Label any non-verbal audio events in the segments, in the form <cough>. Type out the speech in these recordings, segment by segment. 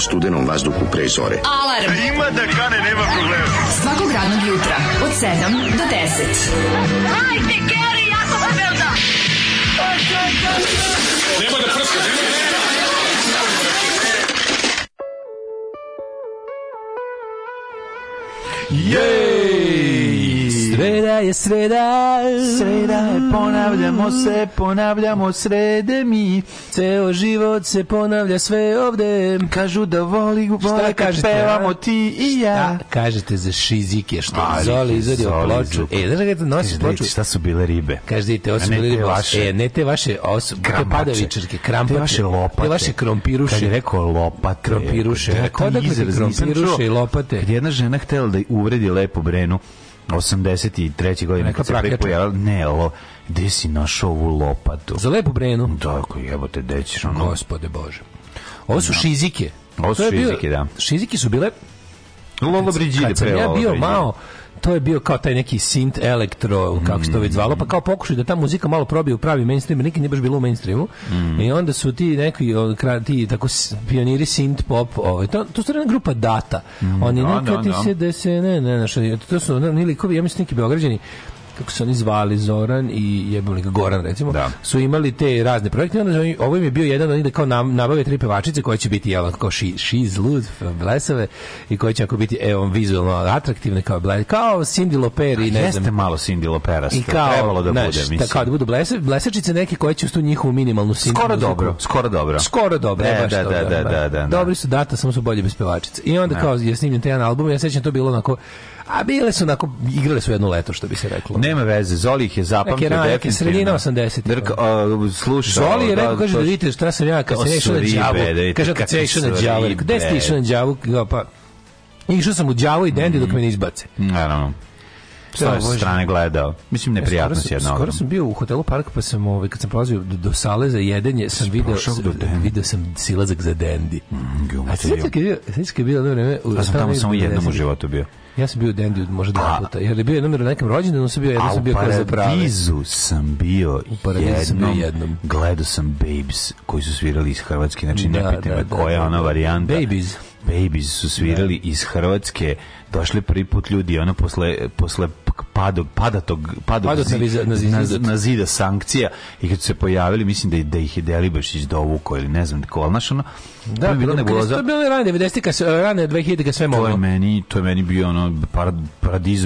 studenom vazduhu pre zore. Alarm! A ima da kane, nema problema. Svakog radnog jutra, od 7 do 10. Hajde, Geri, jako se velda! Nema da prska, nema da prska! Jej! Sreda je sreda, sreda je, ponavljamo se, ponavljamo srede mi. Ceo život se ponavlja sve ovde. Kažu da voli, vole kad pevamo ti i ja. Šta kažete za šizike što je Zoli izvadio ploču? E, znaš kada nosiš ploču? Šta su bile ribe? Kažete, ovo su bile ribe. Vaše, e, ne te vaše os, te padavičarke, krampate. Te vaše lopate. Te vaše krompiruše. Kad je rekao lopate. Krompiruše. Odakle ti krompiruše i lopate? Kad jedna žena htela da uvredi lepo Brenu, 83. godine kad se pojavila, ne, ovo, gde si našao ovu lopatu? Za lepu brenu. Tako, jebote, gde ćeš ono? Gospode Bože. Ovo su no. Da. šizike. Ovo su šizike, da. Šizike su bile... Lolo Brigide. Kad sam ja bio malo, to je bio kao taj neki synth elektro, kako se to već zvalo, pa kao pokušaj da ta muzika malo probije u pravi mainstream, nikad nije baš bilo u mainstreamu. Mm. I onda su ti neki ti tako pioniri synth pop, ovaj to to su jedna grupa Data. Mm. Oni da, nekad da, ti se da se ne, ne, ne, to su oni likovi, ja mislim neki beograđani kako se oni zvali Zoran i jebali Goran recimo da. su imali te razne projekte onda oni, ovo im je bio jedan oni da kao nabave tri pevačice koje će biti jel kao she, she's lud blesave i koje će ako biti evo vizualno atraktivne kao ble, kao Cindy Loper i ne jeste znam, malo Cindy Lopera i kao, trebalo da bude mislim kao da budu blese, blesečice neke koje će uz tu njihovu minimalnu Cindy skoro muziku. dobro skoro dobro skoro dobro e, baš da, dobro, da, da, da, da, dobri su data samo su bolje bez pevačice i onda ne. kao je snimljen taj album ja sećam to bilo onako A bile su onako, igrale su jedno leto, što bi se reklo. Nema veze, Zoli ih je zapamtio definitivno. Neke sredina 80. Drka, uh, slušao. Zoli je rekao, da, kaže, da vidite šta sam ja, kad se išao na džavu. Kaže, kad sam išao na džavu. Gde ste išao na džavu? Pa, išao sam u džavu i dendi dok me ne izbace. Naravno sa strane gledao. Mislim e, neprijatno se jedno. Skoro sam bio u hotelu Park pa sam ovaj kad sam prolazio do, do sale za jedenje sam video do video sam silazak za dendi. Mm, A sećate kad je sećate bilo dobro vreme u sam tamo samo jednom u životu bio. Ja sam bio Dendi možda dva puta. Jer je bio jednom na nekom rođendanu sam bio, jednom sam bio kao za prave. U Paradizu sam bio jednom. Gledao sam Babes koji su svirali iz Hrvatske, znači da, ne pitaj da, da, koja da, ona varijanta. Babies. Babies su svirali da. iz Hrvatske, došli prvi put ljudi, ono posle, posle pado, padatog, pada padat zid, na, zid, na, zid, na, zida sankcija i kad su se pojavili, mislim da, da ih je Delibašić dovuko ili ne znam ko ali znaš da, to je bilo za To je bilo rane 90. kad se, rane 2000. kad sve moglo. To je meni, to je meni bio ono, par,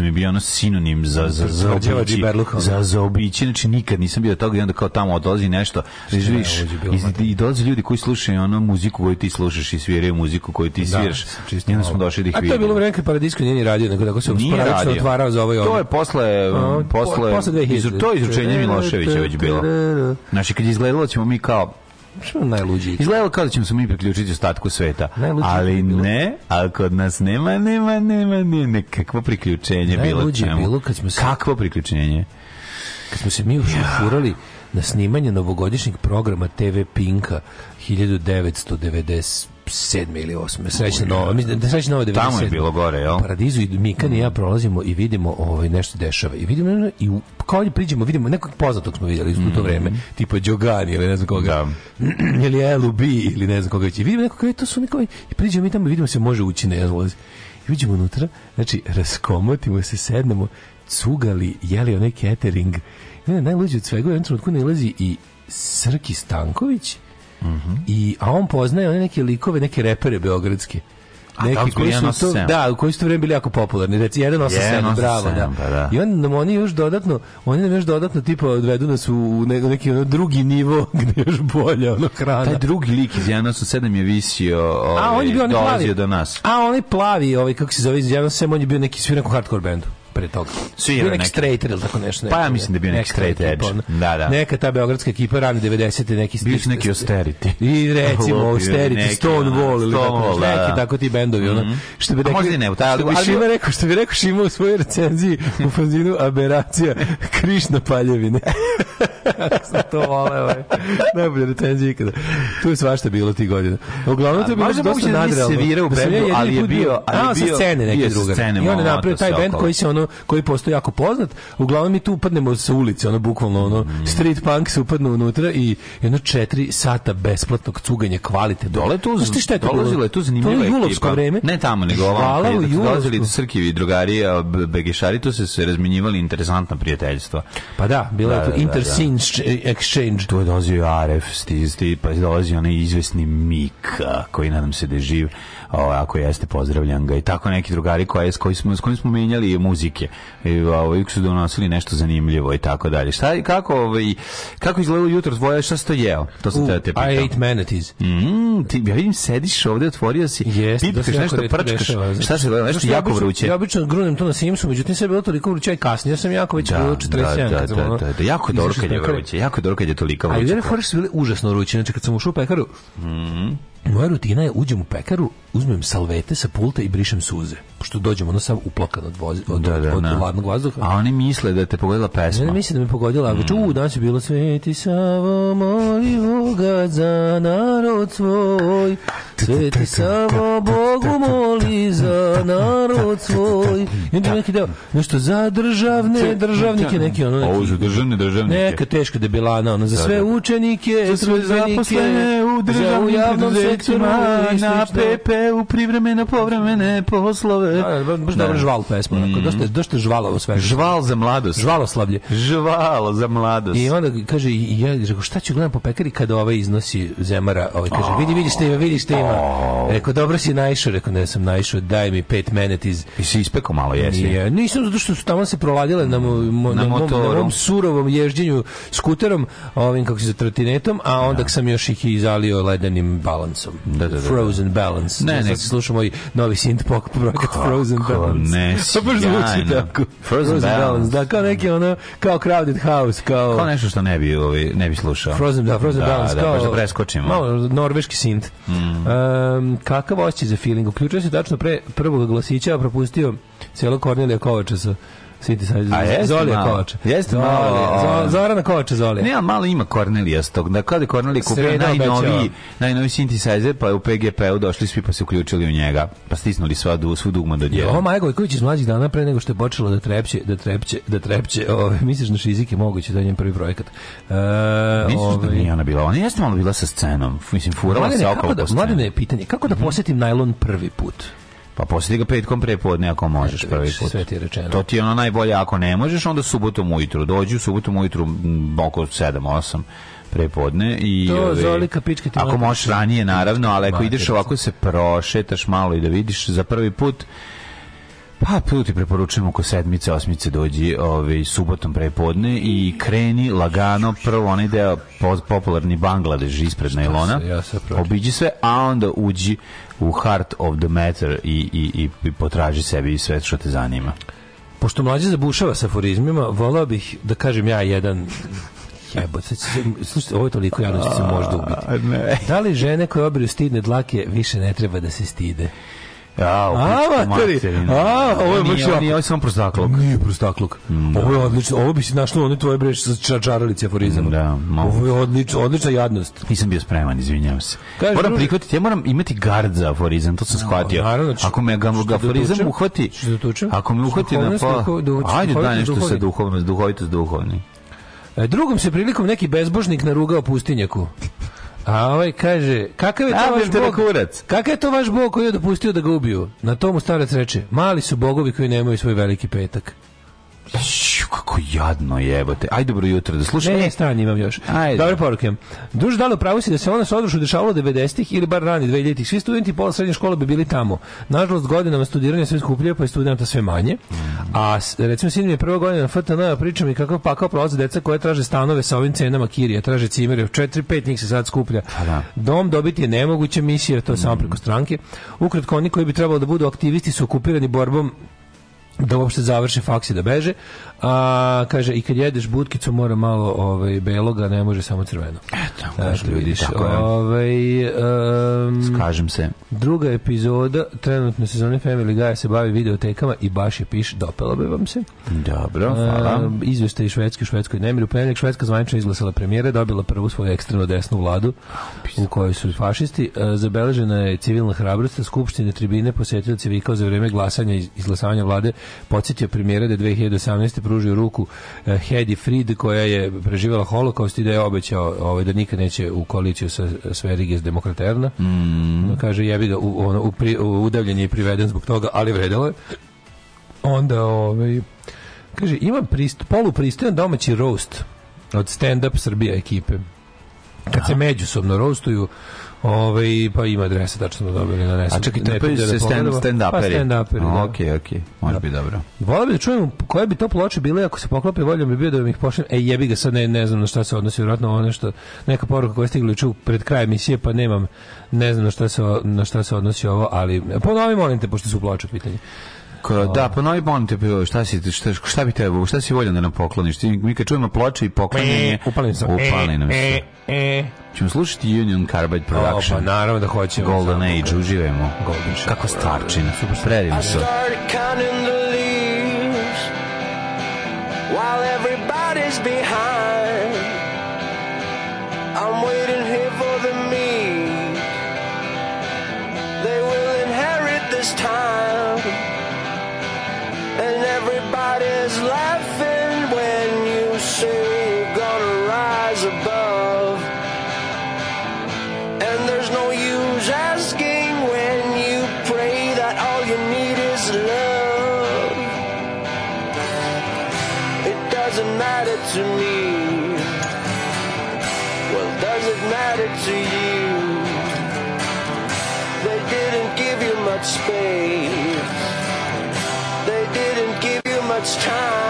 mi bio ono sinonim za, za, za, obići, za, za obići, znači nikad nisam bio toga i onda kao tamo odlazi nešto, vidiš i, i dolaze ljudi koji slušaju ono muziku koju ti slušaš i sviraju muziku koju ti da, sviraš. Da, smo došli da ih vidimo. A to je bilo vreme kad Paradisko nije radio, nego tako se sporadično otvarao za ovaj To posle, uh, posle, po, posle 2000. Izru, to izručenje Miloševića već bilo. Naši kad izgledalo da ćemo mi kao što je najluđi? Izgledalo kao da ćemo se mi priključiti ostatku sveta. Najluđi ali ne, ali kod nas nema, nema, nema, nema, nekakvo priključenje najluđi bilo. Najluđi bilo kad smo se... Kakvo priključenje? Kad smo se mi ušufurali ja. na snimanje novogodišnjeg programa TV Pinka 1990 7. ili 8. Srećna nova. Mislim da srećna nova 97. Tamo je bilo gore, jel? U Paradizu i Mikan i ja prolazimo i vidimo ovaj nešto dešava. I vidimo i u, kao priđemo, vidimo nekog poznatog smo vidjeli u to mhm. vreme, mm tipa Đogani ili ne znam koga. Da. <clears throat> ili LUB ili ne znam koga. I vidimo nekog, e, to su nekovi. I priđemo mi tamo vidimo se može ući ne znam. I uđemo unutra, znači raskomotimo se, sednemo, cugali, jeli onaj catering. Ne, najluđe od svega, u jednom trenutku nalazi i Srki Stanković, Mm I, a on poznaje one neke likove, neke repere beogradske. A neki koji su to, da, u koji su to vrijeme bili jako popularni. Reci 187, bravo, da. Pa da. I on nam oni još dodatno, oni nam još dodatno tipa odvedu nas u ne, neki ono, drugi nivo <laughs> gdje još bolje ono hrana. Taj drugi lik iz 187 je visio, ovaj, a on je ovaj, bio, dolazio plavi, do nas. A onaj plavi, ovaj kako se zove iz 187, on je bio neki svirako hardcore bendu pre toga. Svi je neki straight ili tako nešto. Pa ja mislim da je bio neki straight edge. Da, da. Neka ta beogradska ekipa rani 90 neki stil. Biš neki austerity. I recimo <laughs> austerity, Stonewall ili tako neki da. tako ti bendovi. Ono. Što bi rekao, možda ne, taj, ali, Šima rekao, što bi rekao Šima u svojoj recenziji u fanzinu Aberacija, <laughs> Krišna paljevine. to <laughs> sam to voleo. Ovaj. Najbolja recenzija ikada. Tu je svašta bilo ti godine. Uglavnom to je bilo dosta nadrealno. Možda moguće da nisi se virao u da bendu, ali je bio... Ali je bio scene neke druge. I on je napravio taj bend koji se ono koji postoji jako poznat, uglavnom mi tu upadnemo sa ulice, ono bukvalno ono mm. street punk se upadne unutra i jedno 4 sata besplatnog cuganja kvalite. Dole tu Znaš šta je to dolazilo je tu zanimljivo. To je julovsko vreme. Ne tamo nego ovamo. Dolazili Srkivi drugari, begešari, tu se se razmenjivali interesantna prijateljstva. Pa da, bila je da, tu da, da, exchange. Tu je dolazio Aref, stiz, pa je dolazio onaj izvesni Mika, koji nadam se da je živ o, ako jeste pozdravljam ga i tako neki drugari koje s kojim smo s kojim smo menjali muzike i ovaj su donosili nešto zanimljivo i tako dalje šta i kako ovaj kako izgledalo jutro tvoje šta si jeo to sam da te te pitao I ate manatees mm, ti ja vidim sediš ovde otvorio si yes, da pipkaš nešto prčkaš dešava, šta se gledalo nešto jako vruće ja obično grunem to na Simsu međutim sve je bilo toliko vruće aj kasnije sam jako već da, bilo 47 da, da, da, da, da, jako dobro kad je vruće jako dobro kad je toliko vruće a juče je bile užasno vruće znači kad sam ušao u pekaru mm Moja rutina je uđem u pekaru, uzmem salvete sa pulta i brišem suze. Pošto dođem ono sam uplokan od, vozi, od, da, da, od, da. ladnog vazduha. A oni misle da je te pogodila pesma. Ne, misle da me pogodila. Mm. Ču, danas je bilo Sveti Savo, moli Boga za narod svoj. Sveti Savo, Bogu moli za narod svoj. I onda neki deo, nešto za državne, državnike, neki ono... Neki, Ovo za državne, državnike. Neka teška debilana, ono, za da, sve da. učenike, za sve zaposlene u državnim curma na pepe u privremeno povremene poslove. Da, da baš da. dobro žval pesma, onako, dosta, dosta žvalavo sve. Žval za mladost. Žvaloslavlje. Žvalo za mladost. I onda kaže, ja rekao, šta ću gledam po pekari kada ovaj iznosi zemara, ovaj kaže, vidi, vidi šta ima, vidi šta ima. Oh. Rekao, dobro si naišao, rekao, ne sam naišao, daj mi pet menet iz... I si ispekao malo, jesi? Nije, nisam, zato što su tamo se proladile na, mo, na, na, mom, na surovom ježđenju skuterom, ovim, kako se za trotinetom, a onda da. sam još ih izalio ledenim balans balansom. Da, da, da, da. Frozen Balance. Ne, ne. Znači, slušamo i novi synth pop projekat Frozen Balance. Ne, to <laughs> pa baš zvuči tako. Frozen, Frozen balance. balance. Da, kao neki ono, kao Crowded House, kao... Kao nešto što ne bi, ovi, ovaj, ne bi slušao. Frozen, da, Frozen da, Balance, da, kao... Da, da preskočimo. Malo, norveški synth. Mm. Um, kakav osjećaj za feeling? Uključio se tačno pre prvog glasića, a propustio cijelo Kornelija Kovača sa synthesizer. A jeste Zolija malo. Kovača. Jeste Zolija, malo. Zorana Kovača Zolija. Ne, a malo ima Cornelija s tog. Da, kada je Cornelija kupio najnoviji, najnoviji synthesizer, pa u PGP-u došli svi pa se uključili u njega, pa stisnuli sva du, svu dugma do djela. Ovo Maja Gojković iz mlađih dana pre nego što je počelo da trepće, da trepće, da trepće. Ove, misliš na šizik je moguće da je njen prvi projekat. E, misliš da ovaj- nije ona bila? Ona jeste malo bila sa scenom. Mislim, furala se okolo da, po scenu. Mladine je pitanje, kako da mhm. posjetim najlon prvi put? Pa posjeti ga petkom prepodne ako možeš ja, prvi put. Sve ti rečeno. To ti je ono najbolje ako ne možeš, onda subotom ujutru. Dođi u subotom ujutru mm, oko 7, 8 prepodne i to ove, ovaj, zoli kapičke ti ako možeš da- ranije naravno ali ako ideš ovako se prošetaš malo i da vidiš za prvi put Pa, tu ti preporučujem oko sedmice, osmice dođi ovaj, subotom prepodne i kreni lagano prvo onaj deo popularni Bangladeš ispred najlona. Ja obiđi sve, a onda uđi u heart of the matter i, i, i potraži sebi sve što te zanima. Pošto mlađe zabušava sa aforizmima, volao bih da kažem ja jedan jebote, slušajte, ovo je toliko javno što se možda ubiti. Da li žene koje obriju stidne dlake više ne treba da se stide? Ja, amateri. A, ovo je baš ja. Ovo je samo prostakluk. Nije prostakluk. Mm, ovo je odlično. Ovo bi se našlo one tvoje breč sa čaralice aforizam. Da, mogu. Ovo je odlično, odlična jadnost. Nisam bio spreman, izvinjavam se. Kaži, moram prihvatiti, ja moram imati gard za aforizam, to sam shvatio. No, naravno, ako me ga da aforizam da uhvati, ako me uhvati na pa, ajde da nešto sa duhovnost, duhovitost, duhovni. E, Drugom se prilikom neki bezbožnik narugao pustinjaku. A ovaj kaže, kakav je to vaš bog? Kurac. Kakav je to vaš bog koji je dopustio da ga ubiju? Na tomu starac reče, mali su bogovi koji nemaju svoj veliki petak. Ću, pa kako jadno je, jebote. Ajde dobro jutro, da slušam. Ne, ne, stran imam još. Ajde. Dobre poruke. Duž da li pravo si da se ono sa odrušu dešavalo 90-ih ili bar rani 2000-ih. Svi studenti pola srednje škole bi bili tamo. Nažalost, godinama studiranja sve skupljaju, pa je studenta sve manje. A recimo, sin mi je prva godina na FTN, pričam i kako pakao prolaze deca koje traže stanove sa ovim cenama kirija, traže cimere, 4-5 njih se sad skuplja. Pa da. Dom dobiti je nemoguće misija, to je mm. samo preko stranke. Ukratko, oni koji bi trebalo da budu aktivisti su okupirani borbom da uopšte završe faks i da beže, A, kaže, i kad jedeš budkicu, mora malo ovaj, beloga, ne može samo crveno. Eto, kaže, ljudi, da vidiš, tako je. Ovaj, um, Skažem se. Druga epizoda trenutne sezone Family Guy se bavi videotekama i baš je piš, dopela bi vam se. Dobro, hvala. Uh, izveštaj Švedske, Švedskoj nemiru. Penjak Švedska zvančno izglasala premijere, dobila prvu svoju ekstremno desnu vladu u kojoj su fašisti. Uh, zabeležena je civilna hrabrost, skupštine tribine posjetila vikao za vreme glasanja i izglasavanja vlade podsjetio premijere da je 2018 pružio ruku e, Hedi Fried koja je preživela holokaust i da je obećao ovaj, da nikad neće u koaliciju sa Sveriges demokraterna. Mm. Kaže, jebi ga, u, ono, u, pri, u udavljenje je priveden zbog toga, ali vredelo je. Onda, ovaj, kaže, imam prist, polupristojan domaći roast od stand-up Srbija ekipe. Kad Aha. se da. međusobno roastuju, Ove, pa ima adrese, tačno dobili na nesu. A čekaj, ne, da pa se stand, stand uperi. Pa stand up da. Ok, ok, može da. bi dobro. Vola bi da čujem koje bi to ploče bile ako se poklopi voljom bi bio da bi ih pošaljem. E, jebi ga sad, ne, ne znam na šta se odnosi, vjerojatno ovo nešto, neka poruka koja je stigla ču pred kraj emisije, pa nemam, ne znam na šta se, na šta se odnosi ovo, ali ponovi, molim te, pošto su ploče pitanje. Tako, da, ponovi molim te, šta si, šta, šta bi tebe, šta si voljan da nam pokloniš? Ti, mi kad čujemo ploče i poklanjanje, e, upali, sam. upali nam e, se. E, e. Ćemo slušati Union Carbide Production. O, pa, naravno da hoćemo. Golden Age, uživemo. Golden Age. Kako stvarčina, predivno se. While everybody's behind I'm waiting say you're gonna rise above. And there's no use asking when you pray that all you need is love. It doesn't matter to me. Well, does it matter to you? They didn't give you much space. They didn't give you much time.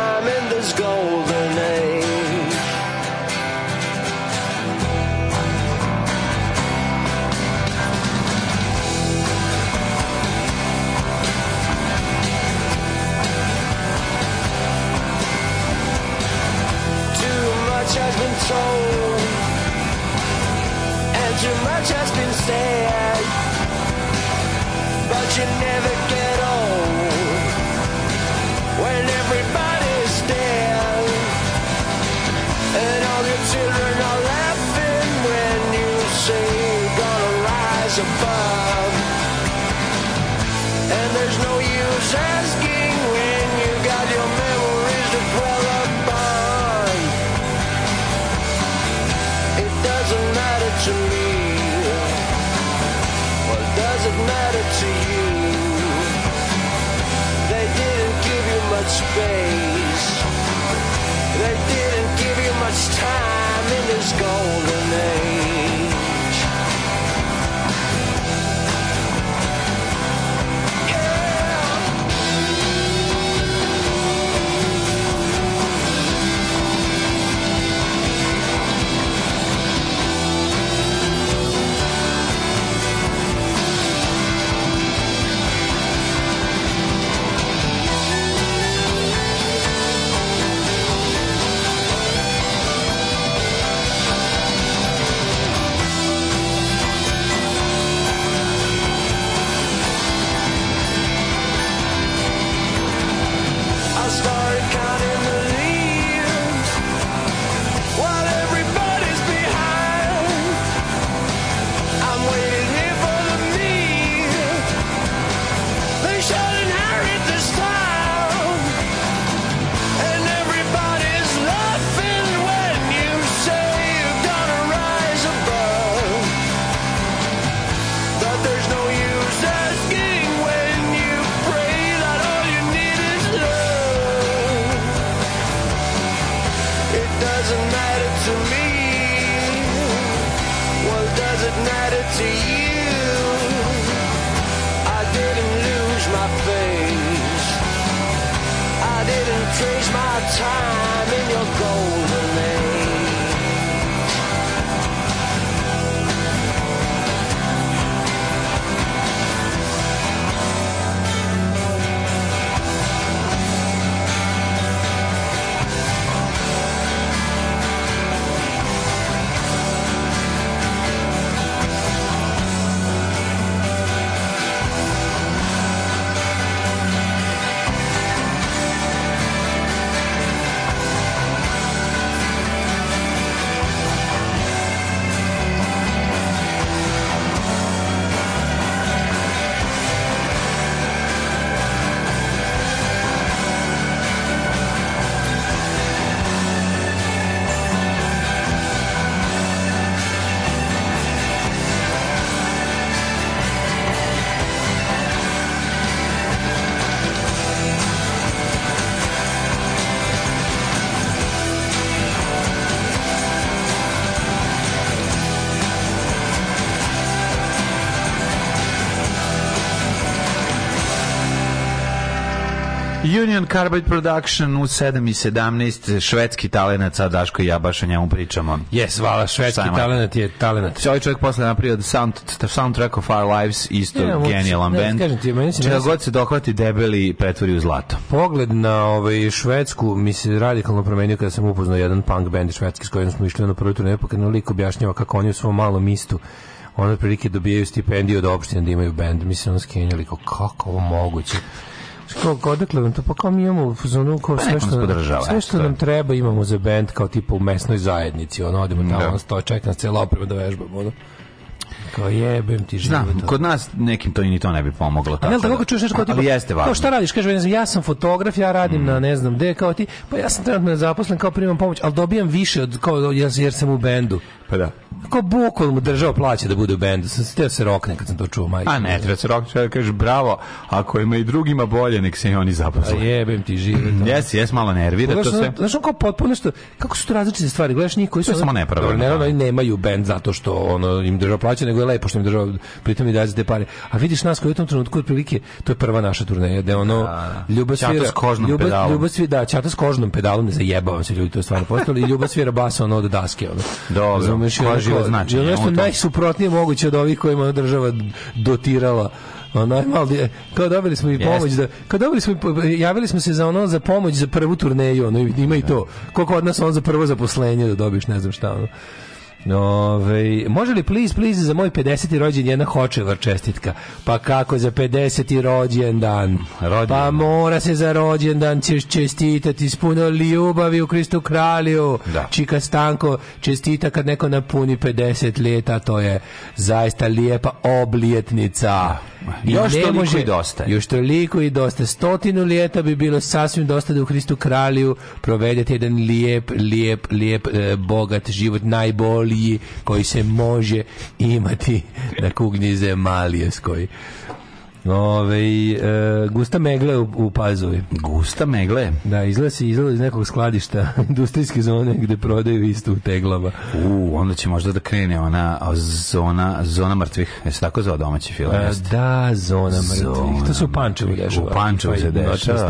just been said, but you never. golden age. Union Carbide Production u 7 i 17, švedski talenat, sad Daško i ja baš o njemu pričamo. Jes, vala, švedski Sajma. talenat je talenat. Ovaj čovjek posle napravio sound, soundtrack of our lives, isto ja, genijalan da band. Kažem ti, meni se Čega god se dohvati debeli pretvori u zlato. Pogled na ovaj švedsku mi se radikalno promenio kada sam upoznao jedan punk band švedski s kojim smo išli na prvi turneju, pa kad lik objašnjava kako oni u svom malom mistu ono prilike dobijaju stipendiju od opštine da imaju bend. Mislim, ono skenjali, kako ovo moguće? Kako, odakle vam to? Pa kao mi imamo u zonu kao pa sve što, nam, sve što nam treba imamo za band kao tipa u mesnoj zajednici. Ono, odemo da. tamo, da. sto, čekam nas cijela oprema da vežbamo. Ono. Kao jebem ti život. Znam, kod nas nekim to i ni to ne bi pomoglo. Tako, ne, da tako da. čuješ nešto kao tipa, ali jeste važno. Kao šta radiš? Kaže, ja sam fotograf, ja radim mm. na ne znam gde, kao ti, pa ja sam trenutno nezaposlen, kao primam pomoć, ali dobijam više od, kao, jer, jer sam u bendu. Pa da. Kao bukval mu država plaća da bude u bendu. Sam se teo se rokne kad sam to čuo, Majke. A ne, treba se rokne, čovjek da kaže bravo, ako ima i drugima bolje, nek se i oni pa zaposle. A jebem ti žive. Mm, jes, jes, malo nervira Pogledaš, to sve. Znaš, on kao potpuno što, kako su to različite stvari, gledaš njih koji su... To je samo nepravno. Dobro, ne, oni nemaju bend zato što ono, im država plaća, nego je lepo što im država pritom i daje za te pare. A vidiš nas koji u tom trenutku otprilike, to je prva naša turneja, da ono, da, ljubav svira... Čata s kožnom pedalom. Ljubav svira, da, čata s kožnom pedalom, ne zajebavam se ljudi, to je stvarno postalo, i ljubav svira basa ono od daske, ono. Dobro, bilo značajno. Je nešto najsuprotnije moguće od ovih kojima država dotirala Normal, e, kao dobili smo i pomoć yes. da, kao dobili smo javili smo se za ono za pomoć za prvu turneju, ono ima i to. Koliko od nas on za prvo zaposlenje da dobiš, ne znam šta. Ono. Ove, može li please, please za moj 50. rođen jedna hočevar čestitka? Pa kako za 50. rođen dan? Pa mora se za rođen dan ćeš čestitati s puno ljubavi u Kristu kralju. Da. Čika Stanko čestita kad neko napuni 50 leta, to je zaista lijepa obljetnica. Da. I još ne toliko može, i dosta. Još toliko i dosta. Stotinu lijeta bi bilo sasvim dosta da u Hristu kralju provedete jedan lijep, lijep, lijep, eh, bogat život, najbolji kuglji koji se može imati na kuglji zemalijevskoj. Ove, e, gusta megle u, u Pazovi. Gusta megle? Da, izlazi izlazi iz nekog skladišta <laughs> industrijske zone gde prodaju isto u teglama. U, onda će možda da krene ona zona, zona mrtvih. Je se tako zove domaći film? E, da, zona mrtvih. Zona to su u Pančevu dešava. U Pančevu se pa dešava.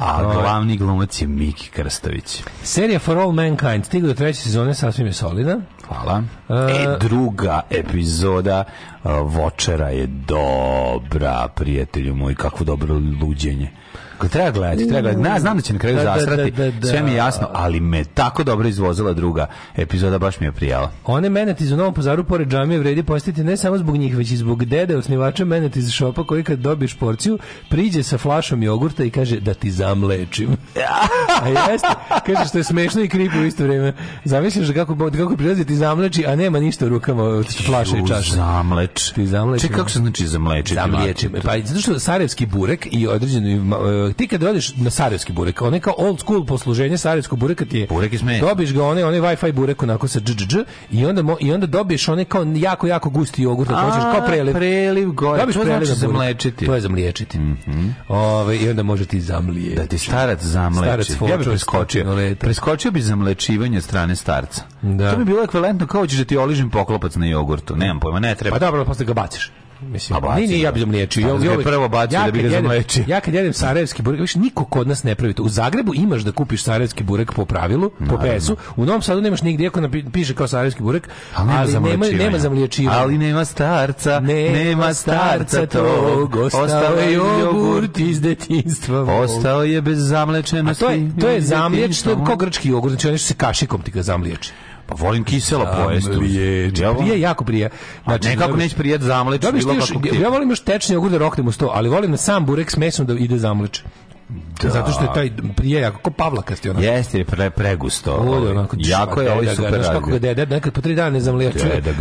A glavni glumac je Miki Krstović. Serija For All Mankind stigla do treće sezone, sasvim je solidna. Hvala. Uh, e, druga epizoda e, Vočera je dobra, prijatelju moj, kakvo dobro luđenje treba gledati, treba gledati. Na, znam da će na kraju da, da, da, zasrati, da, da, sve mi je jasno, ali me tako dobro izvozila druga epizoda, baš mi je prijala. One menetiz iz Novom pazaru pored džamije vredi posjetiti ne samo zbog njih, već i zbog dede osnivača iz šopa koji kad dobiješ porciju, priđe sa flašom jogurta i kaže da ti zamlečim. a jeste, kaže što je smešno i kripo u isto vrijeme. Zamisliš da kako, kako prilazi ti zamleči, a nema ništa u rukama od flaše i čaše. Zamleč. Ti zamleči. Čekaj, kako se znači zamlečiti? Zamlečim. Pa, zato što sarajevski burek i određeni e, burek. Ti kad odeš na sarajevski burek, kao neka old school posluženje sarajevskog bureka ti je. Burek iz Dobiš ga one, one Wi-Fi burek onako sa dždž i onda mo, i onda dobiješ one kao jako jako gusti jogurt, A, hoćeš kao preliv. Preliv gore. Dobiš to znači preliv znači za mlečiti. To je za mliječiti. Mm -hmm. Ove, i onda može ti zamlije. Da ti starac zamleči. Starac ja bih preskočio. Preskočio bi zamlečivanje strane starca. Da. To bi bilo ekvivalentno kao ćeš da ti oližem poklopac na jogurtu. Nemam pojma, ne treba. Pa dobro, posle ga baciš. Mislim, A ni, ni, ja bi zamliječio. Da ja, ja, prvo bacio ja da bi ga zamliječio. Ja kad jedem sarajevski burek, više niko kod nas ne pravi to. U Zagrebu imaš da kupiš sarajevski burek po pravilu, po pesu. U Novom Sadu nemaš nigdje ako piše kao sarajevski burek, a nema, nema zamliječivanja. Ali nema starca, nema, starca tog, ostao je jogurt iz detinjstva. Ostao je bez zamlečenosti. A to je, to je zamlječ, to je kao grčki jogurt, znači ono se kašikom ti ga zamliječi. Pa volim kiselo pojestu. ja prije jako prije. Znači, A nekako neć prijet zamleč. Još, ja volim još tečni jogurt da roknem u sto, ali volim na da sam burek s mesom da ide zamleč. Da. Zato što je taj prije jako ko pavlakasti onako. Jeste, je pre, pregusto. Ovo, ovaj. onako, jako je ovaj super radi. Kako ga deda, nekad po tri dana ne zamlečuje. <laughs> Da,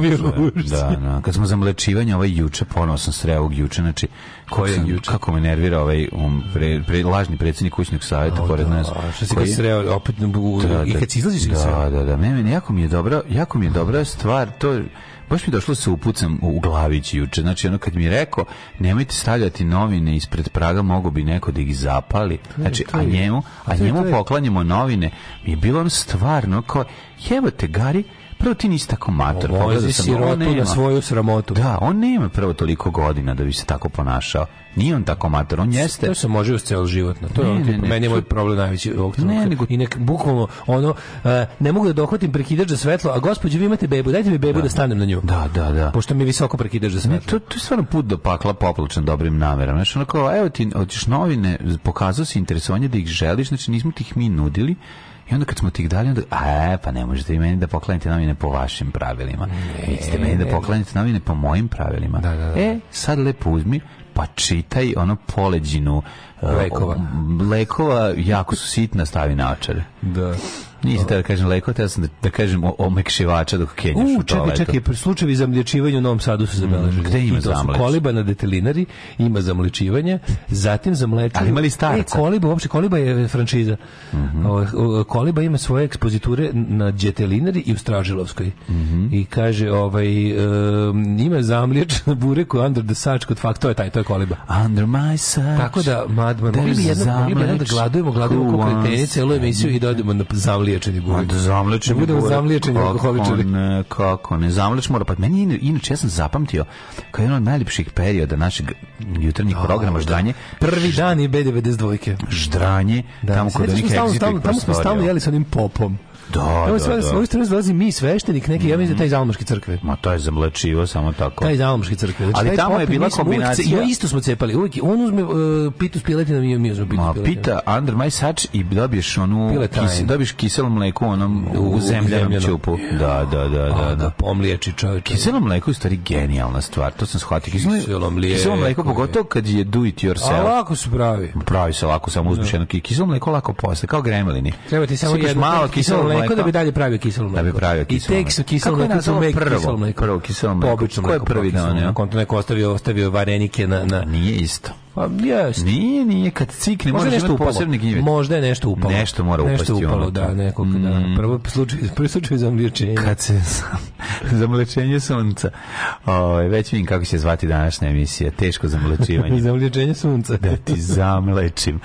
bi da, da, da, kad smo zamlečivanje ovaj juče, ponovo sam sreo ovog juče, znači, koji juče? kako me nervira ovaj um, pre, pre, lažni predsjednik kućnog savjeta pored da, nas. Što si koji... ga sreo, opet, u, da, i da, kad si izlaziš da, da, da, da, ne, ne, jako mi je dobra, jako mi je dobra stvar, to baš mi došlo sa da upucam u glavić juče. Znači, ono kad mi je rekao, nemojte stavljati novine ispred praga, mogu bi neko da ih zapali. Znači, a njemu, a njemu poklanjamo novine. Mi je bilo ono stvarno kao, jebate, Gari, prvo ti nisi tako mator. Ovozi sirotu na svoju sramotu. Da, on nema prvo toliko godina da bi se tako ponašao. Nije on tako mater, on jeste. To se može u cel život, na to je ne, ono ne, meni je moj problem najveći ovog trenutka. Ne, nego i nek bukvalno ono uh, ne mogu da dohvatim prekidač za svetlo, a gospođo vi imate bebu, dajte mi bebu da, da stanem na nju. Da, da, da. Pošto mi visoko prekidač za svetlo. Ne, to, to je stvarno put do pakla popločen dobrim namerama. Znači onako, evo ti otiš novine, pokazao si interesovanje da ih želiš, znači nismo ti ih mi nudili. I onda kad smo ti dali, onda, a, e, pa ne možete vi meni da poklanite novine po vašim pravilima. Vi ste meni da poklanite novine po mojim pravilima. Da, da, da. E, da. sad lepo uzmi, pa čitaj ono poleđinu e, lekova. lekova jako su sitna stavi na naočare. Da. Nisam teo da kažem leko, teo sam da, da kažem omekšivača dok kenjaš u, u čekaj, čekaj, slučajevi zamlječivanju u Novom Sadu su mm, zabeleženi. Mm, gde ima zamleć? Koliba na detelinari, ima zamljećivanje, zatim zamlečivanje. Ali imali starca? E, koliba, uopšte, koliba je franšiza. Mm -hmm. Koliba ima svoje ekspoziture na detelinari i u Stražilovskoj. Mm -hmm. I kaže, ovaj, um, ima zamlječ na <laughs> bureku Under the Sač kod fakt, to je taj, to je koliba. Under my Sač. Tako da, madman, mogli bi jedno, da gladujemo, gladujemo kokretenice, celu emisiju i dođemo da na zamlječ zamliječeni bude. Da zamliječeni bubi. Budemo da zamliječeni alkoholičari. Ne, kako ne, zamliječ mora. Pa meni, inače, ja sam zapamtio kao jedan od najljepših perioda našeg jutarnjih da, programa, da. ždranje. Prvi dan i B92. Ždranje, tamo kod onih egzita. Tamo smo stalno jeli sa onim popom. Da, da, sve, da. Ovo dolazi mi sveštenik neki, mm -hmm. ja mislim da taj iz Almaške crkve. Ma to je zamlečivo, samo tako. Taj iz Almaške crkve. Znači, Ali tamo je bila kombinacija. Ja isto smo cepali, uvijek on uzme uh, pitu s piletina, mi, mi uzme pitu Ma, pita Under my sač i dobiješ onu, kis, dobiješ kiselo mleko onom u, u zemljanom čupu. Da, da, da. da, da. da. pomliječi čovječe. Kiselo mleko je stvari genijalna stvar, to sam shvatio. Kiselo mleko, kiselo mleko pogotovo kad je do it yourself. A lako se pravi. Pravi se lako, samo uzmeš da. jedno kiselo mleko lako posle, kao gremlini. Treba ti samo jedno malo kiselo mleko. Rekao da bi dalje pravio kiselo mleko. Da bi pravio kiselo mleko. I tek kiselo mleko. Kako je mleko, prvo? Kiselo mleko. Prvo kiselo mleko. Ko je prvi donio? Konto neko ostavio, ostavio varenike na... na... Nije isto. Pa jest. Nije, nije, kad cikne možda da nešto upalo. posebni gnjivec. Možda je nešto upalo. Nešto mora upasti. Nešto upalo, ono da, nekog, da. mm. da. Prvo slučaj, prvi slučaj za mlječenje. Kad se zamlečenje sunca. O, ovaj, već vidim kako će zvati današnja emisija. Teško zamlečivanje. <laughs> zamlečenje sunca. da ti zamlečim.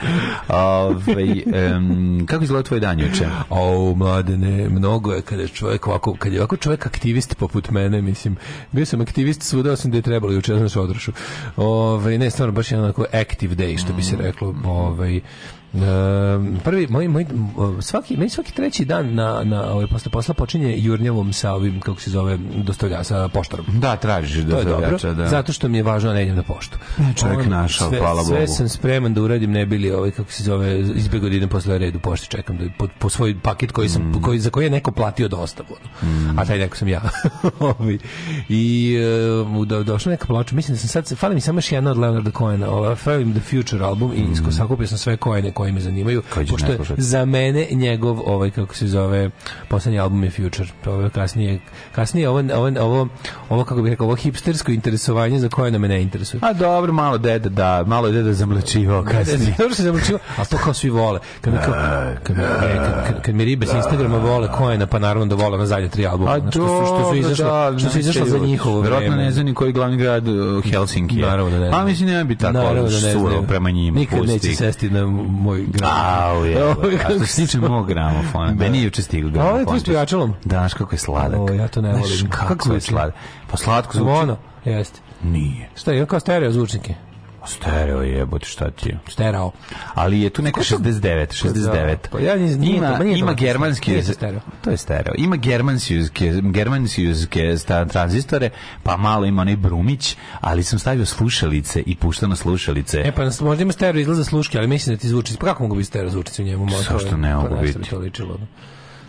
Ove, ovaj, um, kako izgleda tvoj dan juče? O, mladene, mnogo je kada čovjek ovako, kad je ovako čovjek aktivist poput mene, mislim. Bio sam aktivist svuda, osim da je trebalo juče, ja sam se odrašu. Ove, ovaj, ne, stvarno, baš je onako active day, što bi se mm. reklo, ovaj, Um, prvi, moj, moj, svaki, meni svaki treći dan na, na ovaj, posle posla počinje jurnjavom sa ovim, kako se zove, dostavlja sa poštarom. Da, tražiš da dobro, da. zato što mi je važno da idem na poštu. Ja, e, čovjek On, našao, sve, hvala Sve Bogu. sam spreman da uradim, ne bili ovaj, kako se zove, izbjegao da idem posle redu pošte, čekam da, po, po svoj paket koji sam, mm. koji, za koji je neko platio dostavu. Mm. A taj neko sam ja. <laughs> I uh, do, došla neka plača, mislim da sam sad, fali mi samo još jedna od Leonarda Cohena, ovaj, Failing the Future album, i mm. sakupio sam sve Cohen koje koji me zanimaju, pošto je za mene njegov, ovaj, kako se zove, poslednji album je Future, ovo kasnije, kasnije ovo, ovo, ovo, ovo kako bih rekao, ovo hipstersko interesovanje za koje na mene interesuje. A dobro, malo deda, da, malo deda zamlačivao kasnije. <laughs> Dobro se zamlačivao, a to kao svi vole. Kad me, kao, kad me, kad, kad, kad me ribe s Instagrama vole Kojena, pa naravno da vole na zadnje tri albuma. A što, su, što su izašle, da, što su izašle za njihovo vreme. Vjerojatno ne znam koji glavni grad uh, Helsinki je. Naravno da ne znam. Pa mislim ne bi tako naravno, da ne suro prema njima. Nikad pusti. neće sesti na moj moj gramofon. je, a što se tiče mog gramofona, da. meni je juče stigao ovaj gramofon. A ovo je tu s pojačalom? Daš, kako je sladak. O, ja to ne volim. Kako, kako je sladak? Pa slatko zvuči. Ono, jeste. Nije. Šta, je kao stereo zvučnike? Stereo je, bote šta ti je. Stereo. Ali je tu neko 69, 69. Pa ja nije, nije, ima, nije ima germanski nije stereo. To je stereo. Ima germanski germanski tranzistore, pa malo ima onaj brumić, ali sam stavio slušalice i puštao na slušalice. E pa možda ima stereo izlaz za sluške, ali mislim da ti zvuči. Pa kako mogu biti stereo zvučice u njemu? Možda, Sa što ne pa mogu pa biti? To ličilo. Da.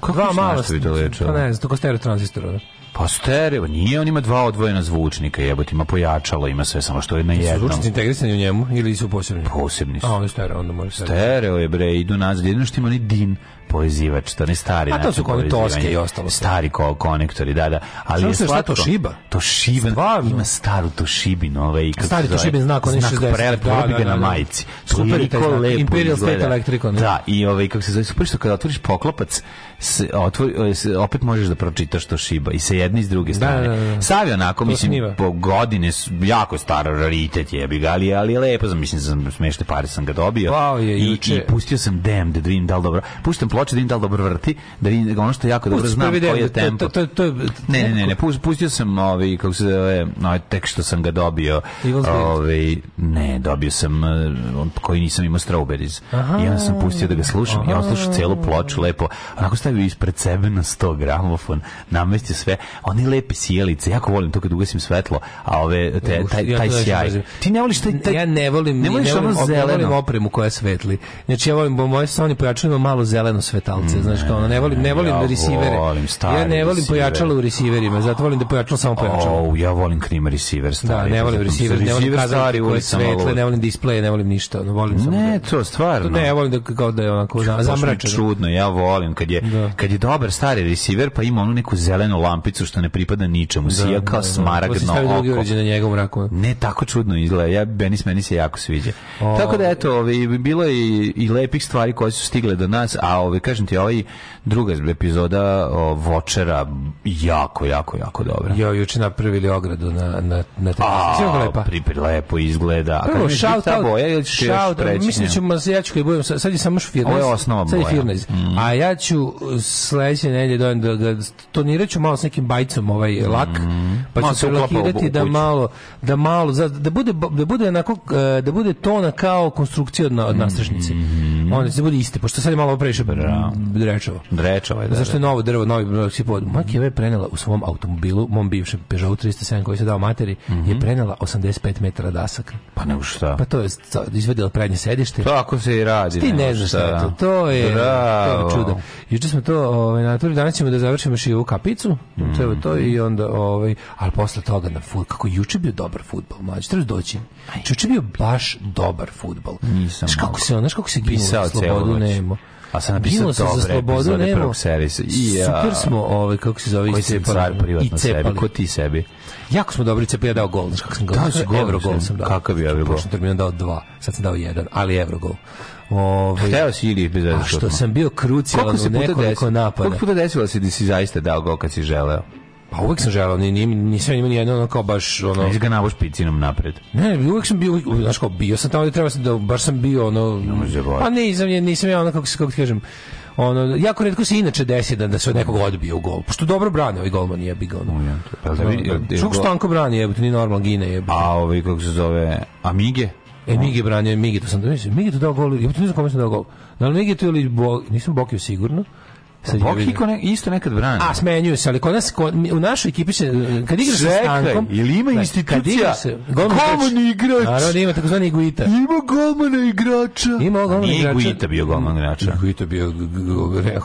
Kako Dva mala, bi Pa ne znam, to kao stereo transistora. Da? Pa stereo, nije, on ima dva odvojena zvučnika, jebote, ima pojačalo, ima sve, samo što je na jednom. Zvučnici integrisani u njemu ili su posebni? Posebni su. A, onda stereo, onda može stereo. Stereo je, bre, idu nazad, jedino što ima ni din povezivač, to ne stari A to su kao toske i ostalo. Stari kao konektori, da, da. Ali Sano je se slatko, šta Toshiba? Toshiba, Stvarno? ima staru Toshibin, ovaj, kako stari Toshibin znak, on je 60. Znak prelepo, da, da, da, na da. majici. Super, Toliko lepo Imperial State Electric, Da, i ovaj, kako se zove, super što kada otvoriš poklopac, se otvori, e, se, opet možeš da pročitaš što šiba i sa jedne i s druge da, strane. Da, da, da. Savi onako, mislim, po godine jako star raritet je, bi ali, ali je lepo, znam, mislim, sam smešne pare sam ga dobio. Wow, je, I, juče. I pustio sam dem da vidim da li dobro, puštam ploče da vidim da li dobro vrti, da vidim ono što jako Pusti, dobro znam, koji je tempo. To, to, to, ne, ne, ne, ne, pustio sam ovaj, kako se zove, ovaj, tek što sam ga dobio, ovaj, ne, dobio sam eh, koji nisam imao Strawberries. Aha, I onda sam pustio da ga slušam, aha, i on slušao celu ploču lepo, onako postavio ispred sebe na 100 gramofon, namestio sve, oni lepe sjelice, jako volim to kad ugasim svetlo, a ove, te, taj, taj sjaj. Ti ne voliš taj, taj... Ja ne volim, ne voliš ne volim, ono zeleno. Ne volim opremu koja svetli. Znači, ja volim, bo moje oni pojačaju malo zeleno svetalce, znaš, kao ono, ne volim, ne volim ja resivere. Volim ja ne volim pojačalo u resiverima, zato volim da pojačalo samo pojačalo. Oh, ja volim krim resiver stari. Da, ne volim resiver, ne volim kazaljke koje svetle, ne volim displeje, ne volim ništa, ne volim samo. Ne, da- to stvarno. Ne, volim da kao da je onako zamračeno. Čudno, ja volim kad je da. Da. Kad je dobar stari receiver, pa ima onu neku zelenu lampicu što ne pripada ničemu, da, sija da, kao da, da. smaragdno oko. na njegovom raku. Ne, tako čudno izgleda. Ja, Benis, meni se jako sviđa. O... Tako da, eto, ovaj, bilo je i, i lepih stvari koje su stigle do nas, a ovaj, kažem ti, ovaj druga epizoda o, Vočera jako, jako, jako dobra. Ja, juče napravili ogradu na, na, na televiziji. lepa. Pri, pri, lepo izgleda. Prvo, shout out, boja, ili shout, mislim da ćemo, ja ću koji budem, sad je samo šfirnez. Ovo je osnova boja. Sad je firnez. Mm. A ja ću sledeće nedelje dojem da ga da tonirat malo s nekim bajcom ovaj lak, mm. pa ću se lakirati da malo, da malo, da bude, da bude, onako, e, da bude tona kao konstrukcija od, od nastrašnice. Mm -hmm. onda se bude iste, pošto sad je malo previše drečavo. Da. Drečavo je, da. Zašto da. je novo drvo, novi si pod. Makijeva je prenela u svom automobilu, mom bivšem Peugeot 307 koji se dao materi, mm -hmm. je prenela 85 metara dasaka. Pa ne šta? Pa to je izvedela prednje sedište. Tako se i radi. Ti ne znaš šta je to. To je, Bravo. to je čudo. Juče smo to ovaj, natvorili, danas ćemo da završimo još kapicu, mm -hmm. to je mhm. to i onda, ovaj, ali posle toga na fut, kako juče bio dobar futbol, mlađe, treba doći. Juče bio baš dobar futbol. Nisam. Znaš kako se, znaš kako se ginuli napisao celu noć. Nemo. A sam napisao se dobre za slobodu nemo. I, Super smo, ovaj, kako se zove, koji se pravi privatno sebi, ko ti sebi. Jako smo dobri cepali, ja dao gol, znaš kako sam gol. Dao da, si gol, Evrogol sam, sam dao. Kakav je Evrogol? Početno terminu dao dva, sad sam dao jedan, ali evro gol. Ovaj Hteo si ili bez A što sam bio krucijalan u nekoliko napada. Koliko puta desilo se da si zaista dao gol kad si želeo? Pa uvek sam želao, ni ni nisam imao ni jedno ono kao baš ono. Nisi ga navao špicinom napred. Ne, uvek sam bio, znaš kao bio sam tamo da treba sam da baš sam bio ono. Pa ne, nisam, nisam ja ono kako se kako ti kažem ono jako retko se inače desi da, da se od nekog odbio u gol. Pošto dobro brani ovaj golman pa je bi ono. Čuk Stanko brani je, ni normal gine je. A ovaj kako se zove Amige? E, Migi branio, Migi, to sam da mislim. Migi to dao gol, ja to nisam kome sam dao gol. Da li Migi to ili Bo, nisam Bokio sigurno. Sad Bok Hiko ne, isto nekad brani. A smenjuju se, ali kod nas kod, u našoj ekipi se kad igraš sa Stankom, ili ima znači, institucija. Golman igrač. Naravno ima takozvani Guita. Ima golmana igrača. Ima golmana igrača. Nije Guita bio golman igrača. Da, Guita bio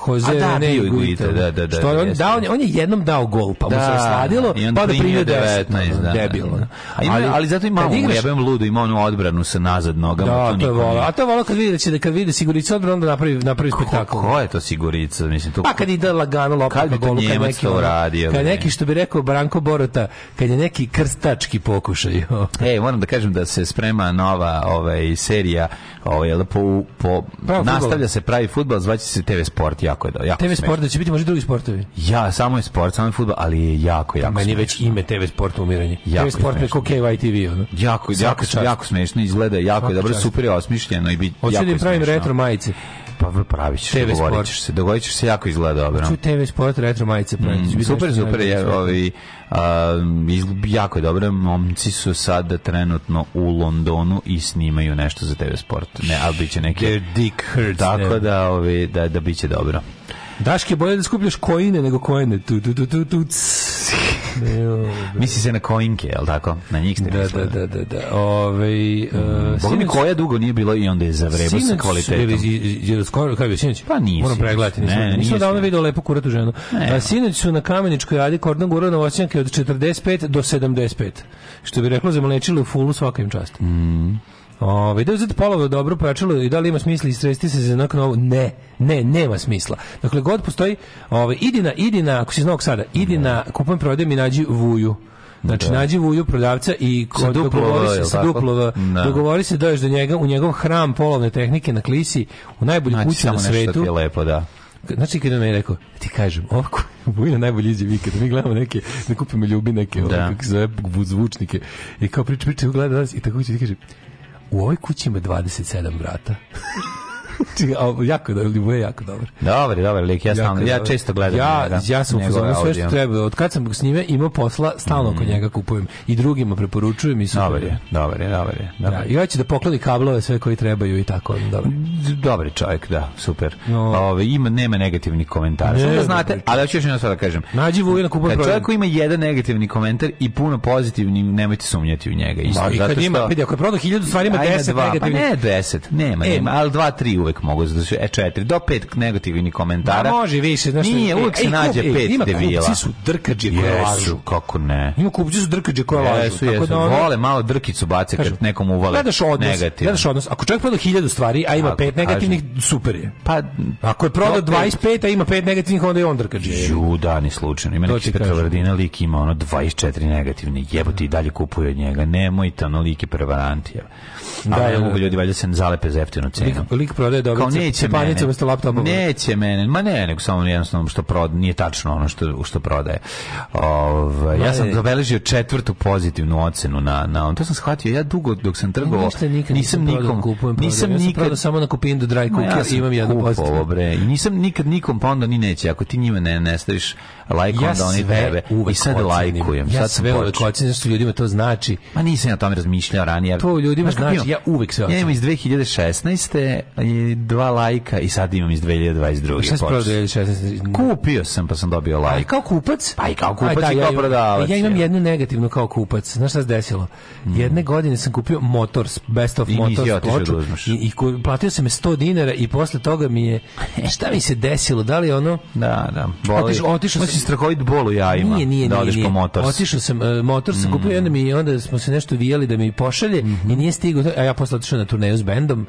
Jose da, ne Guita, da, da, da. Što on da on, on je jednom dao gol, pa mu da, se sladilo, pa da primio 19, da. Debilno. Da. Ali, ali zato ima on, jebem ludo, ima onu odbranu sa nazad nogama. Da, to je vola. A to je vola kad vidi da će kad vidi Sigurica odbranu da napravi napravi spektakl. Ko je to Sigurica, mislim? mislim to. Pa kad ide lagano lopata kad golu, kad neki to radio, kad neki što bi rekao Branko Borota, kad je neki krstački pokušaj. Ej, moram da kažem da se sprema nova ovaj serija, ovaj da, po, po nastavlja se pravi fudbal, zvaće se TV Sport, jako je da, jako. TV Sport da će biti možda drugi sportovi. Ja, samo je sport, samo je fudbal, ali je jako, jako. Meni već ime TV Sport umiranje. Jako TV Sport preko KYTV, ono. Jako, jako, jako smešno izgleda, jako je dobro, super je osmišljeno i bi da jako. Hoće da pravim retro majice. Pa praviš, ćeš, TV dogovorit ćeš se, dogovorit ćeš se jako izgleda dobro. Ču TV sport, retro majice mm, Super, super, je, ovi, a, jako je dobro. Momci su sada trenutno u Londonu i snimaju nešto za TV sport. Ne, ali bit će neki... Their dick hurts. Tako da, ovi, da, da bit će dobro. Daške, bolje da skupljaš kojine nego kojine. Tu, tu, tu, tu, tu. <laughs> Da. Misli se na koinke, je tako? Na njih ste da, da, da, da, da. Ove, uh, mm. e, Boga mi koja dugo nije bilo i onda je zavrebo sa kvalitetom. Sinoć, skoro, kaj je, sinoć? Pa nisi. Moram pregledati, nisam, ne, nisam davno vidio lepo kuratu ženu. Ne, A, sinoć su na kameničkoj radi kordon gura na voćnjake od 45 do 75. Što bi reklo za mlečilo u fulu svakim čast. Mm. Ovaj da uzeti polovo dobro pojačalo i da li ima smisla istresti se za nak novo? Ne, ne, nema smisla. Dakle god postoji, ovaj idi na idi na ako si znao sada, idi ne. Da. na kupujem prodajem i nađi vuju. Znači da. nađi vuju prodavca i sa duplo, dogovori se sa duplo, da. dogovori se dođeš do njega u njegov hram polovne tehnike na Klisi, u najbolju znači, kuću na svetu. Je lepo, da. Znači kada mi je rekao, ti kažem, ovako, <laughs> Vujna najbolji iđe vikend, mi gledamo neke, ne da kupimo ljubi neke, da. Ovak, zove, zvučnike, i kao priča, priča, gleda nas i tako će ti kaže, u ovoj kući ima 27 vrata jako dobar, Libu je jako dobar. Dobro, dobro, lik, ja, stalno, ja često gledam ja, njega. Ja sam upozorio sve što treba. Od kad sam s njime imao posla, stalno mm. kod njega kupujem. I drugima preporučujem i super. Dobro je, dobro je, dobar je. Dobar. Da, I hoće da pokloni kablove sve koji trebaju i tako. Dobro dobar čovjek, da, super. No. Ove, ima, nema negativni komentara. Ne, da znate, ali hoću da još jedno sada da kažem. Nađi Vujina kupujem Kad ima jedan negativni komentar i puno pozitivni, nemojte sumnjati u njega. Isto, I kad ima, vidi, ako je prodao hiljadu stvari, ima deset pa negativnih. Pa ne deset, nema, e, nema, ali dva, tri uvek mogu da su E4 do pet negativnih komentara. Da, može više, znači. Nije, e, uvek se e, nađe e, pet ima Kupci su drkađe koje lažu. Kako ne? Ima kupci su drkađe koje lažu. Tako da vole malo drkicu bace kad nekom uvale. Gledaš odnos, gledaš odnos. Ako čovjek proda 1000 stvari, a ima pet negativnih, super je. Pa ako je proda 25, a ima pet negativnih, onda je on drkađe. Ju, da, ni slučajno. Ima neki Petrovrdina lik ima ono 24 negativne. Jebote i dalje kupuje od njega. Nemojte, ono lik je Da, ali ne da, mogu da. ljudi valjda da se zalepe za jeftinu cenu. Lik, lik prodaje dobice. Kao neće mene. Umesto laptopa. Neće mene. Ma ne, nego samo jednostavno što prod, nije tačno ono što što prodaje. Ove, ovaj, ja sam zabeležio četvrtu pozitivnu ocenu na na on. To sam shvatio ja dugo dok sam trgovao. Nisam nikom kupujem. Nisam nikad samo na kupinu do dry cookies imam jednu pozitivnu. bre. I nisam nikad nikom pa onda ni neće. Ako ti njima ne ne staviš like onda oni tebe. I sad lajkujem. Ja sve uvek ocenim što ljudima to znači. Ma nisam ja o tome razmišljao ranije. To ljudima znači znači, ja uvek sve. Ja imam iz 2016. i dva lajka i sad imam iz 2022. Šta si prodao 2016? Kupio sam pa sam dobio lajk. Like. Kao kupac? Pa i kao kupac Aj, da, i kao ja prodavac. Ja imam jednu negativnu kao kupac. Znaš šta se desilo? Mm. Jedne godine sam kupio Motors, best of I motor ploču da i, i platio sam je 100 dinara i posle toga mi je <laughs> šta mi se desilo? Da li ono Da, da. Boli. Otišao otišao sam strahovit bol u jajima. Nije, nije, da nije. Otišao sam e, motor sam mm. kupio i onda mi onda smo se nešto vijeli da mi pošalje mhm. i nije stigao a ja posle otišao na turneju s bendom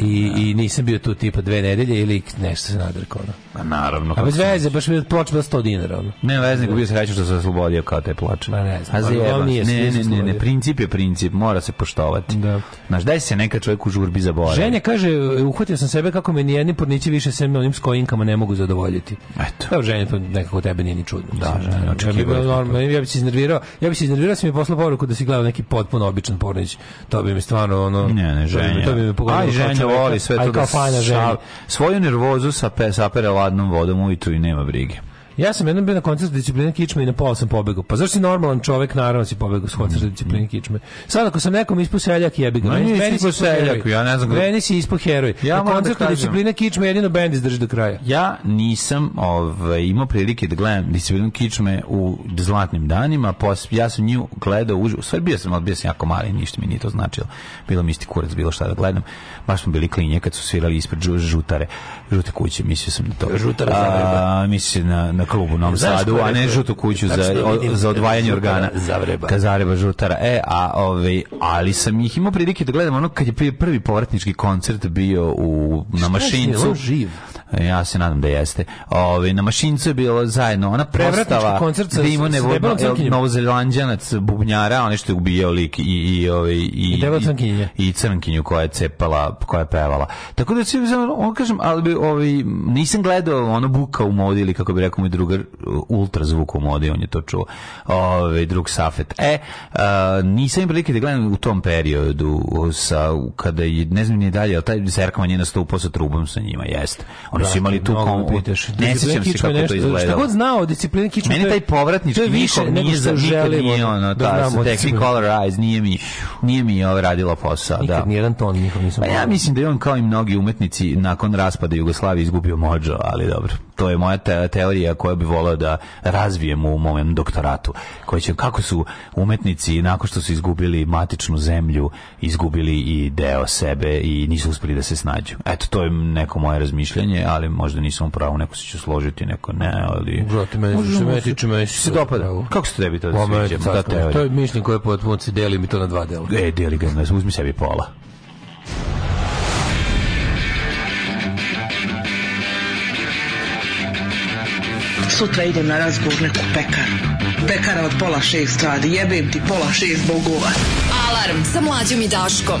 I, i nisam bio tu tipa dve nedelje ili nešto se nadrkao. A pa naravno. A bez veze, baš mi je ploč 100 dinara. Ono. Ne, vez nego bio srećan što se oslobodio kao taj ploč. Ma ne znam. A pa zjeba. Ne, ne, ne, ne, princip je princip, mora se poštovati. Da. Znaš, daj se neka čovjek u žurbi zaboravi. Ženja kaže, uhvatio sam sebe kako me nijedni pornići više sem onim skojinkama ne mogu zadovoljiti. Eto. Evo, ženja, to nekako tebe nije ni čudno. Da, ženja, znači, očekivao. Ja bih se iznervirao, ja bih se iznervirao, da sam mi poslao poruku da si gledao neki potpuno običan pornić. To bi mi stvarno, ono... Ne, ne, ženja. To bi mi pogodilo ne voli sve to da... Sa, svoju nervozu sa sapere ladnom vodom ujutru i nema brige. Ja sam jednom bio na koncertu discipline kičme i na pola sam pobegao. Pa zašto si normalan čovjek, naravno si pobegao s koncerta mm-hmm. discipline kičme. Sad ako sam nekom ispo seljak, jebi ga. Meni si ispo seljak, ja ne znam. Meni si ispo heroj. Ja na da koncertu da discipline kičme jedino bend izdrži do kraja. Ja nisam ovaj, imao prilike da gledam discipline kičme u zlatnim danima, pos, ja sam nju gledao, u, u stvari bio sam, ali bio sam jako mali, ništa mi nije to značilo. Bilo mi isti kurac, bilo šta da gledam. Baš smo bili klinje kad su svirali ispred žutare, žute kuće, mislio sam na to. Žutara Zagreba. Mislio na, na klub u Novom Sadu, a ne žutu kuću za, za da odvajanje organa. Zavreba. Kazareba žutara. E, a, ove, ovaj, ali sam ih imao prilike da gledam ono kad je prvi povratnički koncert bio u, na Mašincu. Šta je, živ? Ja se nadam da jeste. Ovi, na Mašincu je bilo zajedno. Ona postava koncert sa Dimo bubnjara, onaj što je ubijao lik i i ovaj i i, i, i crnkinju koja je cepala, koja je pevala. Tako da se on kažem, ali bi ovi, nisam gledao ono buka u modi ili kako bi rekao moj drugar ultrazvuk u modi, on je to čuo. Ovaj drug Safet. E, a, nisam im prilike da gledam u tom periodu sa kada je ne znam ni dalje, al taj Serkman je nastupao sa trubom sa njima, jeste Oni da, su imali tu kom... pitaš. Ne sećam se kako nešto, to izgledalo. Šta god znao o kičme. Meni taj povratnički to više nije za želimo. Nije ono, da ta Technicolor Eyes, nije mi, nije mi ovo ovaj, radila posao. Nikad da. nijedan ton nikom nisam. Pa ja mislim da je on kao i mnogi umetnici nakon raspada Jugoslavije izgubio mođo, ali dobro. To je moja te, teorija koju bih volao da razvijem u mom doktoratu. Koji će, kako su umetnici nakon što su izgubili matičnu zemlju, izgubili i deo sebe i nisu uspeli da se snađu. Eto, to je neko moje razmišljanje, ali možda nisam pravo, neko se će složiti, neko ne, ali... Brate, meni što me tiče, meni se dopada. Evo. Kako ste tebi to da sviđa? Da, teorija. To je mišljenje koje pod muci deli mi to na dva dela. E, deli ga, znači, uzmi sebi pola. Sutra idem na razgovor neku pekaru. Pekara od pola šest radi, jebem ti pola šest bogova. Alarm sa mlađom i Daškom.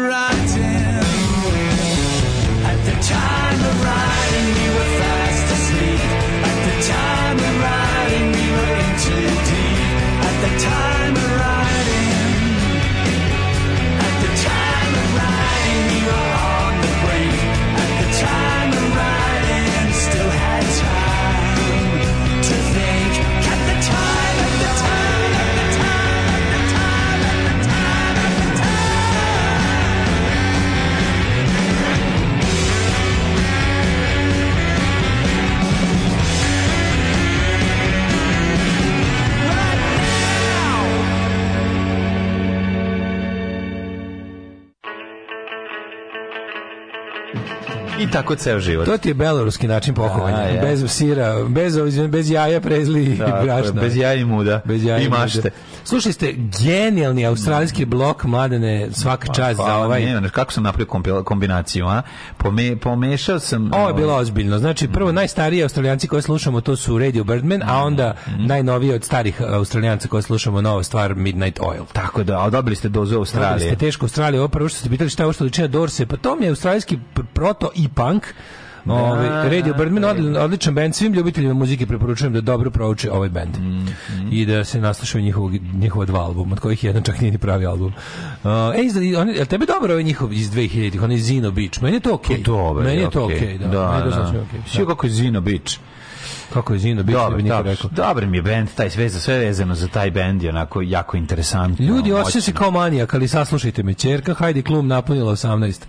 tako ceo život. To ti je beloruski način pokovanja. Ja. Da, da, da. Bez sira, bez, bez jaja prezli i brašna. Bez jaja i muda. Bez jaja i, i mašte. Muda. Slušaj ste, genijalni australijski blok, mladene, svaka pa čast za ovaj... Ne, ne, kako sam napravio kombinaciju, a? Pome, pomešao sam... Ovo je ovaj- bilo ozbiljno. Znači, prvo, mhm. najstariji australijanci koje slušamo, to su Radio Birdman, a onda mm. najnoviji od starih australijanca koje slušamo, nova stvar, Midnight Oil. Tako da, a dobili ste dozu Australije. Dobili ste teško Australije, ovo prvo što ste pitali šta je ovo što ličina Dorse, pa to mi je australijski proto i punk. Ovaj, da, ovaj, Radio Birdman, odličan, bend svim ljubiteljima muzike preporučujem da dobro prouče ovaj bend. mm, mm. i da se naslušaju njihovog, njihova dva albuma, od kojih jedan čak nije ni pravi album. Uh, ej, je tebe dobro ovaj njihov iz 2000-ih, onaj Zino Beach, meni je to okej. Okay. Pa to dobro, meni je to okej, okay. okay, da. da, da. da. Okay. Sve kako je Zino Beach. Kako je zino, bi dobar, niko rekao. Dobar mi je bend, taj sve za sve vezano za taj bend je onako jako interesantno. Ljudi, osjeća se kao manija ali saslušajte me. Čerka Heidi Klum napunila 18.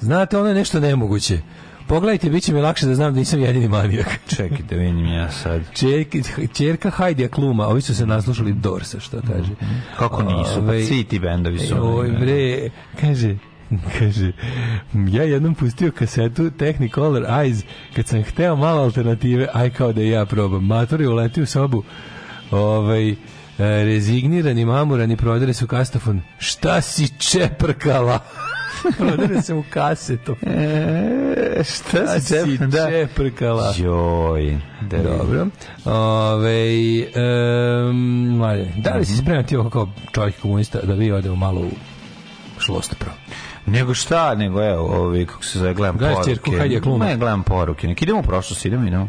Znate, ono je nešto nemoguće. Pogledajte, bit će mi lakše da znam da nisam jedini manijak. <laughs> Čekajte, da vidim ja sad. Ček, čerka Hajdija Kluma, ovi su se naslušali Dorsa, što kaže. Mhm. Kako nisu, Ove, pa ovaj, svi ti bendovi su. Oj, bre, da. kaže, <laughs> Kaže, ja jednom pustio kasetu Technicolor Eyes, kad sam hteo malo alternative, aj kao da ja probam. Mator je uletio u sobu, ovaj, e, rezignirani, mamurani, prodere su kastofon. Šta si čeprkala? <laughs> prodere se u kasetu. E, šta si čep, da. čeprkala? Joj. Da Dobro. Ove, um, mladen, da li si mhm. spreman ti kao čovjek komunista da vi odemo malo u pro? Nego šta, nego evo, ovi, kako se zove, gledam Gaš, poruke. Gaš, hajde, kluma. Ne, gledam poruke. Nek idemo u prošlost, idemo i idemo.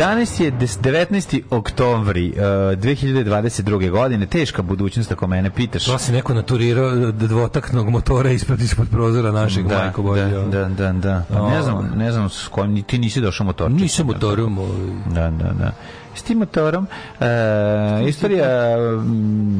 Danas je 19. oktobri uh, 2022. godine, teška budućnost ako mene pitaš. To si neko naturirao e, dvotaknog motora ispred ispod prozora našeg da, Majko Boja. Da, da, da, da. Pa ne znam, ne znam s kojim, ti nisi došao motorčićem. Nisam motorom. Da, ovaj. da, da. da. S tim motorom, e, istorija,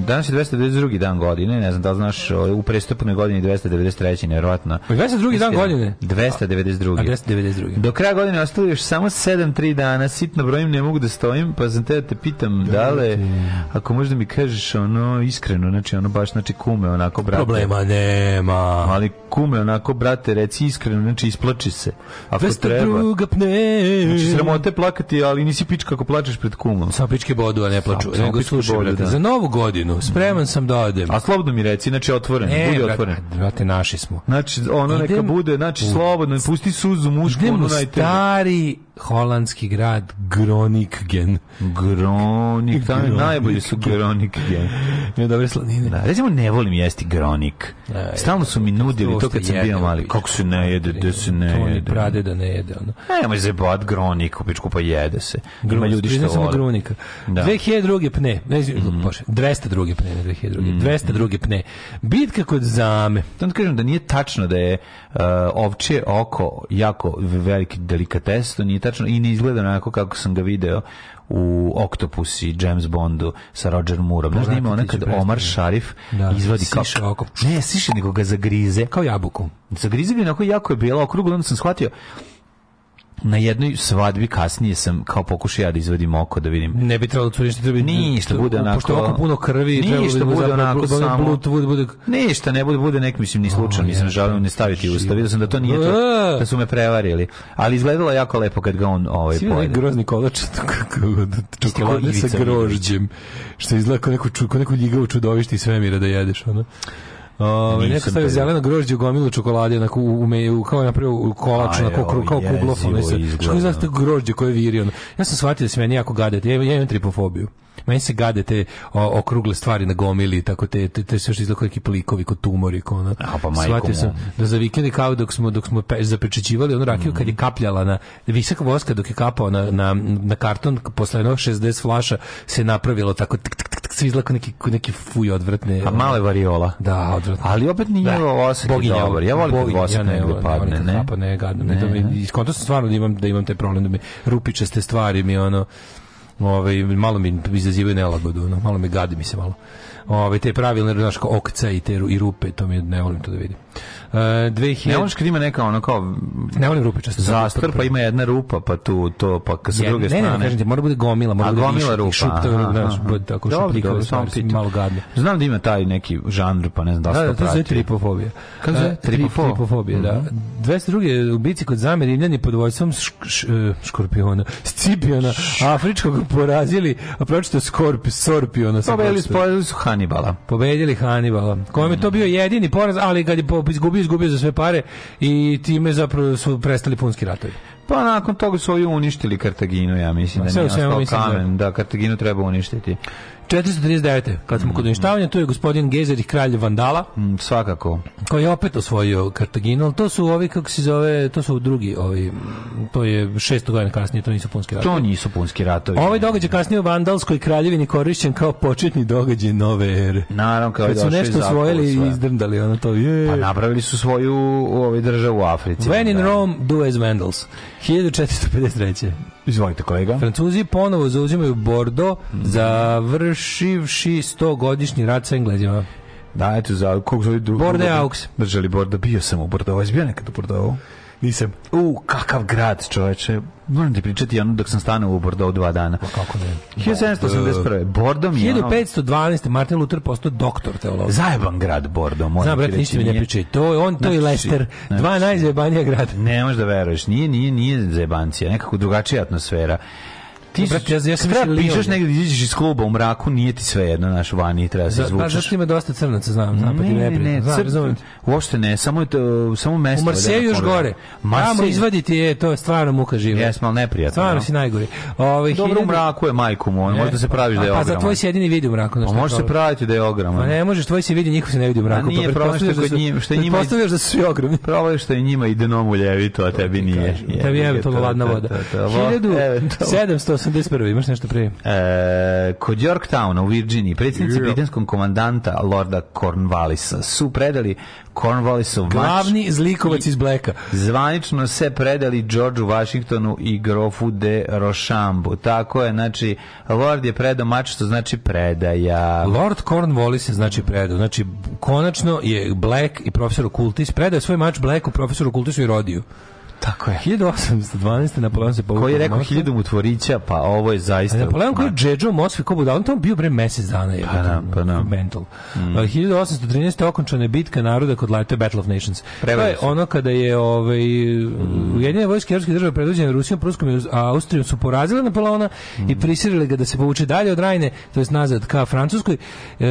danas je 292. dan godine, ne znam da znaš, ovaj, u prestupnoj godini 293. nevjerojatno. 22. Pa dan godine? 292. A, 292. Do kraja godine ostalo još samo 7-3 dana, sitno brojim, ne mogu da stojim, pa sam te da te pitam, da, da li, da ako možda mi kažeš ono iskreno, znači ono baš, znači kume onako, brate. Problema nema. Ali kume onako, brate, reci iskreno, znači isplači se. Ako 202. treba. Znači sramote plakati, ali nisi pička ako plačeš pred kumom. Sapičke bodu, a ne plaču. Sa, nego slušaj, bodu, brate, da. za novu godinu spreman sam da odem. A slobodno mi reci, znači otvoren, e, budi brate, otvoren. Brate, naši smo. Znači, ono idem, neka bude, znači, slobodno, pusti suzu mušku, ono najteže. Idemo stari, holandski grad Groningen. Groningen, tamo je najbolji su Groningen. Ne, dobre slanine. Da, recimo ne volim jesti Gronik. Da, Stalno su mi nudili to kad sam bio mali. Kako se ne jede, da se ne jede. To prade da ne jede. Ono. Ne, nemoj zebat Gronik, u pičku pa jede se. Ima ljudi što vole. Samo Gronika. Da. 2002. pne, ne znam, mhm. mm. bože, 202. pne, ne 2002. Mm. 202. pne. Bitka kod zame. Tam da kažem da nije tačno da je uh, ovčje oko jako veliki delikates, to nije tačno tačno i ne izgleda onako kako sam ga video u Octopus i James Bondu sa Roger Moorom. Znaš da ima ona Omar Sharif da, izvadi kao... Oko... Ne, siše, nego ga zagrize. Kao jabuku. Zagrize mi onako jako je bilo okruglo, onda sam shvatio na jednoj svadbi kasnije sam kao pokušao ja da izvadim oko da vidim. Ne bi trebalo da curi ništa, treba ništa bude onako. Pošto oko puno krvi, da ništa bude onako samo blut bude bude. Ništa ne bude bude nek mislim ni slučajno, nisam želeo ne staviti u usta. Video sam da to nije to, e! da su me prevarili. Ali izgledalo jako lepo kad ga on ovaj pojede. grozni kolač čokolade <laughs> sa grožđem. Što izgleda kao neko čuko, neko ljigavu čudovište i svemira da jedeš, ono. Ovaj neko stavio zeleno grožđe, gomilu čokolade na u, u, kao na prvo kolač na kao kao kuglofon. Što je grožđe koje viri on. Ja sam shvatio da se meni jako gadete. Ja, ja imam tripofobiju meni se gade te o, okrugle stvari na gomili, tako te, te, te sve što izgleda neki plikovi, kod tumori, kod ono. A pa majko sam da za vikend kao dok smo, dok smo pe, zapečećivali onu rakiju mm -hmm. kad je kapljala na, visoka voska dok je kapao na, na, na karton, posle jednog 60 flaša se napravilo tako tik, tik, tik, tik sve izgleda neki, neki fuj odvratne. A pa male variola. Da, odvratne. Ali opet nije da. osak Boginja, dobar. Ja volim Boginja, kad vosak ja ne, negdje padne. Ne, ne, ne, ne, gadno. Ne, ne, ne. Da mi, stvarno da imam, da imam te problem, da mi rupičaste stvari mi ono Ove, ovaj, malo mi izazivaju nelagodu, no, malo me gadi mi se malo. Ove, te pravilne znaš, okca i te i rupe, to mi ne volim to da vidim. Uh, e, 2000... Ne voliš kad ima neka ono kao... Ne volim rupe često. Zastor, pa ima jedna rupa, pa tu to, pa sa ja, druge ne, strane. Ne, ne, ne, kažem ti, mora bude gomila, mora A, bude gomila više, rupa. Šupta, aha, znaš, bude tako dobro, šupljikave dobro, stvari, ovaj, sam malo gadne. Znam da ima taj neki žanr, pa ne znam da se da, to prati. Da, to je tripofobija. Kako zove? E, tripofo? Tripofobija, mm -hmm. da. 202. Mhm. u kod Zame Rimljani pod vojstvom e, škorpiona, scipiona, afričkog porazili, a pročito skorp, sorpiona. Pa veli su Hannibala. Pobedili Hannibala. Kojem je to bio jedini poraz, ali kad je izgubio, izgubio za sve pare i time zapravo su prestali punski ratovi. Pa nakon toga su ovi uništili Kartaginu, ja mislim da nije ostao da kamen, da Kartaginu treba uništiti. 439. Kad smo kod mm-hmm. uništavanja, tu je gospodin Gezerih, kralj Vandala. Mm, svakako. Koji je opet osvojio Kartaginu, ali to su ovi, kako se zove, to su drugi, ovi, to je šesto godina kasnije, to nisu punski ratovi. To nisu punski ratovi. Ovaj događaj kasnije u Vandalskoj kraljevini korišćen kao početni događaj nove ere. Naravno, kao Kad su nešto osvojili i izdrndali, ono to je. Pa napravili su svoju ovi, državu u Africi. When in da. Rome, do as Vandals. 1453. Izvolite kolega. Francuzi ponovo zauzimaju Bordo mm. završivši 100-godišnji rat sa Englezima. Da, eto, za, kako zove... Bordeaux. Držali da, Bordo, bio sam u Bordeaux, bio nekad u Bordeaux. Nisam. U, kakav grad, čoveče. Moram ti pričati ono dok sam stanao u Bordeaux dva dana. Pa kako ne? 1781. Bordeaux je 1512. Martin Luther postao doktor teologije. Zajeban grad Bordeaux, moram Znam, brate, ništa mi ne pričaj. To je on, to je znači, Lester. Znači, dva najzajebanija grada. Ne možeš da veruješ. Nije, nije, nije zajebancija. Nekako drugačija atmosfera ti brate, ja, ja sam treba pišeš negdje, izađeš iz kluba u mraku, nije ti sve jedno, naš vani, treba se da, izvučeš. Da, pa zašto ima dosta crnaca, znam, znam, pa ti ne, ne, znam, crn, uopšte ne, samo, to, samo mesto. U Marseju da još gore, tamo izvaditi je, to je stvarno muka živa. Jesmo, ali neprijatno. Stvarno si najgori. Ove, Dobro u mraku je, majku mu, možda se praviš da je ogroman. Pa za tvoj se jedini vidi u mraku. Pa može se praviti da je ogroman. Pa ne možeš, tvoj se vidi, njihov se ne vidi u mraku. A pa pa nije problem što da kod njima, što njima... Postavljaš da su svi ogromni. Problem što je njima i denom dnom uljevito, a tebi nije. Tebi je to ladna voda. 1700 81. imaš nešto prije? E, kod Yorktowna u Virginiji predsjednici yeah. britanskom komandanta Lorda Cornwallisa su predali Cornwallisov Glavni mač zlikovac iz Blacka. Zvanično se predali Georgeu Washingtonu i grofu de Rochambeau. Tako je, znači, Lord je predao mač, što znači predaja. Lord Cornwallis je znači predao. Znači, konačno je Black i profesor Okultis predao svoj mač Blacku, profesoru Okultisu i rodiju. Tako je. 1812. Napoleon se povukao. Koji je rekao hiljadu mutvorića, pa ovo je zaista... A Napoleon koji je džedžo Moskvi ko budala, on tamo bio bre mesec dana. Je, pa nam, da, pa nam. Da. Mental. Mm. 1813. okončana je bitka naroda kod Lajte Battle of Nations. Prevalim to je ono kada je ovaj, mm. Ujedinjene vojske Europske države predvođene Rusijom, Pruskom i Austrijom su porazile Napoleona mm. i prisilile ga da se povuče dalje od Rajne, to je nazad ka Francuskoj. E,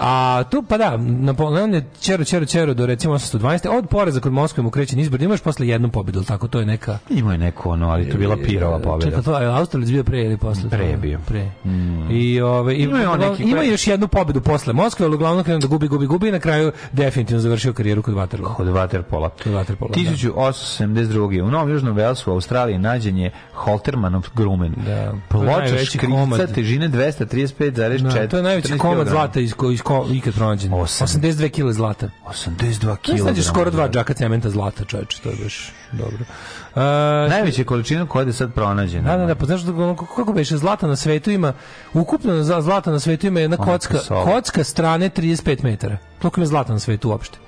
a tu, pa da, Napoleon je čero, čero, čero do recimo 1812. Od poreza kod Moskve mu kreće nizbrd, imaš posle jednu pobedu tako, to je neka... Imao je neko ono, ali to bila pirova pobeda Čekaj, to je Australic bio pre ili posle? Pre je bio. Pre. Mm. I, ove, i, ima, neki ima još jednu pobedu posle Moskve, ali uglavnom krenuo da gubi, gubi, gubi i na kraju definitivno završio karijeru kod Waterloo. Kod Waterpola. Kod Waterpola, 1872. Da. U Novom Južnom Velsu u Australiji nađen je Holtermanov grumen. Da. Ploča škrivca težine 235,4. Da, to je najveći komad zlata iz, iz, ikad pronađen. 82 kg zlata. 82 kg. Ne skoro dva da. džaka cementa zlata, čoveče, to je baš dobro. Uh, Najveća količina koja je sad pronađena. Da, da, da, pa znaš kako beše zlata na svetu ima ukupno zlata na svetu ima jedna kocka, kocka strane 35 metara. Toliko je zlata na svetu uopšte.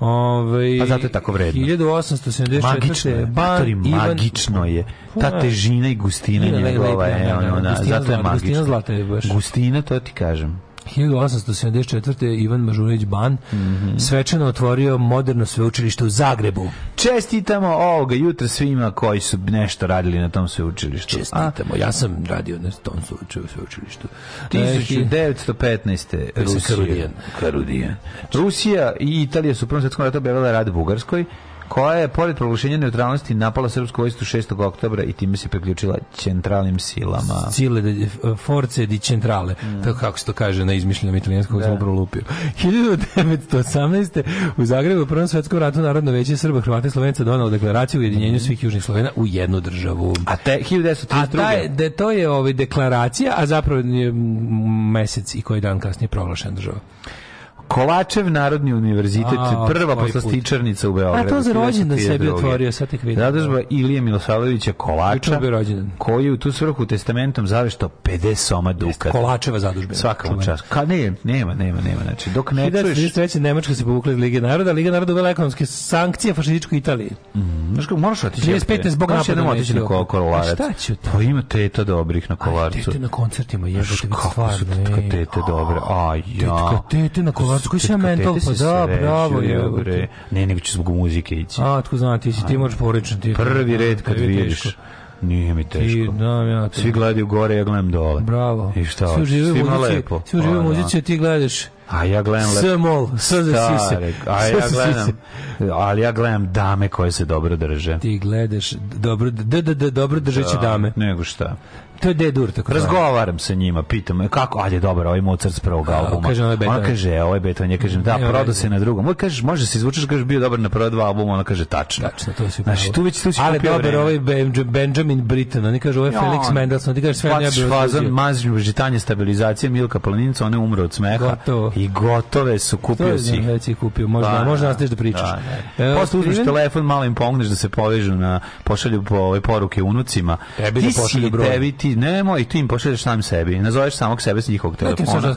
Ove, pa zato je tako vredno. 1874. Magično je, ban, Ivan, magično je. Ta pa- težina i gustina njegova je, ona, da, zato je magično. Gustina zlata je baš. Gustina, to ti kažem. 1874. Ivan Mažurović Ban mm -hmm. svečano otvorio moderno sveučilište u Zagrebu. Čestitamo ovoga jutra svima koji su nešto radili na tom sveučilištu. Čestitamo. A? Ja sam radio na tom sveučilištu. 1915. Rusija. Karudijan. Rusija i Italija su u Prvom svjetskom ratu objavila rad Bugarskoj koja je pored proglašenja neutralnosti napala srpsku vojsku 6. oktobra i time se priključila centralnim silama. Sile de, force di centrale, mm. tako kako se to kaže na izmišljenom italijanskom, da. sam prolupio. 1918. u Zagrebu u Prvom svetskom ratu Narodno veće Srba, Hrvata i Slovenca donalo deklaraciju u ujedinjenju mm. svih južnih Slovena u jednu državu. A te 1932. A taj, de, to je ovaj deklaracija, a zapravo je mesec i koji dan kasnije proglašena država. Kolačev Narodni univerzitet, A, prva poslastičarnica u Beogradu. A to za rođendan sebi otvorio, sad tek vidim. Zadužba da. Ilije Milosavljevića Kolača, koji je u tu svrhu testamentom zaveštao 50 soma dukat. Kolačeva zadužba. Svaka mu čast. Ka, ne, nema, nema, nema. Znači, dok ne čuješ... 1933. Nemačka se povukla iz Lige naroda, Liga naroda uvela ekonomske sankcije fašističkoj Italiji. Mm, znaš kako, moraš otići. 35. zbog napada na otići na kolarac. Šta ću to? Pa ima teta dobrih na kolarcu. Aj, tete na koncertima, jebote, stvarno. Kako su tetka tete dobre? Aj, ja. Tetka tete na kolarcu Od koji se mental, pa da, bravo. Je, ne, nego će zbog muzike ići. A, tko zna, ti si, ti možeš porično. prvi red kad vidiš. Nije mi teško. Ti, da, ja, te... Svi gledaju gore, ja gledam dole. Bravo. I šta? Svi uživaju muzici, svi uživaju pa, muzici, da. ti gledaš. A ja gledam lepo. Smol, sada sise. A ja gledam, ali ja gledam dame koje se dobro drže. Ti gledaš dobro, d, d, d, dobro da. držeće dame. Nego šta to je dedur tako. Razgovaram sa njima, pitam e, kako, ajde dobro, ovaj Mozart s prvog albuma. Kaže, ovo je Beethoven. kaže, e, ovo ovaj je Beethoven, ja kažem, da, prodao se na drugom. on kaže, može se izvučeš, kaže, bio dobar na prva dva albuma, ona kaže, tačno. Tačno, to se Znači, tu već tu si Ali dobar, ovaj Benjamin Britten, oni kaže, ovo Felix Mendelssohn, ti kaže, sve ne bi fazan, mazin, žitanje, stabilizacije, Milka Planica, one umre od smeha. I gotove su, kupio si. To već kupio, možda, da, možda da, nastaviš da, da pričaš. E, Posle uzmeš telefon, malo im pomogneš da se povežu na, pošalju po, ove ovaj, poruke unucima. Tebi da pošalju broj. Tebi, ti nemoj, ti im pošalješ sam sebi. Nazoveš samog sebe s njihovog telefona.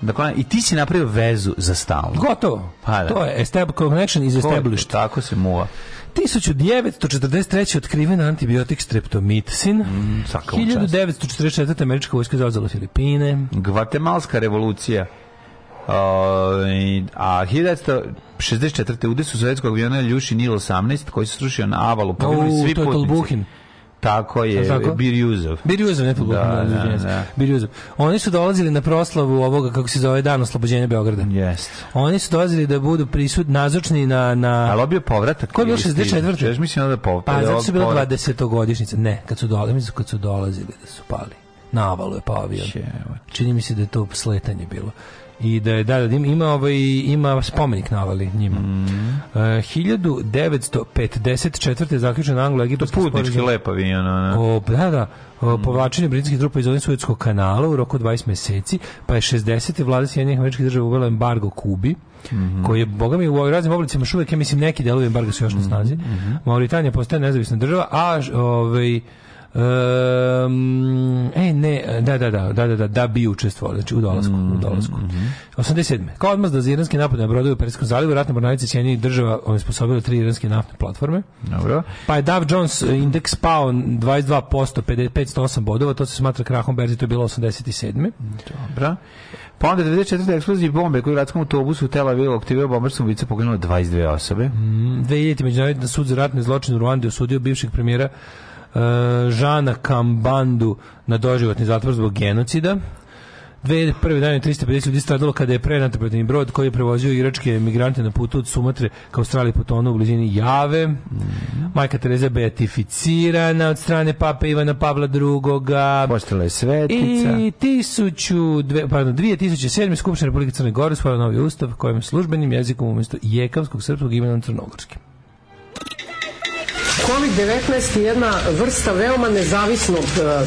Dakle, i ti si napravio vezu za stalno. Gotovo. Pa, da. To je estab connection is established. To, tako se muva. 1943. otkriven antibiotik streptomicin. Mm, 1944. američka vojska zauzela Filipine. Gvatemalska revolucija. Uh, a 1964. udes u sovjetskog aviona Ljuši Nil 18 koji se srušio na avalu poginuli svi putnici. Tako je, tako? Birjuzov. Birjuzov, ne pogledam. Da, da, da, da. Oni su dolazili na proslavu ovoga, kako se zove, Dan oslobođenja Beograda. Yes. Oni su dolazili da budu prisut, nazočni na... na... Ali obio povratak. Ko je bio 64. Češ mislim da je povratak. Pa, da zato su bila 20 godišnjica. Ne, kad su, dolazili, kad su dolazili da su pali. Na avalu je pao avion. Čini mi se da je to sletanje bilo i da je da, da ima ovaj ima spomenik navali njima. Mm. E, uh, 1954. zaključen anglo-egipatski sporazum. Putnički lepavi, ono, ono. O, da, da. Mm. povlačenje britanskih trupa iz ovih kanala u roku 20 meseci, pa je 60. vlada Sjedinjenih američkih država uvela embargo Kubi, Mm -hmm. koji je, boga mi, u raznim oblicima šuvek, ja mislim, neki delovi embarga su još na snazi. Mm -hmm. Mauritanija postaje nezavisna država, a ovaj, Um, e, ne, da, da, da, da, da, da, da bi učestvovao, znači u dolasku, u mhm, dolasku. Mm -hmm. 87. Kao odmaz da za iranski napad na brodovi u Perskom zalivu, ratne mornarice Sjedinjenih država onesposobile tri iranske naftne platforme. Dobro. Pa je Dow Jones indeks pao 22%, 508 bodova, to se smatra krahom berzi, to je bilo 87. Dobro. Pa onda 94. eksplozije bombe koju u gradskom autobusu u Tel Avivu aktivio bombar subica poginulo 22 osobe. Mm, 2000. Međunarodni sud za ratne zločine u Ruandi osudio bivšeg premijera Eh, Žana Kambandu na doživotni zatvor zbog genocida. 2001. dan je 350 ljudi stradalo kada je prenatrpatni brod koji je prevozio iračke migrante na putu od Sumatre ka Australiji potonuo u blizini Jave. Mm -hmm. Majka Tereza beatificirana od strane pape Ivana Pavla II. Postala je svetica. I 1000, pardon, 2007. Skupština Republike Crne Gore usvojila novi ustav kojim službenim jezikom umesto jekavskog srpskog imena crnogorskim. COVID-19 je jedna vrsta veoma nezavisnog e,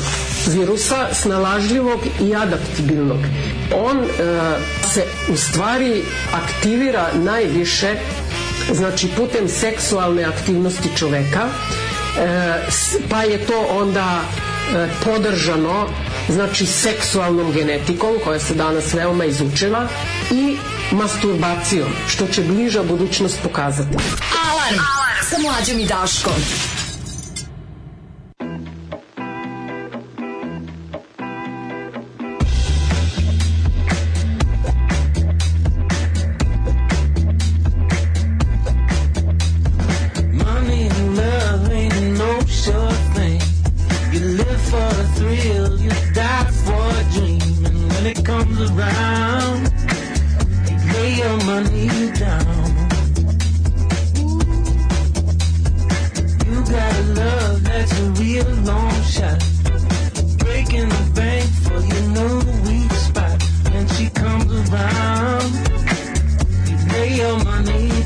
virusa, snalažljivog i adaptibilnog. On e, se u stvari aktivira najviše znači putem seksualne aktivnosti čoveka, e, pa je to onda E, podržano znači seksualnom genetikom koja se danas veoma izučeva i masturbacijom što će bliža budućnost pokazati. Alarm, Alarm. sa mlađom i Daškom. when it comes around, lay your money down. You got a love that's a real long shot. Breaking the bank for you know the weak spot. When she comes around, lay your money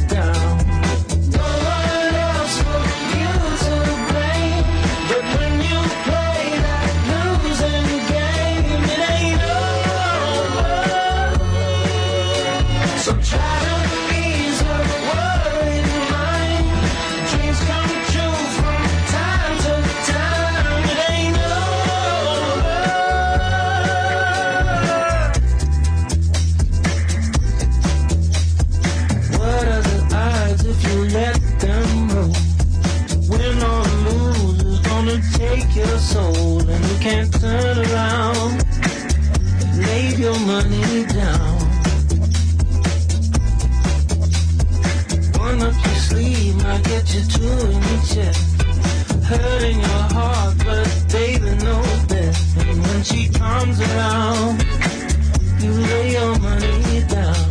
can't turn around. Lay your money down. One up your sleeve might get you two in your chest. Hurting your heart, but baby knows best. And when she comes around, you lay your money down.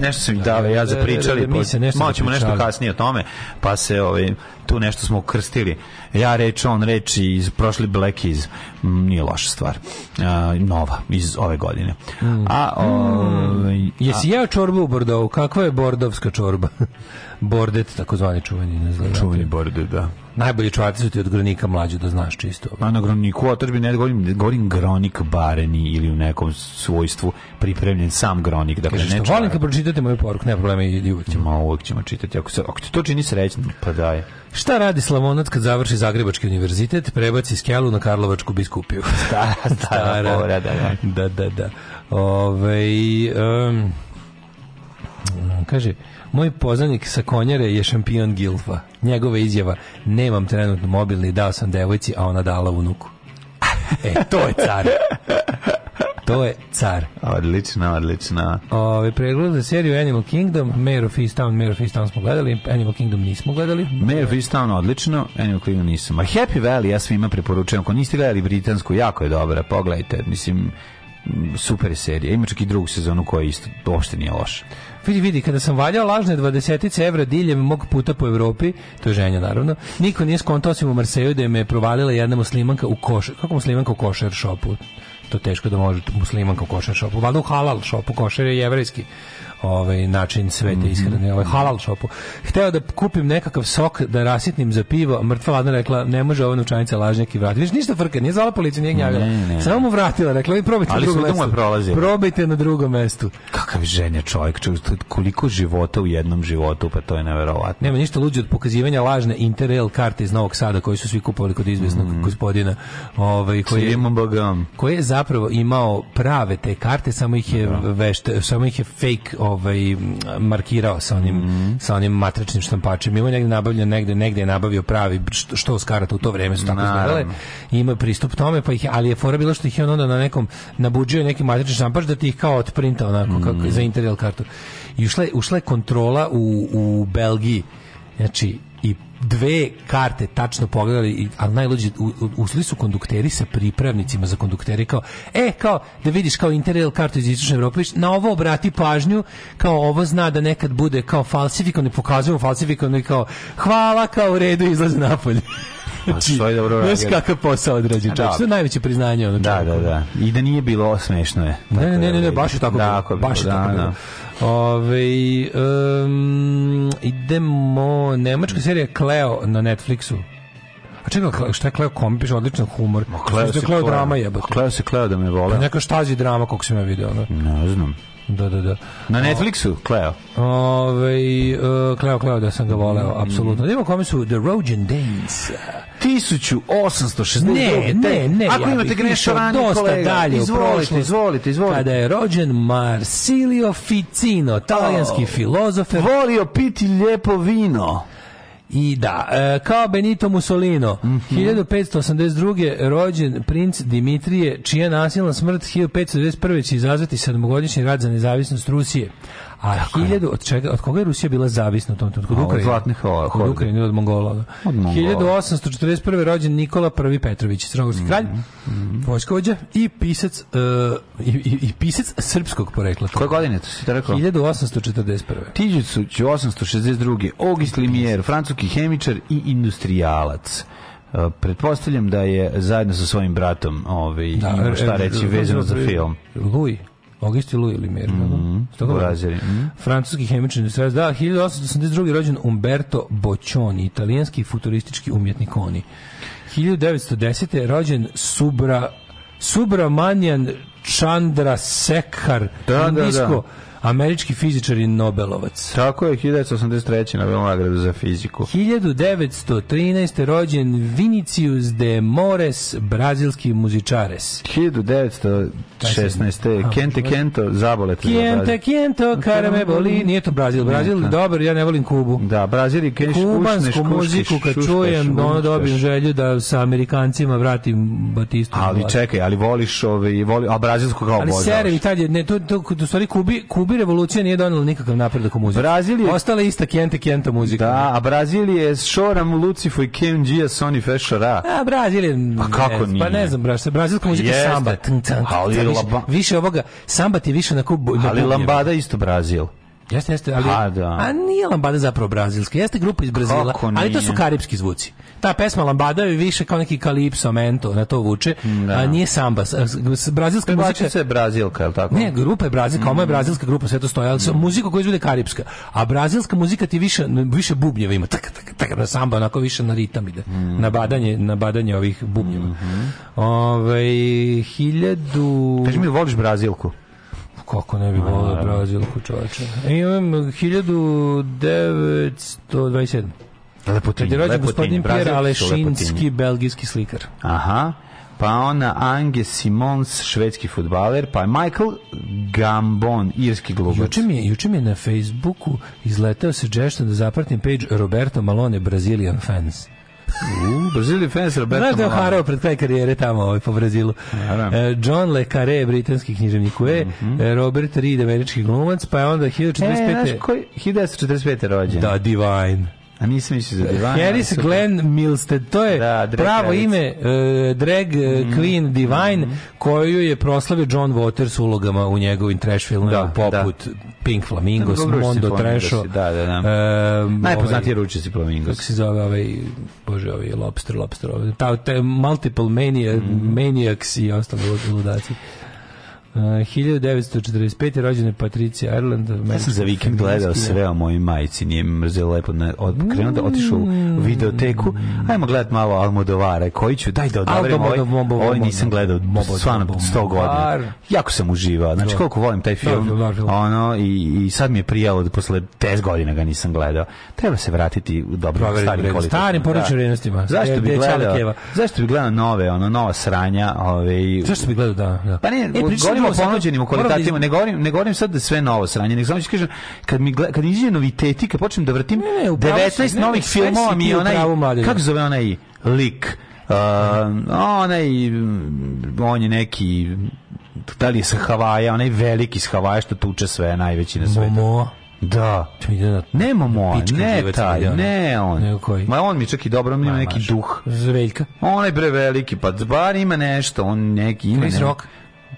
nešto sam da, ja za pričali, pa nešto ćemo nešto kasnije o tome, pa se ovaj, tu nešto smo krstili ja reč, on reč iz prošli Black iz nije loša stvar. Uh, nova, iz ove godine. Mm. A, o, mm. Ovaj, Jesi jeo čorbu u Bordovu? Kakva je bordovska čorba? <laughs> bordet, takozvani čuveni. Ne znam, čuveni bordet, da. Najbolji čuvati su ti od gronika mlađe, da znaš čisto. A na groniku otržbi ne govorim, govorim gronik bareni ili u nekom svojstvu pripremljen sam gronik. Dakle, Kažeš, volim kad pročitate moju poruku, ne problema i uvijek ćemo. Ma, uvijek ćemo čitati. Ako, se, ako te to čini srećno, pa daj. Šta radi Slavonac kad završi Zagrebački univerzitet, prebaci skelu na Karlovačku biskupiju? <laughs> Da, da, da, stara, stara, povra, da, da. Da, da, da. Ove, um, kaže, moj poznanik sa konjare je šampion Gilfa. Njegova izjava, nemam trenutno mobilni, dao sam devojci, a ona dala unuku. E, to je car. <laughs> To je car. Odlično, odlično. Ove, pregled za seriju Animal Kingdom, Mayor of Town, Mayor of Easttown smo gledali, Animal Kingdom nismo gledali. Mayor of Town, odlično, Animal Kingdom nisam. A Happy Valley ja svima preporučujem, ako niste gledali britansku, jako je dobra, pogledajte, mislim, super serija. Ima čak i drugu sezonu koja isto uopšte nije loša. Vidi, vidi, kada sam valjao lažne 20 evra diljem mog puta po Evropi, to je ženja naravno, niko nije skonto osim u Marseju da je me provalila jedna muslimanka u košer, kako muslimanka u košer šopu? to teško da može musliman kao košar šopu. Valjda u halal šopu košar je jevrejski ovaj način sveta mhm. ishrane, ovaj halal shopu. Hteo da kupim nekakav sok da rasitnim za pivo, mrtva ladna rekla ne može ova novčanica lažnjak i vrati. Viš ništa frka, nije zvala policiju, nije gnjavila. Samo mu vratila, rekla vi probajte Ali na drugom da mestu. Probajte na drugom mestu. Kakav ženja čovjek, čovjek, koliko života u jednom životu, pa to je neverovatno. Nema ništa luđe od pokazivanja lažne Interrail karte iz Novog Sada koji su svi kupovali kod izvesnog mm. gospodina, ovaj koji je, koji je zapravo imao prave te karte, samo ih je da. vešte, samo ih je fake ovaj markirao sa onim mm -hmm. sa onim matričnim štampačem. Ima negde nabavljen negde negde je nabavio pravi što, što skarata u to vreme su tako izgledale. Ima pristup tome pa ih ali je fora bila što ih je onda na nekom nabuđio neki matrični štampač da ti ih kao otprinta onako mm -hmm. kako za interijal kartu. I ušla je, ušla je kontrola u u Belgiji. Znači i dve karte tačno pogledali, i ali u, u, su kondukteri sa pripravnicima za konduktere kao, e, kao, da vidiš kao Interrail kartu iz Istočne Evrope, na ovo obrati pažnju, kao ovo zna da nekad bude kao falsifikovano, pokazuje falsifikovano i kao, hvala, kao u redu izlaze napolje. Znači, što znači, je dobro Znaš kakav posao odrađen čovjek. Što da. je najveće priznanje ono Da, da, da. I da nije bilo smešno je. Ne, ne, da ne, ne, baš je tako. Da, bilo, baš je da, tako. Da, bilo. da. Ove, um, idemo, nemačka serija Cleo na Netflixu. A čekaj, šta je Kleo kombi, piše odličan humor. Ma Cleo, se da Kleo drama jebote. Kleo se Cleo da me vole. Pa neka štazi drama kako sam ja video. Ne, ne znam. Da, da, da. Na Netflixu, Cleo. Ovaj uh, Cleo, Cleo da sam ga voleo, mm. apsolutno. Da mm. Evo kome su The Rogan Danes. 1862. Ne, ne, ne. Ako ja imate grešo ranije, dosta kolega, dalje, izvolite, prošlo, izvolite, izvolite. Kada je rođen Marsilio Ficino, talijanski oh. filozofer. Volio piti lijepo vino. I da, e, kao Benito Mussolino, mm -hmm. 1582. rođen princ Dimitrije, čija nasilna smrt 1521. će izazvati sedmogodišnji rad za nezavisnost Rusije. A Tako hiljadu, od, čega, od koga je Rusija bila zavisna u tom trenutku? Od Ukrajine. Zlatne horde. Od Ukrajine, od Mongola. Od Mongola. 1841. rođen Nikola I Petrović, crnogorski kralj, mm -hmm. i pisac, uh, i, i, i, pisac srpskog porekla. Koje godine to si te rekao? 1841. Tiđicu 1862. Ogis Limier, francuski hemičar i industrijalac. Uh, pretpostavljam da je zajedno sa svojim bratom ovaj, da, šta e, reći vezano za film. Louis. Logistilu ili Mirna. Mm -hmm. mm. Francuski hemični industrijac. Da, 1882. rođen Umberto Boccioni, italijanski futuristički umjetnik oni. 1910. rođen Subra Subramanian Chandra Sekhar, da, indijsko da, da, da. Američki fizičar i Nobelovac. Tako je, 1983. Nobelu nagradu za fiziku. 1913. rođen Vinicius de Mores, brazilski muzičares. 1916. Kente Kento, zabolet. Kente Kento, karame boli. Nije to Brazil. Brazil, dobro, ja ne volim Kubu. Da, Brazil i keš, Kubansku muziku kad čujem, da ono dobijem želju da sa Amerikancima vratim Batistu. Ali čekaj, ali voliš, ovi, ovaj, voli, a brazilsko kao obožavaš. Ali Serem, Italije, ne, to, to, to, to, to, to, to, to, bi revolucija nije donela nikakav napredak u muziku. Brazilije... Ostala ista Kente Kento muzika. Da, a Brazilije je Šoram, Lucifo i Kem Gia, Sony Fešara. A Brazilije... Pa kako pa nije? Pa ne znam, brazilska muzika je samba. Ali više, više ovoga, samba ti više na kubu... Ali Lambada isto Brazil. Jeste, jeste, ali a, pa, da. a nije Lambada zapravo brazilska, jeste grupa iz Brazila, ali to su karipski zvuci. Ta pesma Lambada je više kao neki kalipso, mento, na to vuče, mm, da. a nije samba. Brazilska muzika... se Brazilka, je tako? Ne, grupa je Brazilka, mm. Oma je brazilska grupa, sve to stoje, ali mm. muzika koja izvode karipska, a brazilska muzika ti više, više bubnjeva ima, tak, tak, tak, na samba, onako više na ritam ide, mm. na, badanje, na badanje ovih bubnjeva. Mm -hmm. Ove, ovaj, hiljadu... Kaži mi, voliš Brazilku? Kako ne bi volio Brazilku, I e, Imam 1927. Lepotinje, da, da, Kad je rođen da, gospodin Pierre Alešinski, belgijski slikar. Aha pa ona Ange Simons, švedski futbaler, pa Michael Gambon, irski glumac. Juče mi je, juče mi je na Facebooku izletao se džeštan da zapratim page Roberto Malone, Brazilian fans. U, Brazil Defense, Roberto Znaš da je oharao pred kraj karijere tamo ovaj, po Brazilu. E, John Le Carré, britanski književnik UE, mm -hmm. E, Robert Reed, američki glumac, pa je onda 1945. E, koji, 1945. rođen. Da, Divine. A nisam mislio za Divine. Harris super. Glenn Milstead, to je da, pravo Harris. ime uh, drag uh, mm. Queen Divine, mm. koju je proslavio John Waters ulogama u njegovim trash filmovima, da, da. poput da. Pink Flamingos, da, Mondo Trasho. Da, da, da. Um, Najpoznatiji ovaj, ručici Flamingos. Kako se zove ovaj, bože, ovaj Lobster, Lobster, ovaj, ta, ta, Multiple mania, mm. Maniacs i ostalo ludaci. 1945. je rođena Patricia Ireland. Ja sam za vikend gledao sve o mojoj majici, nije mrzelo lepo. Na, od, krenuo da otišao u mm. videoteku, ajmo gledat malo Almodovara, koji ću, daj da odabrim ovaj, ovaj nisam gledao stvarno 100 godina. Jako sam uživao, znači koliko volim taj film, ono, i, i sad mi je prijalo da posle 10 godina ga nisam gledao. Treba se vratiti u dobro starim kvalitetima. Starim da. porodičnim vrijednostima. Zašto bi gledao, zašto bi gledao nove, ono, nova sranja, ovaj... Zašto bi gledao, da, da. Pa ne, e, govorim o ponuđenim da kvalitetima, ne govorim, ne govorim sad da sve novo sranje, nego samo ću kažem kad mi kad izađu noviteti, kad počnem da vrtim ne, ne, 19 ne, novih filmova mi onaj kako zove onaj lik Uh, onaj on je neki da li je sa Havaja, onaj veliki s Havaja što tuče sve, najveći na svetu. Momo. Da. Nema da, moj, da. ne taj, ne on. Nekoj. Ma on mi čak i dobro, on ima neki duh. Zveljka. Onaj bre veliki, pa bar ima nešto, on neki ima. Chris Rock.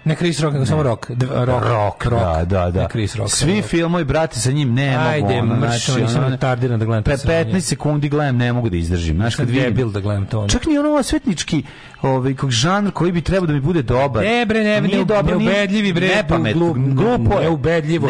Ne Chris Rock, nego samo Rock. Rock. Rock, da, da, da. Chris Rock. Svi filmovi, brate, sa njim ne mogu. Ajde, mrš, ono, nisam retardiran da gledam. Pre 15 sekundi gledam, ne mogu da izdržim. Znaš, kad vidim. Debil da gledam to. Čak ni ono osvetnički, ovaj kog žanr koji bi trebao da mi bude dobar. Ne bre, ne, nije ne, dobro, neubedljivi bre, nepamet, glup, glupo, Ne ubedljivo.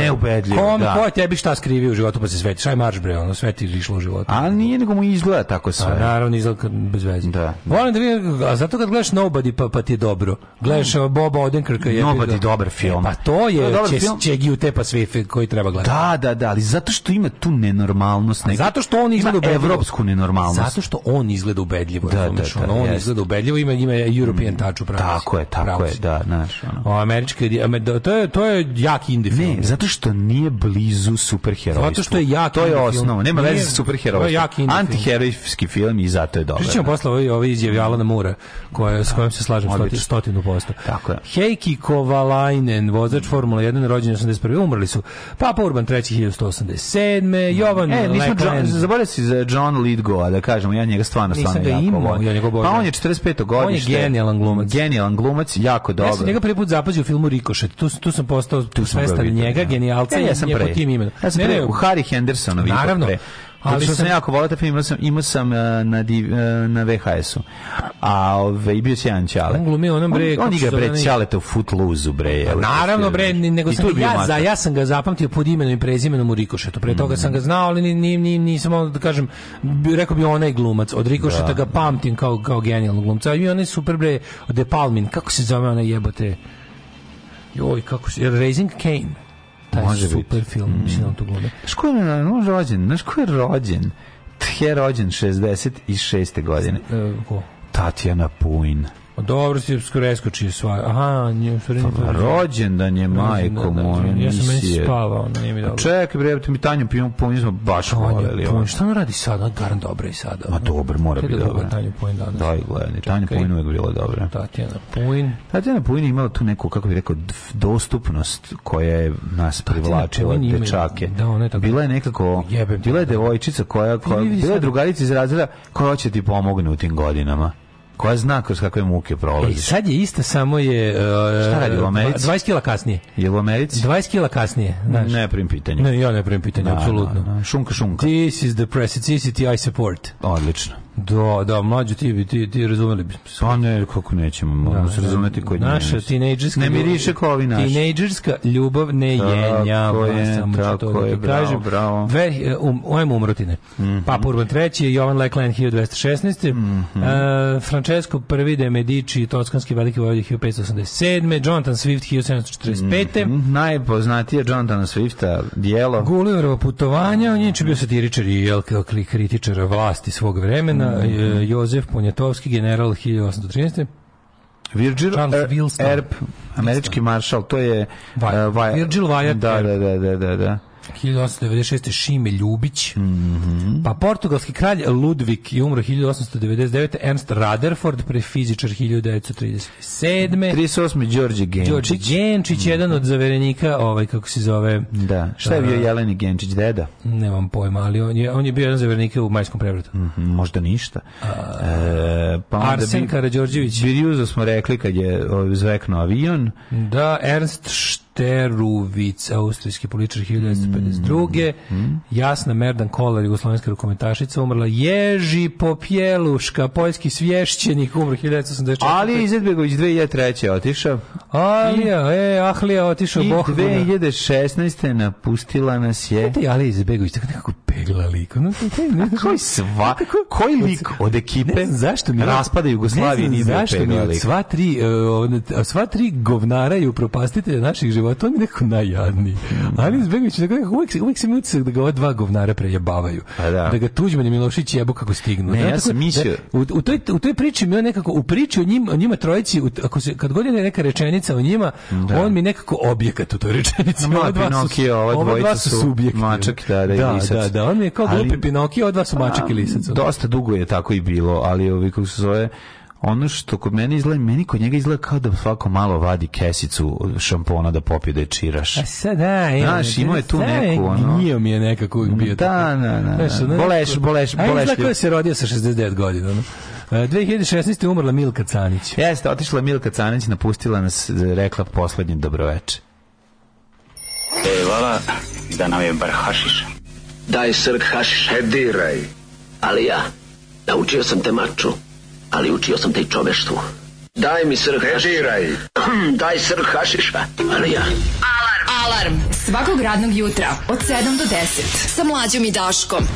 Kom da. ko tebi šta skrivi u životu pa se sveti. Šaj marš bre, ono sveti išlo u životu. A nije nego mu izgleda tako pa, sve. A, naravno izgleda bez veze. Da, da. Volim da vidim, a zato kad gledaš Nobody pa pa ti je dobro. Gledaš mm. Boba Odenkirka je Nobody da. dobar film. E, pa to je no, Čegiju te pa sve koji treba gledati. Da, da, da, ali zato što ima tu nenormalnost, neki. Zato što on izgleda ubedljivo. Evropsku nenormalnost. Zato što on izgleda ubedljivo, da, da, da, on izgleda ubedljivo, ima njima je European mm. touch u Tako je, tako pravosti. je, da, znaš. Ono. O, američki, to je, to je jak indie film. Ne, zato što nije blizu superherojstva. Zato što je jak To je osnova, nema veze sa superherojstvom. Antiherojski film i zato je dobro. Pričamo posle ove, ove izjave Alana Mura, koja, s kojom se slažem stoti, stotinu posto. Tako je. Heiki Kovalainen, vozač Formula 1, rođen je 81. Umrli su Papa Urban III. 1187. Mm. Jovan e, Lekland. Zaboravio si za John Lidgova, da kažemo, ja njega stvarno stvarno jako volim. Ja pa on je 45. godine on je genijalan glumac. Genijalan glumac, jako dobro. Ja sam njega prvi put zapazio u filmu Ricochet. Tu, tu sam postao tu svestan njega, da. genijalca. Ja, ja sam pre. Tim imenom. Ja sam pre, u Harry Hendersonovi. Naravno. Pre. Ali Zato što sam, sam jako volao taj film, imao sam, imao sam e, na, div, e, na VHS-u. A ove, ovaj, i bio si jedan Ćale. On glumio onom bre... On, on igra bre Ćaleta u Footloose-u bre. Pa je, naravno bre, nego sam ja, za, ja sam ga zapamtio pod imenom i prezimenom u Rikošetu. Pre toga mhm. sam ga znao, ali ni, ni, ni, nisam da kažem, rekao bi onaj glumac. Od Rikošeta da. ga pamtim kao, kao genijalnog glumca. I onaj super bre, De Palmin, kako se zove onaj jebote? Joj, kako se... Raising Kane taj Može super biti. film, mm. mislim da on tu glume. Znaš ko je no, rođen? Znaš ko je rođen? Tje rođen 66. godine. E, ko? Tatjana Pujn. Dobro si preskočio sva. Aha, nije stvari nije. Pa, rođendan je majko da, da, moja. Ja sam meni spavao, ona nije mi pa dobro. Čekaj bre, mi Tanju pijemo po nismo baš hvalili. Pa šta ona radi sada? Garan dobro i sada. Ma dobro, mora biti da dobro. Tanju Pujin danas. Daj gledaj, Tanju Pujin uvek bila dobra. Tatjana Pujin. Tatjana Pujin imala tu neku kako bih rekao dostupnost koja je nas privlačila dečake. Da, ona je tako. Bila je nekako bila je devojčica koja koja bila je drugarica iz razreda koja hoće ti pomogne u tim godinama koja zna kroz kakve muke prolazi. E, sad je ista, samo je... Uh, Šta radi u Americi? 20 kila kasnije. Je u Americi? 20 kila kasnije. Znaš. Ne prim pitanje. Ne, ja ne prim pitanje, da, apsolutno. Da, da. Šunka, šunka. This is the press, it's easy, I support. Odlično. Da, da, mlađi ti bi ti ti razumeli bi. Pa ne, kako nećemo, moramo da, se da. razumeti kod njega. Naša tinejdžerska ne miriše kao ovi naši. Tinejdžerska ljubav ne jenja, tako je, samo tako to da je, bravo, kažem. Bravo. Dve e, um, um umrotine. Mm -hmm. Papa Urban III, Jovan Leklen 1216. Mm -hmm. uh, Francesco I de Medici, toskanski veliki vojvoda 1587. Jonathan Swift 1745. Mm -hmm. Najpoznatije Jonathana Swifta djelo. Gulliverovo putovanja, on je bio satiričar i jel kritičar vlasti svog vremena godina, Jozef Ponjatovski, general 1813. Virgil er, Wilson. Erb, američki maršal, to je... uh, Virgil Wyatt Da, da, da, da, da. 1896. Šime Ljubić, mm -hmm. pa portugalski kralj Ludvik i umro 1899. Ernst Rutherford, prefizičar 1937. 38. Đorđe Genčić. Đorđe Genčić, mm -hmm. jedan od zaverenika, ovaj, kako se zove... Da, šta je bio Jeleni Genčić, deda? Nemam pojma, ali on je, on je bio jedan zaverenika u majskom prevratu. Mm -hmm, možda ništa. A, e, pa Arsen bi, Karadžorđević. Biriuza smo rekli kad je ovaj, zvekno avion. Da, Ernst Št Šteruvic, austrijski političar 1952. Mm -hmm. Jasna Merdan Kolar, jugoslovenska rukometašica, umrla Ježi Popjeluška, poljski svješćenik, umro 1984. Ali je Izetbegović 2003. otišao. Alija, e, Ahlija otišao. I bohuna. 2016. napustila nas je... Znate, Alija Izetbegović, tako nekako pegla lik. No, koji sva, koji lik od ekipe ne zašto mi raspada Jugoslavije nije zašto mi sva tri, uh, sva tri govnara i upropastitelja naših života životu, on je nekako najjadniji. Mm. Ali Izbegović, da uvijek, uvijek se mi utisak da ga ova dva govnara prejebavaju. Pa da. da ga Tuđman i Milošić jebu kako stignu. Ne, da, ja sam mislio... Da, u, u, toj, u toj priči mi on nekako, u priči o, njim, o njima trojici, u, ako se, kad god je neka rečenica o njima, da. on mi nekako objekat u toj rečenici. No, ova Pinokio, ova dvojica su, su subjekti. Mačak, da, da, da, da, da, on mi je kao glupi Pinokio, ova dva su mačak i lisac. Dosta dugo je tako i bilo, ali ovi kako se zove, ono što kod mene izgleda, meni kod njega izgleda kao da svako malo vadi kesicu šampona da popije da je čiraš. A e, sad, da, ima, e, Znaš, da, imao je tu da, e, neku, ono... Nije mi je nekako uvijek bio. Da, da, da. Boleš, boleš, boleš. A izgleda da se rodio sa 69 godina, ono. 2016. umrla Milka Canić. Jeste, otišla Milka Canić, napustila nas, rekla poslednje dobroveče. E, vala, da nam je bar hašiš. Daj srk hašiš. E, diraj. Ali ja, naučio sam te maču ali učio sam taj čoveštvu. Daj mi srh Režiraj. Hm, daj srh hašiša. Ali ja. Alarm. Alarm. Svakog radnog jutra od 7 do 10. Sa mlađom i Daškom.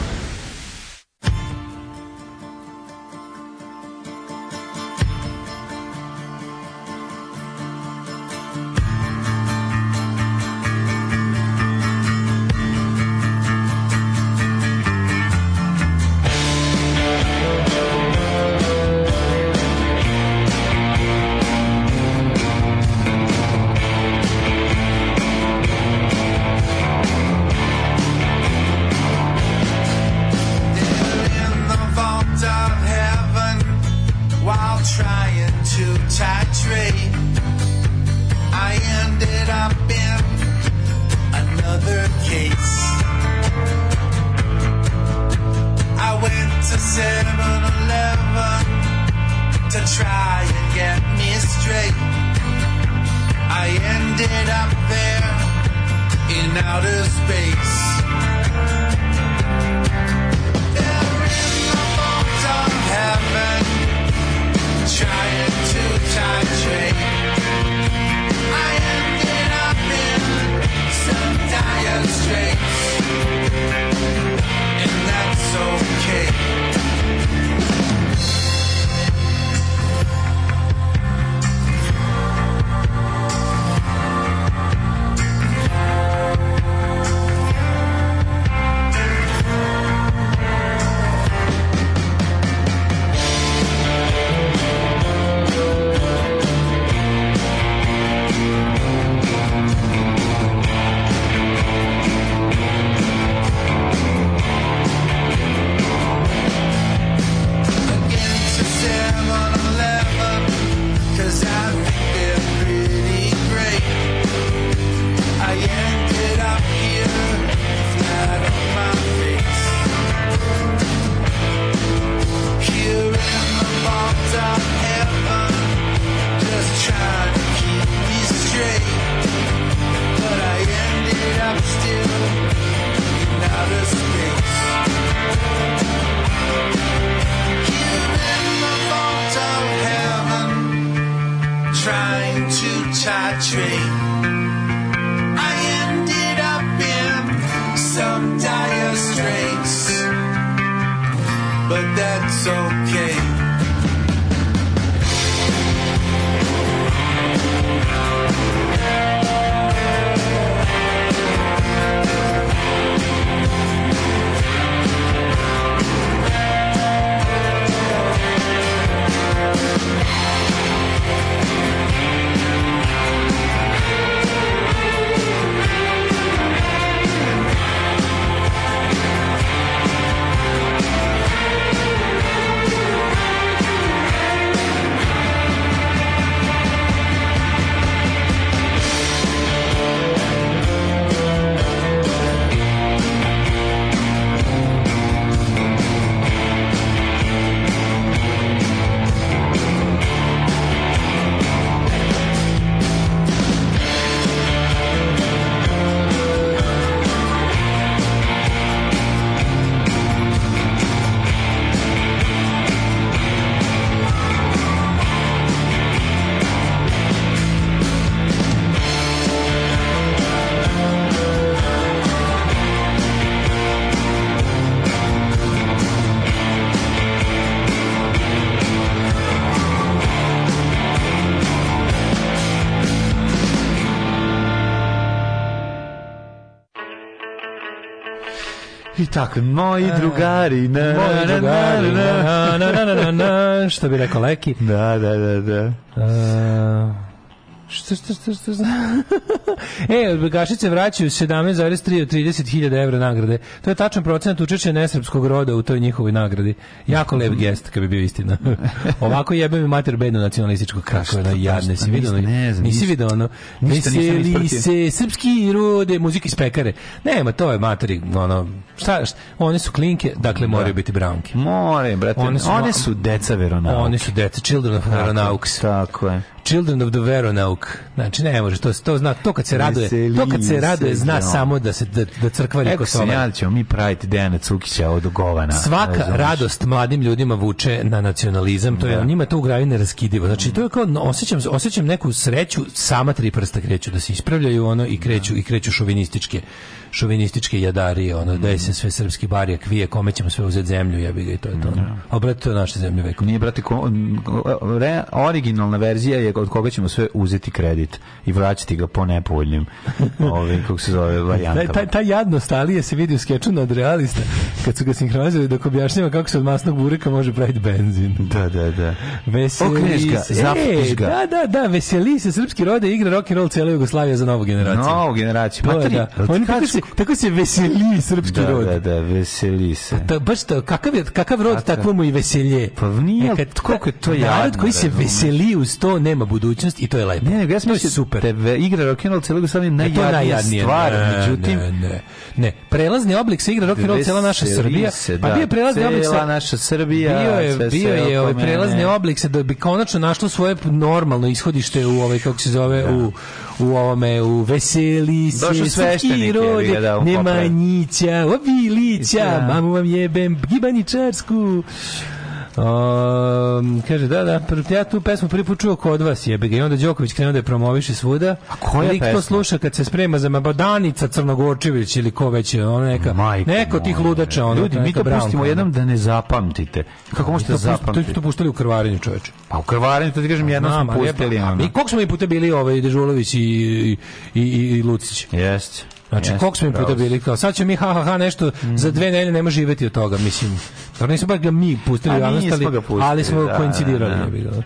Tak, moji e, drugari, na, moji drugari, na, na, na, na, na, što bi rekao Leki. Da, da, da, da. E, što, što, što, što, E, Gašice vraćaju 17,3 od 30.000 evra nagrade. To je tačan procenat učešća nesrpskog roda u toj njihovoj nagradi. Jako lep gest, kad bi bio istina. <laughs> Ovako jebe mi mater bedno nacionalističko kako je jadne. Si pa vidio, ne znam, nisi vidio ono. Veseli se, srpski rode, muzika iz pekare. Nema, to je materi, ono, šta, šta, one su klinke, dakle moraju da. biti branke. More, brate, one su, one su deca veronauke. One su deca, children of veronauks. Tako je. Children of the Veronauk. Znači ne može to to zna to kad se raduje. to kad se raduje zna samo da se da, da crkva neko se ja da ćemo mi praviti Dejana Cukića od Govana. Svaka Razumeš. radost mladim ljudima vuče na nacionalizam. To je da. njima to ugravi neraskidivo. Znači to je kao osjećam osjećam neku sreću sama tri prsta kreću da se ispravljaju ono i kreću da. i kreću šovinističke šovinističke jadarije, ono, mm. daj se sve srpski barijak, vije, kome ćemo sve uzeti zemlju, jebi ga i to je to. Mm. A brate, to je naša zemlja veko. Nije, brate, ko, re, originalna verzija je od koga ćemo sve uzeti kredit i vraćati ga po nepovoljnim, <laughs> ovim, ovaj, kako se zove, varijantama. Taj, taj, ali je se vidi u skeču nad realista, kad su ga sinhronizali dok objašnjava kako se od masnog burika može praviti benzin. Da, da, da. Veseli ga, e, ga. Da, da, da, veseli se srpski rode igra rock and roll cele Jugoslavije za novu generaciju. Novu generaciju. Pa, da. Oni se, tako se veseli srpski da, rod. Da, da, veseli se. Pa, ta, baš to, kakav, je, kakav rod, Taka, takvo i veselje. Pa nije, e, kad, pa koliko je to jadno. Narod koji se veseli uz to nema budućnost i to je lepo. Ne, ne, ja sam je super. Da te igra rock'n'roll celog sam e, je najjadnija stvar, međutim... Ne, ne, ne. Prelazni oblik se igra rock'n'roll cela naša Srbija. Se, pa da, pa bio prelazni oblik se... Cela naša Srbija. Bio je, bio je ovaj prelazni oblik se da bi konačno našlo svoje normalno ishodište u ovaj, kako se zove, da. u u ovome, u Veseli se, Došao sveštenik rode, je da Nemanjića, Obilića, da. mamu vam jebem, gibaničarsku. Um, kaže, da, da, ja tu pesmu prvi put čuo kod vas, jebe ga. I onda Đoković krenuo da je promoviše svuda. A koja Lik pesma? to sluša kad se sprema za Danica Crnogorčević ili ko već, ona neka, Majko neko tih ludača. Ono, Ljudi, mi to pustimo brown, jednom da ne zapamtite. Kako možete da zapamtite? To, to puštali u krvarenju, čoveče. Pa u krvarenju, to ti kažem, jednom smo pustili. mi, koliko smo i pute bili ovaj Dežulović i, i, i, i Lucić? Jeste. Znači, yes, koliko smo im puta kao, sad će mi ha, ha, ha nešto, mm. za dve nelje može živeti od toga, mislim. Dobro, nismo baš ga mi pustili, A, ali, ali smo da, koincidirali. Da, da.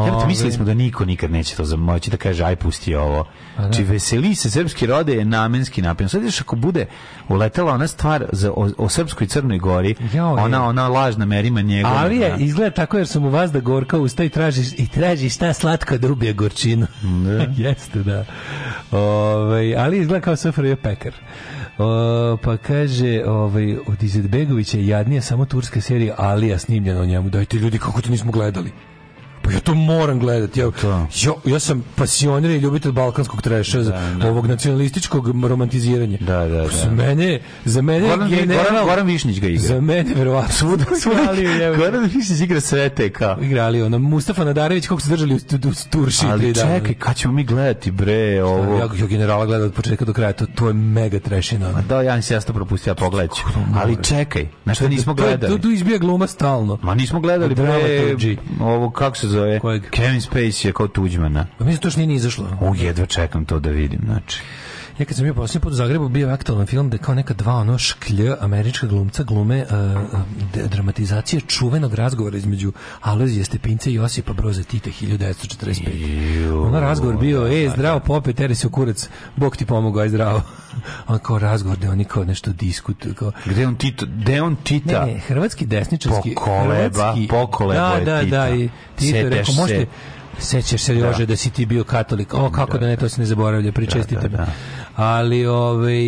Ja te mislili smo da niko nikad neće to zamoći da kaže aj pusti ovo. Da. Či znači, veseli se srpski rode je namenski napisan. Sad još ako bude uletela ona stvar za, o, o srpskoj Crnoj Gori, Jao, ona, ona lažna merima njegova. Ali je, da. izgleda tako jer sam u vas da gorka usta i tražiš, i traži šta slatko da ubije gorčinu. Da. <laughs> Jeste, da. Ove, ovaj, ali izgleda kao je pekar. O, pa kaže, ovaj, od Izetbegovića je jadnija samo turska serija Alija snimljena o njemu. Dajte ljudi, kako to nismo gledali pa ja to moram gledati. Ja, ja, ja, sam pasionir i ljubitelj balkanskog treša, da, da. ovog nacionalističkog romantiziranja. Da, da, pa da. Za mene, za mene Goran, general, Goran, Goran Višnić ga igra. Za mene verovatno svuda igrali. Goran Višnić igra sve te ka. Igrali ona Mustafa Nadarević kako se držali u, u Turši Ali čekaj, kad ćemo mi gledati bre ovo? Ja, ja generala gledam od početka do kraja, to, to je mega trešina. Ma da, ja se ja to propustio, Ali čekaj, na što nismo gledali? Tu, tu izbija gluma stalno. Ma nismo gledali bre ovo kako se zove? Kojeg? Kevin Spacey je kao Tuđmana. Pa mislim, to još nije izašlo. U, jedva čekam to da vidim, znači. Ja kad sam bio posljednji put u Zagrebu, bio je aktualan film da kao neka dva ono šklj američka glumca glume uh, dramatizacije čuvenog razgovora između Alojzije Stepince i Josipa Broza Tita 1945. Ono razgovor bio, e, zdravo pope, teri se u kurac, Bog ti pomogu, aj zdravo. <laughs> on kao razgovor da oni kao nešto diskutuju. Kao... Gde on Tito? Gde on Tita? Ne, ne, hrvatski desničarski. Pokoleba, hrvatski, pokoleba da, je da, Tita. Da, da, i Tito je rekao, možete, sećaš se Jože da. da si ti bio katolik. O kako da, da ne to se ne zaboravlja, pričestite da, da, da ali ovaj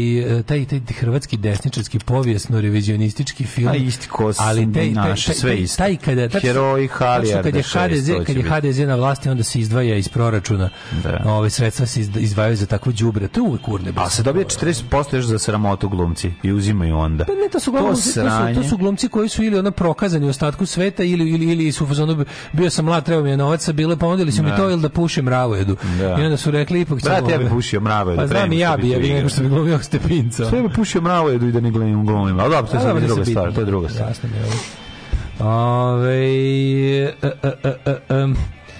taj taj hrvatski desničarski povijesno revizionistički film A isti kos ali taj, naš, taj, taj, sve isto taj kada heroji halija kad je da, HDZ kad je HDZ na vlasti onda se izdvaja iz proračuna da. ove ovaj, sredstva se izdvajaju za takvo đubre to uvek kurne a se dobije 40% još za sramotu glumci i uzimaju onda pa ne to su glumci to, to, to, su, glumci koji su ili ono prokazani u ostatku sveta ili ili ili su ono, bio sam mlad trebao mi je novaca bile ponudili su mi da. to ili da pušim mravojedu da. i onda su rekli ipak ćemo ja bi pušio mravojedu pa znam ja mrabi, ja nego što bi glumio Stepinca. Sve bi pušio mravojedu i da, da ne glumim glumim. Al dobro, to je druga da stvar, to je druga da, stvar. Ove, e, e, e,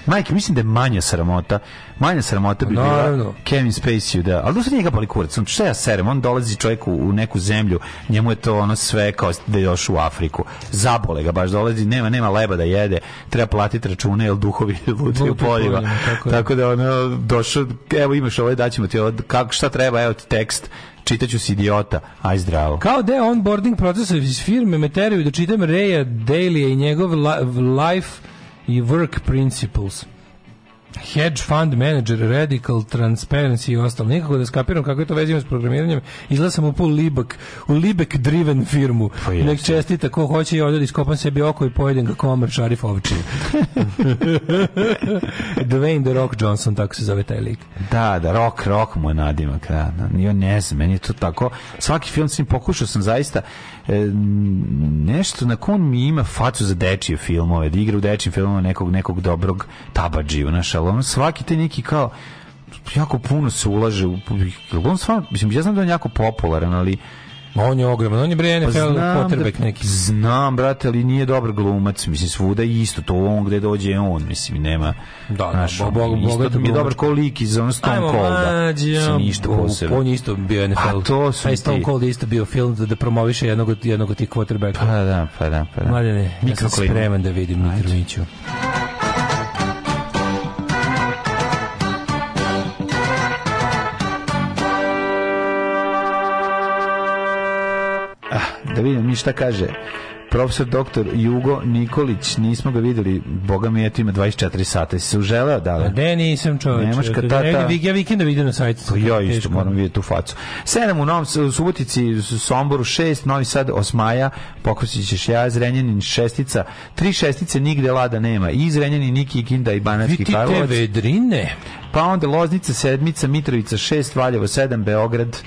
Majke, mislim da je manja sramota. Manja sramota bi bila Kevin Spacey, da. Ali dosta njega boli kurac. Znači, šta ja serem? On dolazi čovjeku u, neku zemlju, njemu je to ono sve kao da je još u Afriku. Zabole ga baš dolazi, nema nema leba da jede, treba platiti račune, jel duhovi <laughs> lutaju poljima. Tako, tako, da ono, došao, evo imaš ovo, ovaj, daćemo ti ovo, kako, šta treba, evo ti tekst, čitaću si idiota, aj zdravo. Kao da onboarding procesa iz firme me da čitam Reja Dailya i njegov life i work principles hedge fund manager, radical transparency i ostalo. Nikako da skapiram kako je to vezano s programiranjem. Izgleda u pol Libak, u Libek driven firmu. Pa Nek čestita ko hoće i ja odjeli iskopam sebi oko i pojedem ga komar Šarif Ovčin. <laughs> Dwayne The Rock Johnson, tako se zove taj lik. Da, da, Rock, Rock mu je nadimak. Da, da. Jo, ne znam, meni je to tako. Svaki film sam pokušao sam zaista E, nešto na kom mi ima facu za dečije filmove, da igra u dečijim filmovima nekog, nekog dobrog tabađiju, znaš, ali on svaki te neki kao jako puno se ulaže u, on stvarno, mislim, ja znam da je on jako popularan, ali Ma on je ogroman, on je bre NFL pa da- quarterback neki. Znam, brate, ali nije dobar glumac, mislim svuda isto to on gde dođe je on, mislim nema. Da, da naš, bo, bo, bo, isto mi je dobar ko iz ono Stone Cold, Ajmo, ništa posebno. On je isto bio NFL. A to su ti. Stone Cold je isto bio film da, da promoviše jednog jednog od tih quarterbacka. Pa da, pa da, pa da. Mladene, ja sam spreman da vidim Mitroviću. Ajde. da vidim mi šta kaže profesor doktor Jugo Nikolić, nismo ga videli, boga mi, eto ima 24 sata, si se uželeo, da li? Da. Ne, nisam čovječ. Nemaška tata... Ja, ja vikenda da vidim na sajtu. To pa ja isto, moram vidjeti tu facu. 7 u Novom u Subotici, Somboru 6, Novi Sad Osmaja, Pokosić ćeš ja, Zrenjanin šestica, tri šestice nigde lada nema, i Zrenjanin, Niki, Kinda i Banatski Karlovac. Vidite vedrine pa onda Loznica 7, Mitrovica 6, Valjevo 7, Beograd e,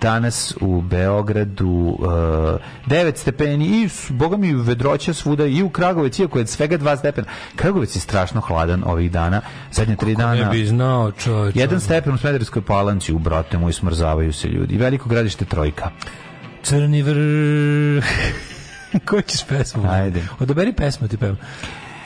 danas u Beogradu e, 9 stepeni i boga mi vedroća svuda i u Kragovec iako je svega 2 stepena Kragovec je strašno hladan ovih dana zadnje 3 dana bi znao čovječ jedan stepen u Smederskoj palanci u brate mu smrzavaju se ljudi veliko gradište Trojka Crni vrh <laughs> Koji ćeš pesmu? Ajde. Odoberi pesmu ti pevam.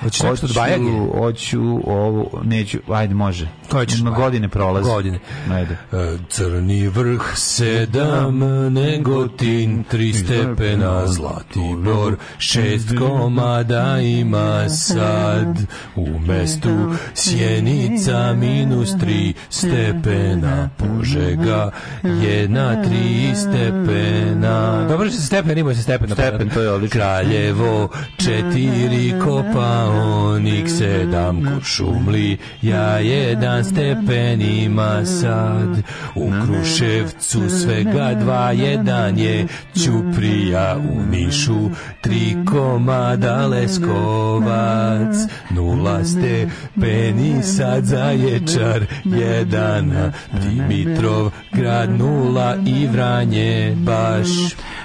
Hoćeš nešto od Bajage? Hoću ovo, neću, ajde može. Koje ćeš Na godine prolaze. Godine. Ajde. E, crni vrh sedam, da. negotin tri stepena, zlati bor, šest komada ima sad. U mestu Sjenica minus tri stepena, Požega jedna tri stepena. Dobro što se stepen, imaju se stepen. Stepen, to je odlično. Kraljevo četiri kopa onih sedam kod šumli, ja jedan stepenima sad. U Kruševcu svega dva, jedan je Ćuprija u Nišu, tri komada Leskovac. Nula stepeni sad za Ječar, jedan Dimitrov grad nula i Vranje baš.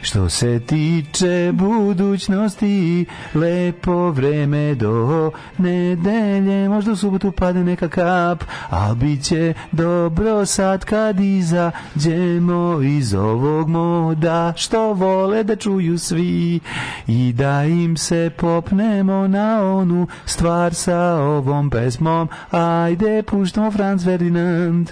Što se tiče budućnosti, lepo vreme do nedelje, možda u subotu pade neka kap, a bit će dobro sad kad izađemo iz ovog moda, što vole da čuju svi i da im se popnemo na onu stvar sa ovom pesmom, ajde puštamo Franz Ferdinand.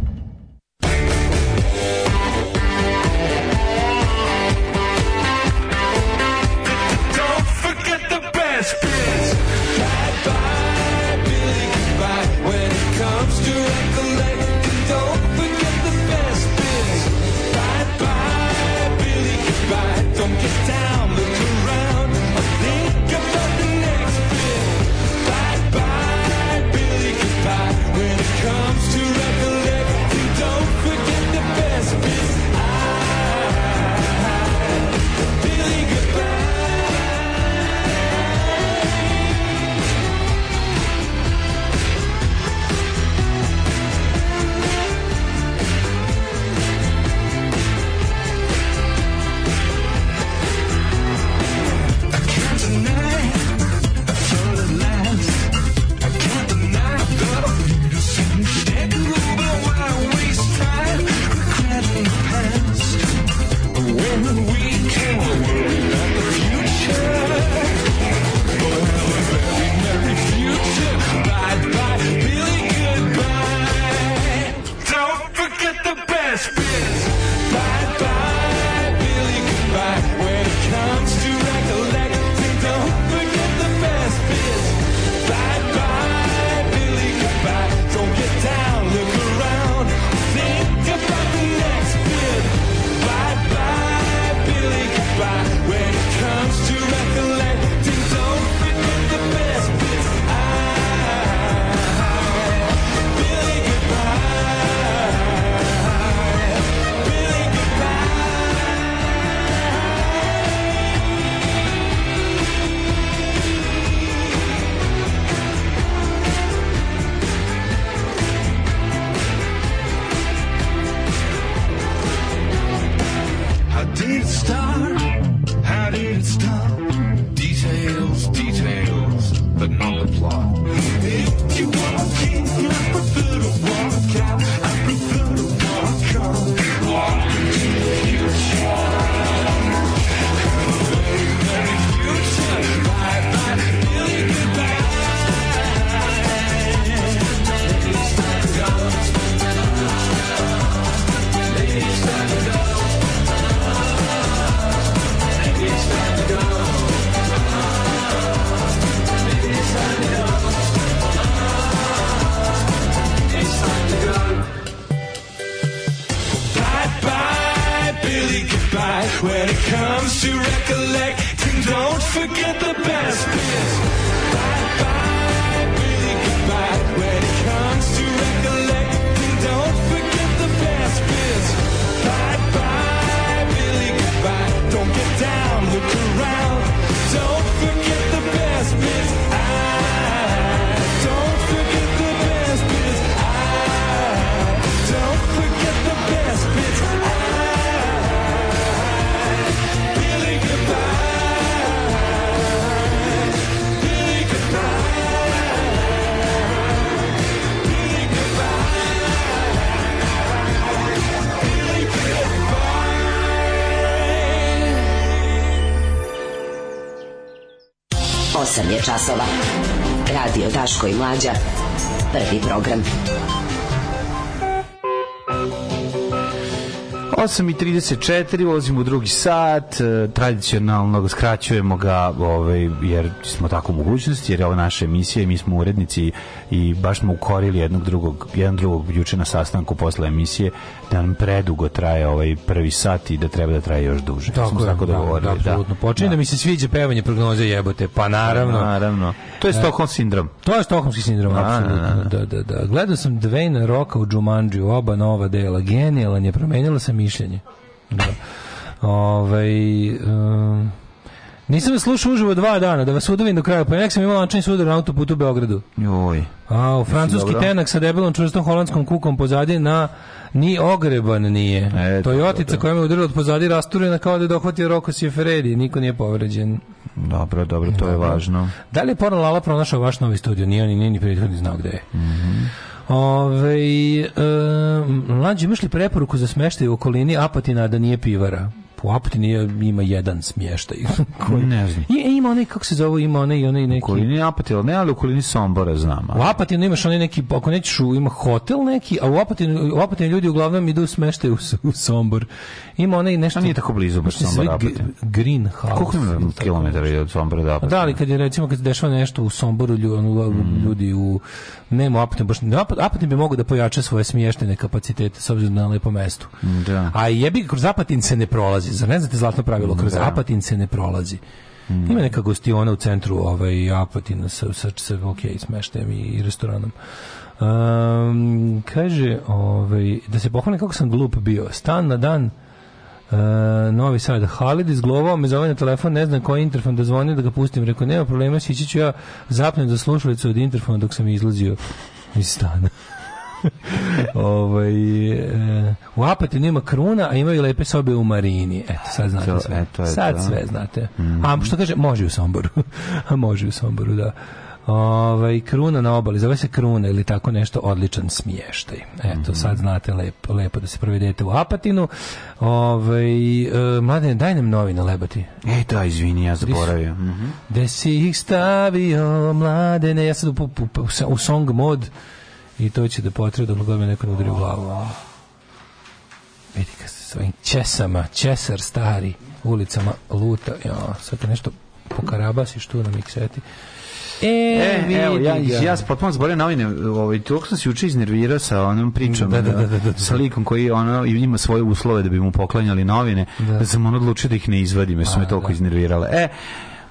Daško i Mlađa. Prvi program. 8.34, ulazimo u drugi sat, e, tradicionalno skraćujemo ga ovaj, jer smo tako u mogućnosti, jer je ovo naša emisija i mi smo urednici i baš smo ukorili jednog drugog, jedan drugog juče na sastanku posle emisije da nam predugo traje ovaj prvi sat i da treba da traje još duže. Tako, smo tako da, dogovorili. Da, da, da, da, mi se sviđa pevanje prognoze jebote, pa naravno. Pa naravno. To je e. Stockholm sindrom. To je Stockholmski sindrom, da, apsolutno. Da da. da, da, da. Gledao sam Dwayna Roka u Jumanji, oba nova dela. Genijalan je, promenjala sam mišljenje. Da. Ovaj um, nisam vas slušao uživo dva dana, da vas udavim do kraja. Pa ja sam imao lančani sudar na autoputu u Beogradu. Joj. A, u francuski tenak sa debelom čvrstom holandskom kukom pozadi na ni ogreban nije. E, Toyotica koja me udarila od pozadi rasturena kao da je dohvatio Roko Siferedi. Niko nije povređen. Dobro, dobro, to je važno. Da li je Pora Lala pronašao vaš novi studio? Nije on i nije ni prethodni znao gde je. Mm -hmm. Ove, e, mlađi, imaš li preporuku za smeštaj u okolini Apatina da nije pivara? u Aptini ima jedan smještaj. <laughs> Koji, ne znam. I, ima onaj, kako se zove, ima onaj, onaj neki... U kolini Apatina, ne, ali u kolini Sombora znam. Ali. U Apatinu imaš onaj neki, ako nećeš, ima hotel neki, a u Apatinu, u Apatinu ljudi uglavnom idu smještaju u, u Sombor. Ima onaj nešto... A nije tako blizu baš Sombor Apatin. Green House. Koliko ima kilometara je od Sombora do Apatina? Da, ali kad je recimo, kad se dešava nešto u Somboru, mhm. ljudi u... Nema u Apatinu, baš... Apatin bi mogu da pojača svoje smještene kapacitete s obzirom na lepo mesto. Da. A jebi kroz Apatin se ne prolazi zar ne znate zlatno pravilo, kroz da. Apatin se ne prolazi. Mm. Ima da. neka gostiona u centru ovaj, Apatina sa, sa, sa ok, smeštajem i, i restoranom. Um, kaže, ovaj, da se pohvalim kako sam glup bio. Stan na dan Uh, novi Sad. Halid izglovao me zove na telefon, ne znam koji interfon da zvoni da ga pustim. Rekao, nema problema, sići ću ja zapnem za slušalicu od interfona dok sam izlazio iz stana. <laughs> ovaj, e, u Apatinu ima kruna, a imaju lepe sobe u Marini. Eto, sad znate sve. E, to sad sve znate. Mm -hmm. A što kaže, može u Somboru. <laughs> a može u Somboru, da. Ovaj kruna na obali, zove se kruna ili tako nešto, odličan smještaj. Eto, mm -hmm. sad znate lepo, lepo da se provedete u Apatinu. Ovaj e, eh, mladen, daj nam novine lebati. Ej, da, izvini, ja zaboravio. Mhm. Mm si ih stavio, mladene, ja sad u, u, u, u song mod i to će da potre da god me neko ne udari u glavu. Vidi ka se svojim česama, česar stari, ulicama luta. jo, sve te nešto pokarabasiš što na mikseti. E, e evo, ja, ja, ja potpuno zborio novine, ovaj, tu sam se juče iznervirao sa onom pričom, da da da, da, da, da, sa likom koji ono, ima svoje uslove da bi mu poklanjali novine, da, sam on odlučio da ih ne izvadim, jer su me toliko iznervirale. E,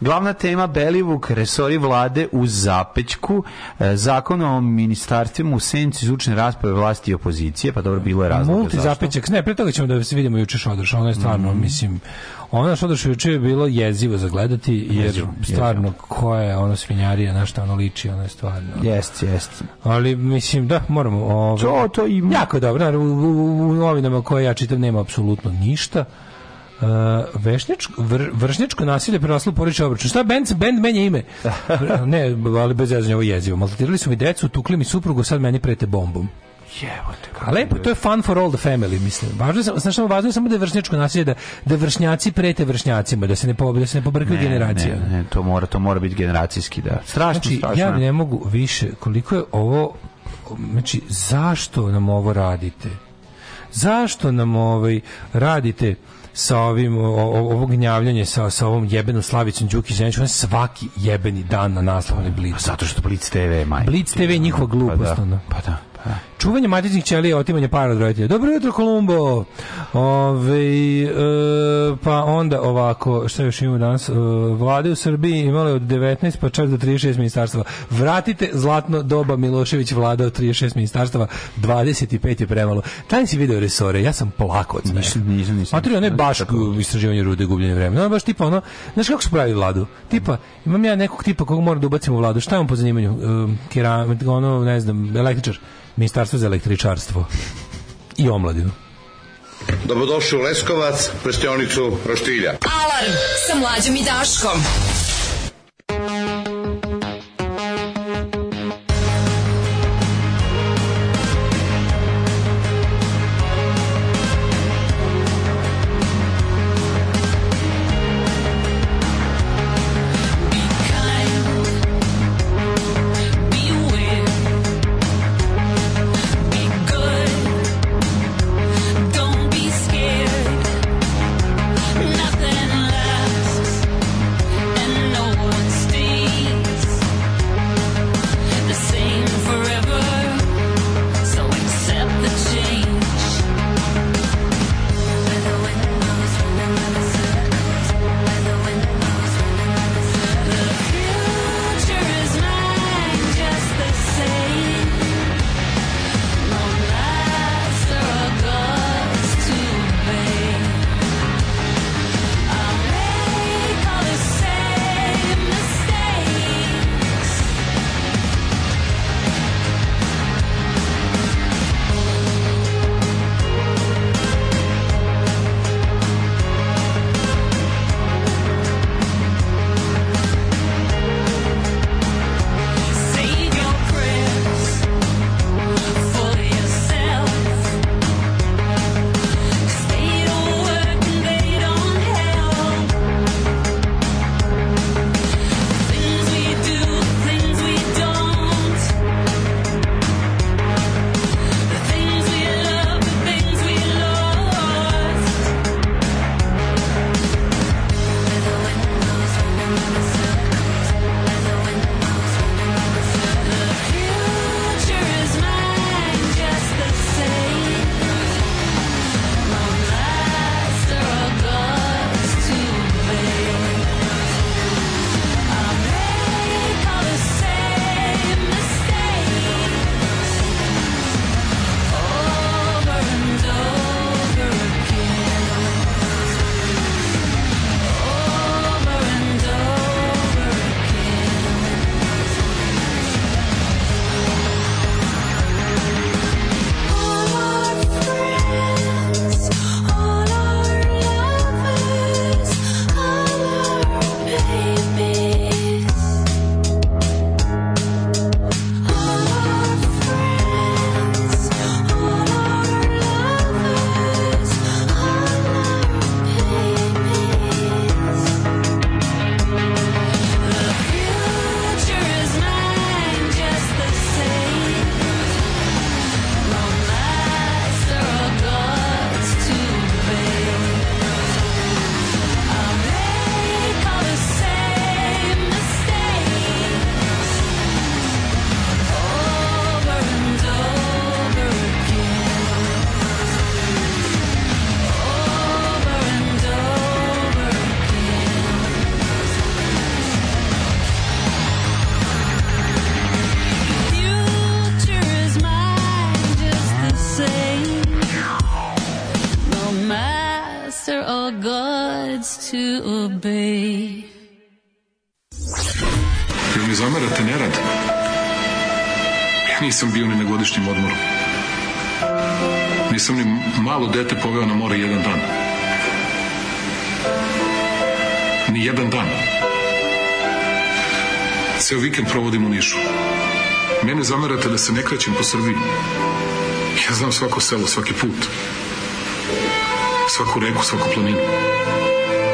Glavna tema Belivuk, resori vlade u Zapećku, e, zakon o ministarstvima u senci zvučne rasprave vlasti i opozicije, pa dobro, bilo je razloga Multi Zapećak, ne, pre toga ćemo da se vidimo juče Šodrša, ono je stvarno, mm. mislim, ono što došlo juče je bilo jezivo za gledati jer jezivo, stvarno jezivo. ko je ono svinjarija na šta ono liči ono je stvarno jest jest ali mislim da moramo Ovo, ovaj, to to ima jako dobro u, u, u novinama koje ja čitam nema apsolutno ništa Uh, vešničko, vr, vršnjačko nasilje preraslo porodično obračun. Šta band, band menja ime? ne, ali bez jezanja ovo jezivo. Maltretirali su mi decu, tukli mi suprugu, sad meni prete bombom. Jebote. A lepo, to je fun for all the family, mislim. Važno je, znaš, samo važno je samo da je vršnjačko nasilje, da, da vršnjaci prete vršnjacima, da se ne, po, da se ne pobrkaju generacija. Ne, ne, to mora, to mora biti generacijski, da. Strašno, znači, strašno. ja ne mogu više, koliko je ovo, znači, zašto nam ovo radite? Zašto nam ovaj radite? sa ovim ovog gnjavljanje sa sa ovom jebenom Slavicom Đukić Zenić svaki jebeni dan na naslovnoj Blicu zato što Blic TV maj Blic TV njihova pa da. glupost pa da, pa da. Čuvanje matičnih ćelija, otimanje para od roditelja. Dobro jutro, Kolumbo! Ove, e, pa onda ovako, šta još imamo danas? E, vlade u Srbiji imale od 19 pa čak do 36 ministarstava. Vratite zlatno doba Milošević vlada od 36 ministarstava. 25 je premalo. Taj si video resore, ja sam plako od smeha. Nisam, nisam, nisam. Materijalno je baš istraživanje rude gubljenje vremena. Ono baš tipa ono, znaš kako su pravi vladu? Tipa, imam ja nekog tipa kog moram da ubacim u vladu. Šta je on po zanimanju? E, kera, ono, ne znam, električar. Ministarstvo ministarstvo za električarstvo i omladinu. Dobrodošli u Leskovac, prestionicu Roštilja. Alarm sa mlađom i Daškom. to obey. Jel mi zamerate nerad? nisam bio ni na godišnjem odmoru. Nisam ni malo dete poveo na more jedan dan. Ni jedan dan. Ceo vikend provodim u Nišu. Mene zamerate da se ne krećem po Srbiji. Ja znam svako selo, svaki put. Svaku reku, svaku planinu.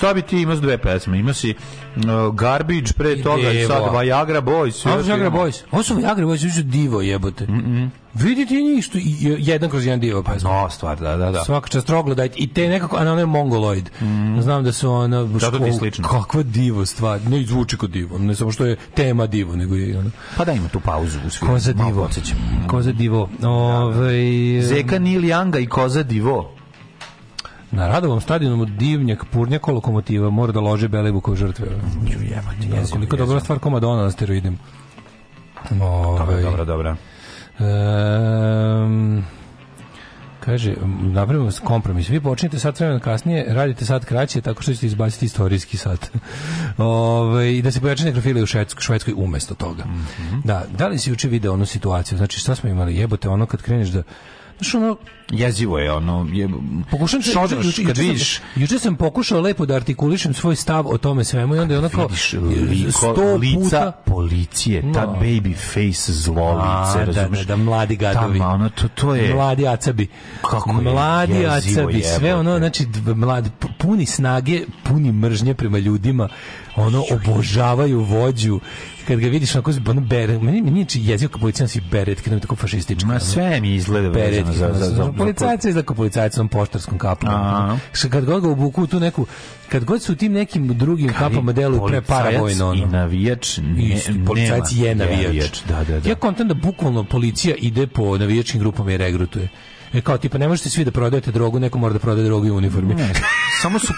šta bi ti imao dve pesme? Ima si uh, Garbage pre toga i sad Viagra Boys. A, Viagra Boys. Ovo su Viagra Boys, su divo jebote. Mm -mm. ti njih što jedan kroz jedan divo pesma. No, stvar, da, da, da. Svaka čast Troglodyte i te nekako, a ona je mongoloid. Mm. Znam da su ona... Da, Zato ti slično. Kakva divo stvar, ne zvuči kao divo, ne samo što je tema divo, nego je... Ona. Pa da ima tu pauzu u svijetu. Koza divo. Koza divo. Da, da. Ove, ovaj, Zeka Niljanga i Koza divo. Na Radovom stadionu divnjak purnjak lokomotiva mora da lože Belivukov žrtve. Ju jebati. Da, koliko dobra stvar komadona na steroidima. Ove, ovaj. dobro, dobro. Um, kaže, napravimo kompromis. Vi počnete sat vremena kasnije, radite sat kraće, tako što ćete izbaciti istorijski sat. <laughs> Ove, ovaj, I da se pojače nekrofile u Švedskoj, švedskoj umesto toga. Mm -hmm. Da, da li si juče video onu situaciju? Znači, šta smo imali? Jebote, ono kad kreneš da Znaš, ono, jezivo je ono je pokušam se šodraš, juče, kad vidiš juče sam pokušao lepo da artikulišem svoj stav o tome svemu i onda je onako vidiš uh, liko, sto lica puta... policije no. ta baby face zlo lice razumiješ da, da, da, mladi gadovi Tama, ono, to, to je mladi acabi kako mladi je, jezivo, acabi sve ono znači mlad puni snage, puni mržnje prema ljudima, ono obožavaju vođu. Kad ga vidiš onako ono bere, meni meni jezik kao policajac i beret, kad mi tako fašistički. Ma sve mi izgleda beret za za za. za policajac je tako policajac sa poštarskom kapom. Kad god ga obuku tu neku kad god su tim nekim drugim kapama deluju pre paravojno ono. I navijač, ne, policajac je navijač. Da, da, da. Ja kontam da bukvalno policija ide po navijačkim grupama i regrutuje. E, kao, tipa, ne možete svi da prodajete drogu, neko mora da prodaje drogu i uniformi. Ne, samo su...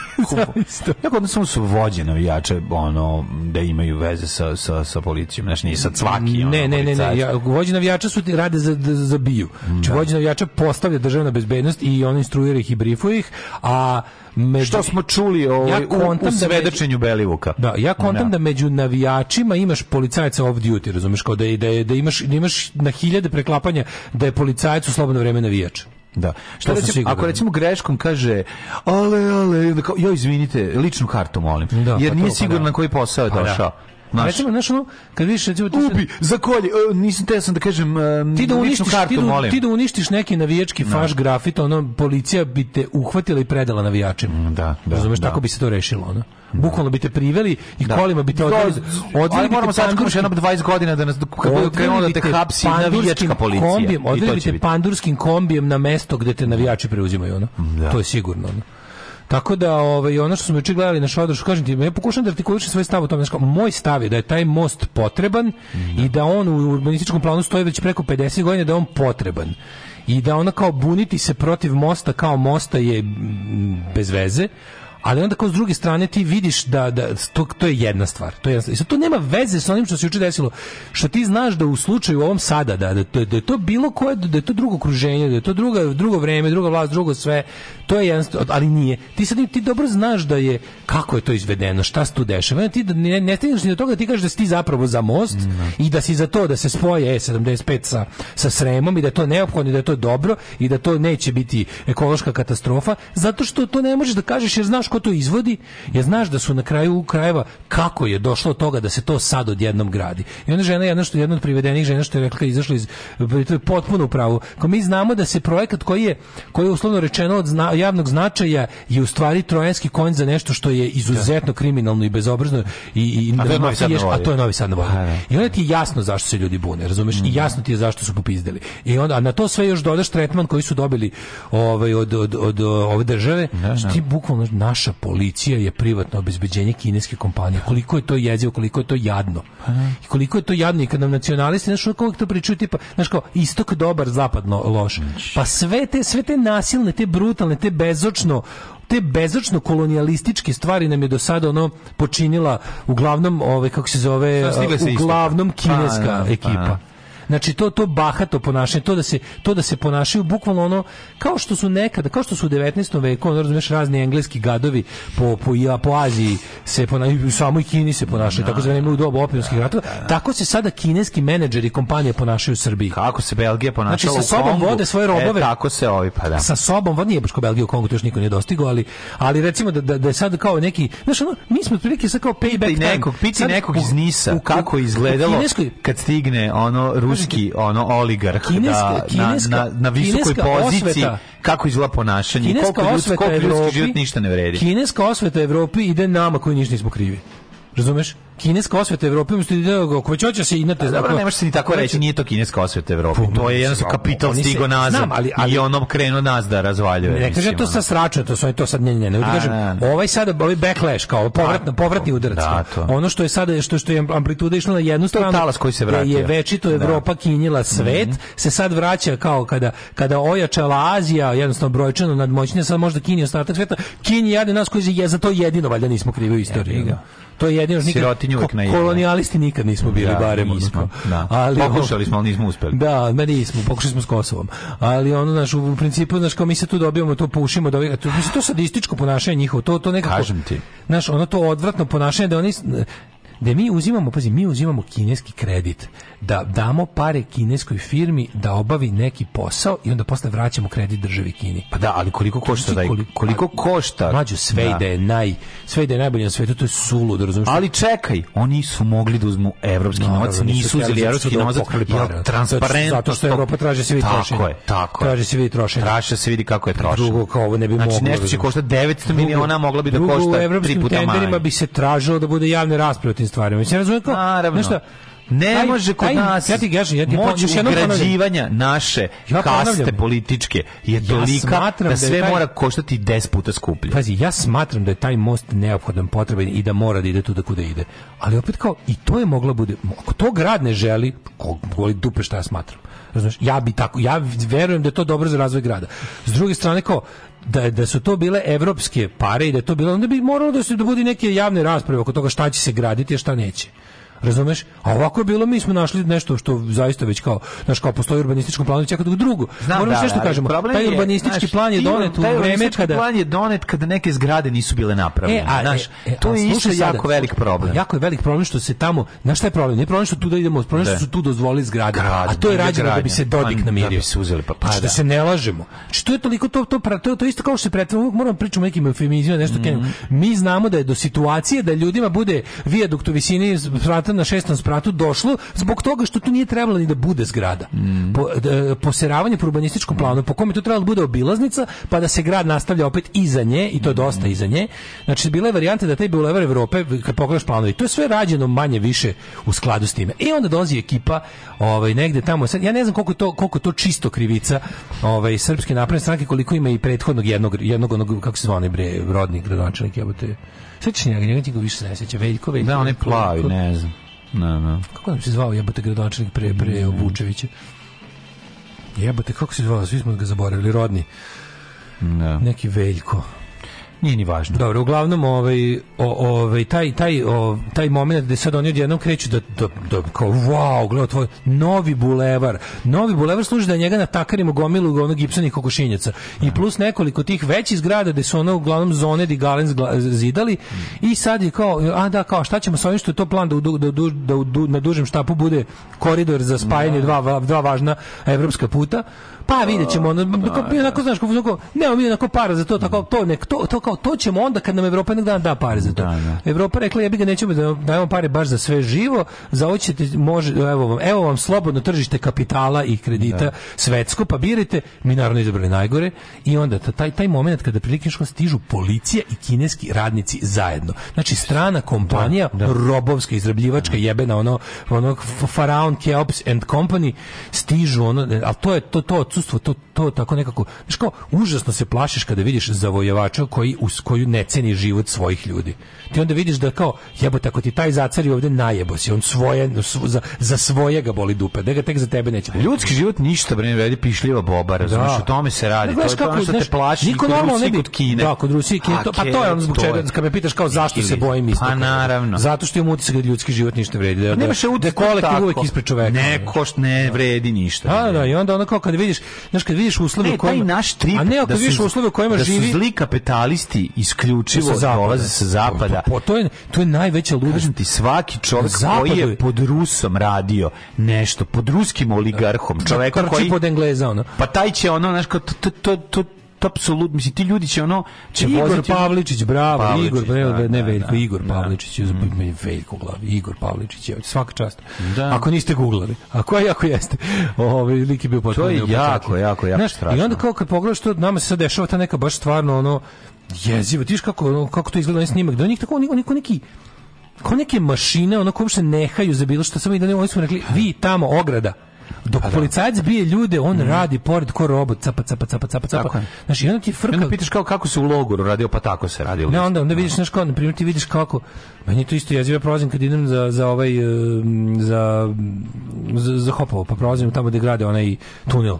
<laughs> Jako odnosno samo su vođe navijače, ono, da imaju veze sa, sa, sa policijom. znači nije sad svaki, ono, Ne, ne, ne, ne, ja, vođe navijača su, rade za, za biju. Znači, da. vođe navijača postavlja državna bezbednost i on instruira ih i brifuje ih, a među, što smo čuli ovaj, ja u, u da svedočenju da Belivuka. Da, ja da. kontam no. da među navijačima imaš policajca off duty, razumeš, kao da, je, da, je, da, imaš, da imaš na hiljade preklapanja da je policajac u slobodno vreme navijač. Da. Šta recimo, ako recimo greškom kaže ale ale, kao, jo izvinite, ličnu kartu molim. Da, jer pa nije to, pa, siguran da. na koji posao je pa da. došao. Naš. Recimo, znaš ono, kad vidiš... Recimo, ti Ubi, se... zakolji, e, nisam te sam da kažem um, ti da uništiš, kartu, ti da, molim. Ti da uništiš neki navijački da. faš no. grafit, ono, policija bi te uhvatila i predala navijačima. Mm, da, da. Razumeš, da. tako bi se to rešilo, ono. Da. Bukvalno bi te priveli i da. kolima bi te odveli. Odveli bi moramo sačekuš da jednom 20 godina da nas kako krenulo da te hapsi navijačka policija. Kombijem, odveli bi te pandurskim kombijem na mesto gde te navijači preuzimaju, ono. Da. To je sigurno, ono. Tako da ovaj ono što smo juče gledali na šodru, što kažem ti, ja pokušam da artikulišem svoj stav o tome, znači moj stav je da je taj most potreban mm. i da on u urbanističkom planu stoji već preko 50 godina da je on potreban i da ona kao buniti se protiv mosta kao mosta je mm, bez veze ali onda kao s druge strane ti vidiš da, da to, to je jedna stvar. To je jedna stvar. I sad to nema veze sa onim što se juče desilo. Što ti znaš da u slučaju ovom sada da, da, da, je to bilo koje da je to drugo okruženje, da je to druga, drugo vreme, druga vlast, drugo sve. To je jedan ali nije. Ti sad ti dobro znaš da je kako je to izvedeno, šta se tu dešava. Ti da ne, ne stigneš ni do toga da ti kažeš da si ti zapravo za most mm. Da. i da si za to da se spoje E75 sa, sa Sremom i da je to neophodno i da je to dobro i da to neće biti ekološka katastrofa zato što to ne možeš da kažeš jer znaš ko to izvodi, jer znaš da su na kraju krajeva kako je došlo do toga da se to sad odjednom gradi. I onda žena jedna što jedna od privedenih žena što je rekla izašla iz to je potpuno u pravu. Ko mi znamo da se projekat koji je koji je uslovno rečeno od zna, javnog značaja je u stvari trojanski konj za nešto što je izuzetno da. kriminalno i bezobrazno i, i a, to je novi sad ješ, a to je novi sad na vodi. Da, da. I onda ti je jasno zašto se ljudi bune, razumeš? Mm. I mhm. jasno ti je zašto su popizdeli. I onda a na to sve još dodaš tretman koji su dobili ovaj od od od, od ove države, da, da. ti bukvalno naš naša policija je privatno obezbeđenje kineske kompanije. Koliko je to jezivo, koliko je to jadno. Pa da. I koliko je to jadno i kad nam nacionalisti, znaš, uvijek to pričaju, tipa, znaš, kao, istok dobar, zapadno loš. Znači. Pa sve te, sve te nasilne, te brutalne, te bezočno te bezočno kolonijalističke stvari nam je do sada ono počinila uglavnom ove kako se zove uglavnom pa, kineska da, ekipa. Pa. Znači to to bahato ponašanje, to da se to da se ponašaju bukvalno ono kao što su nekada, kao što su u 19. veku, ono razumeš razni engleski gadovi po po, ja, po Aziji se ponašaju, samo i Kini se ponašaju, tako da, zvane u da, dobu opijumskih da, ratova. Tako se sada kineski menadžeri kompanije ponašaju u Srbiji. Kako se Belgija ponašala znači, sa sobom Kongu, vode svoje e, robove. E, tako se ovi pa da. Sa sobom vodi baš Belgiju, Kongu to još niko nije dostigao, ali ali recimo da da, da je sad kao neki, znaš ono, mi smo otprilike sad kao payback nekog, piti nekog iz Nisa, u, kako izgledalo kad stigne ono ruski ono oligarh kineska, da, kineska, na, na, na visokoj poziciji osveta, kako izgleda ponašanje koliko osveta koliko ljudski život ništa ne vredi kineska osveta Evropi ide nama koji ništa nismo krivi razumeš kineska osveta Evrope mislim da ako već hoće se inate znači dobro ne se ni tako reći nije to kineska osveta Evrope to je jedan kapital stigo nazad ali, ali, i ono krenuo nas da razvaljuje ne kaže to sa srača to su to sad ne ne ne kažem ovaj sad ovaj backlash kao povratno povratni udarac ono što je sada što što je amplituda išla na jednu stranu talas koji se vratio je večito Evropa kinjila svet se sad vraća kao kada kada ojačala Azija jednostavno brojčano nadmoćnija sad možda Kini ostatak sveta Kini jade nas koji je za to jedino valjda nismo krivi u istoriji to je jedino što nikad pitanje uvek na jedno. Kolonijalisti nikad nismo bili, da, barem nismo. Da. Ali, pokušali smo, ali nismo uspeli. Da, da nismo, pokušali smo s Kosovom. Ali ono, znaš, u principu, znaš, kao mi se tu dobijamo, to pušimo, da to, mislim, to sadističko ponašanje njihovo, to, to nekako... Kažem ti. Znaš, ono to odvratno ponašanje da oni da mi uzimamo, pazi, mi uzimamo kineski kredit da damo pare kineskoj firmi da obavi neki posao i onda posle vraćamo kredit državi Kini. Pa da, ali koliko znači, košta da koliko, koliko pa, košta? Mlađu sve da. je naj sve ide najbolje na svetu, to je sulu, da razumiješ. Ali čekaj, oni su mogli da uzmu evropski no, novac, da, nisu uzeli evropski da novac, jer da. transparentno zato što Evropa traži se vidi trošenje. Tako je, tako je. Traži se vidi trošenje. Traži se vidi kako je trošenje. Pa drugo kao ovo ne bi znači, moglo. Znači nešto će koštati 900 miliona, mogla bi da košta 3 puta manje. Drugo, u evropskim tenderima bi se tražilo da bude javne rasprave o tim stvarima. Mislim, razumiješ kao, Ne taj, može kod taj, nas. Ja ti gažem, ja ti moć ugrađivanja naše ja kaste političke je tolika ja da, da sve taj, mora koštati 10 puta skuplje. Pazi, ja smatram da je taj most neophodan, potreban i da mora da ide tu da kuda ide. Ali opet kao i to je moglo bude, ako to grad ne želi, ko voli dupe šta ja smatram. Znaš, ja bi tako, ja verujem da je to dobro za razvoj grada. S druge strane kao da, da su to bile evropske pare i da je to bilo, onda bi moralo da se dobudi da neke javne rasprave oko toga šta će se graditi, a šta neće. Razumeš? A ovako je bilo, mi smo našli nešto što zaista već kao, naš kao postoji urbanističkom planu, čekaj drugo. Znam, Moramo da, sve što da, kažemo. Taj urbanistički znaš, plan je donet u vreme kada plan je donet kada neke zgrade nisu bile napravljene. E, a, e, znaš, e, to je isto jako velik problem. Jako je velik problem što se tamo, znaš šta je problem? Nije problem što tu da idemo, problem što da. su tu dozvolili zgrade. Grad, a to je rađeno da bi se Dodik pa, da namirio. Da bi se uzeli pa. Pa znači, da, da se ne lažemo. Što znači, je toliko to to to, to isto kao što se pretvaramo, moram o nekim eufemizmima, nešto mhm. Mi znamo da je do situacije da ljudima bude vijadukt u visini zgrada na šestom spratu došlo zbog toga što tu nije trebalo ni da bude zgrada. Mm. Po, d, poseravanje po urbanističkom planu, po kome tu trebalo da bude obilaznica, pa da se grad nastavlja opet iza nje, i to je dosta mm. iza nje. Znači, bila je varijanta da taj bulevar Evrope, kad pogledaš planovi, to je sve rađeno manje više u skladu s time. I e, onda dolazi ekipa ovaj, negde tamo, ja ne znam koliko to, koliko to čisto krivica ovaj, srpske napredne stranke, koliko ima i prethodnog jednog, jednog onog, kako se zvane bre, rodnik, gradonačelnik, jebote. Sećaš njega, njega ti više ne seća, Veljko, Veljko. Da, on je plavi, ne znam. Na, da, na. Da. Kako nam se zvao jebote gradonačelnik pre, pre mm. Vučevića? Jebote, kako se zvao? Svi smo ga zaboravili, rodni. No. Da. Neki Veljko. Nije ni važno. Dobro, uglavnom ovaj ovaj taj taj o, taj momenat gde sad oni odjednom kreću da da, da kao wow, gleda tvoj novi bulevar. Novi bulevar služi da njega natakarimo gomilu onog gipsanih kokošinjaca. I da. plus nekoliko tih većih zgrada gde su ono uglavnom zone di Galens zidali mm. i sad je kao a da kao šta ćemo sa ovim što je to plan da u, da, u, da u, da da na dužem štapu bude koridor za spajanje dva dva važna evropska puta pa videćemo ćemo, ono, pa, da, onako, znaš, kako, ne, mi onako para za to, tako, to, nek, to, to, kao, to ćemo onda kad nam Evropa jednog dana da pare za to. Da, da. Evropa rekla, ja bi ga nećemo da dajemo pare baš za sve živo, za ovo može, evo vam, evo vam slobodno tržište kapitala i kredita da. svetsko, pa birajte, mi naravno izabrali najgore, i onda taj, taj moment kada prilike stižu policija i kineski radnici zajedno. Znači, strana da, kompanija, da, da. robovska, izrabljivačka, da. jebena, ono, onog Faraon, Keops and Company, stižu, ono, al to je, to, to, odsustvo to to tako nekako znači kao užasno se plašiš kada vidiš zavojevača koji uz koju ne ceni život svojih ljudi ti onda vidiš da kao jebote ako ti taj zacari ovde najebo si on svoje sv, za, za svoje ga boli dupe da ga tek za tebe neće ljudski život ništa bre ne vredi pišljiva boba da. razumeš o tome se radi da, to je to ono što znaš, te plaši niko normalno ne bi kod Kine da kod Rusije Kine to, pa to je on zbog čega kad me pitaš kao zašto ili, se bojim isto pa naravno zato što je mutisak da ljudski život ništa vredi da, pa da, da, da kolektiv uvek ispred čoveka neko da. ne vredi ništa da da i onda ono kao kad vidiš znaš kad vidiš uslove ne, kojima taj naš trip a ne ako da vidiš uslove u kojima da živi da su zli kapitalisti isključivo sa da dolaze sa zapada po, pa, pa, to je to je najveća ludost svaki čovjek koji je pod Rusom radio nešto pod ruskim oligarhom da, čovjek koji pod Engleza ono pa taj će ono znaš to, to, to to apsolutno, mislim, ti ljudi će ono... Će Igor voziti... Pavličić, bravo, Pavličić, Igor, pa bravo, da, ne, ne da, Veljko, da, Igor Pavličić, da. meni Veljko glavi, Igor Pavličić, je, svaka čast. Da. Ako niste googlali, ako je, <laughs> ako jeste. Ovaj lik je bio potpuno... To je jako, jako, jako, strašno. I onda kao kad pogledaš to, nama se sad dešava ta neka baš stvarno ono, jezivo, tiš kako, ono, kako to izgleda na snimak, da on njih tako, oni, oni neki kao neke mašine, ono koje uopšte nehaju za bilo što, samo i da ne, oni su rekli, vi tamo, ograda, Dok pa da. policajac bije ljude, on mm. radi pored ko robot, capa, capa, capa, capa, capa. Znaš, i onda ti frka... onda pitaš kao kako se u logoru radio, pa tako se radio. Ne, onda, onda vidiš, znaš kao, na primjer, ti vidiš kako... Meni to isto jezivo ja prolazim kad idem za, za ovaj... E, za, za, za Hopovo, pa prolazim tamo gde grade onaj tunel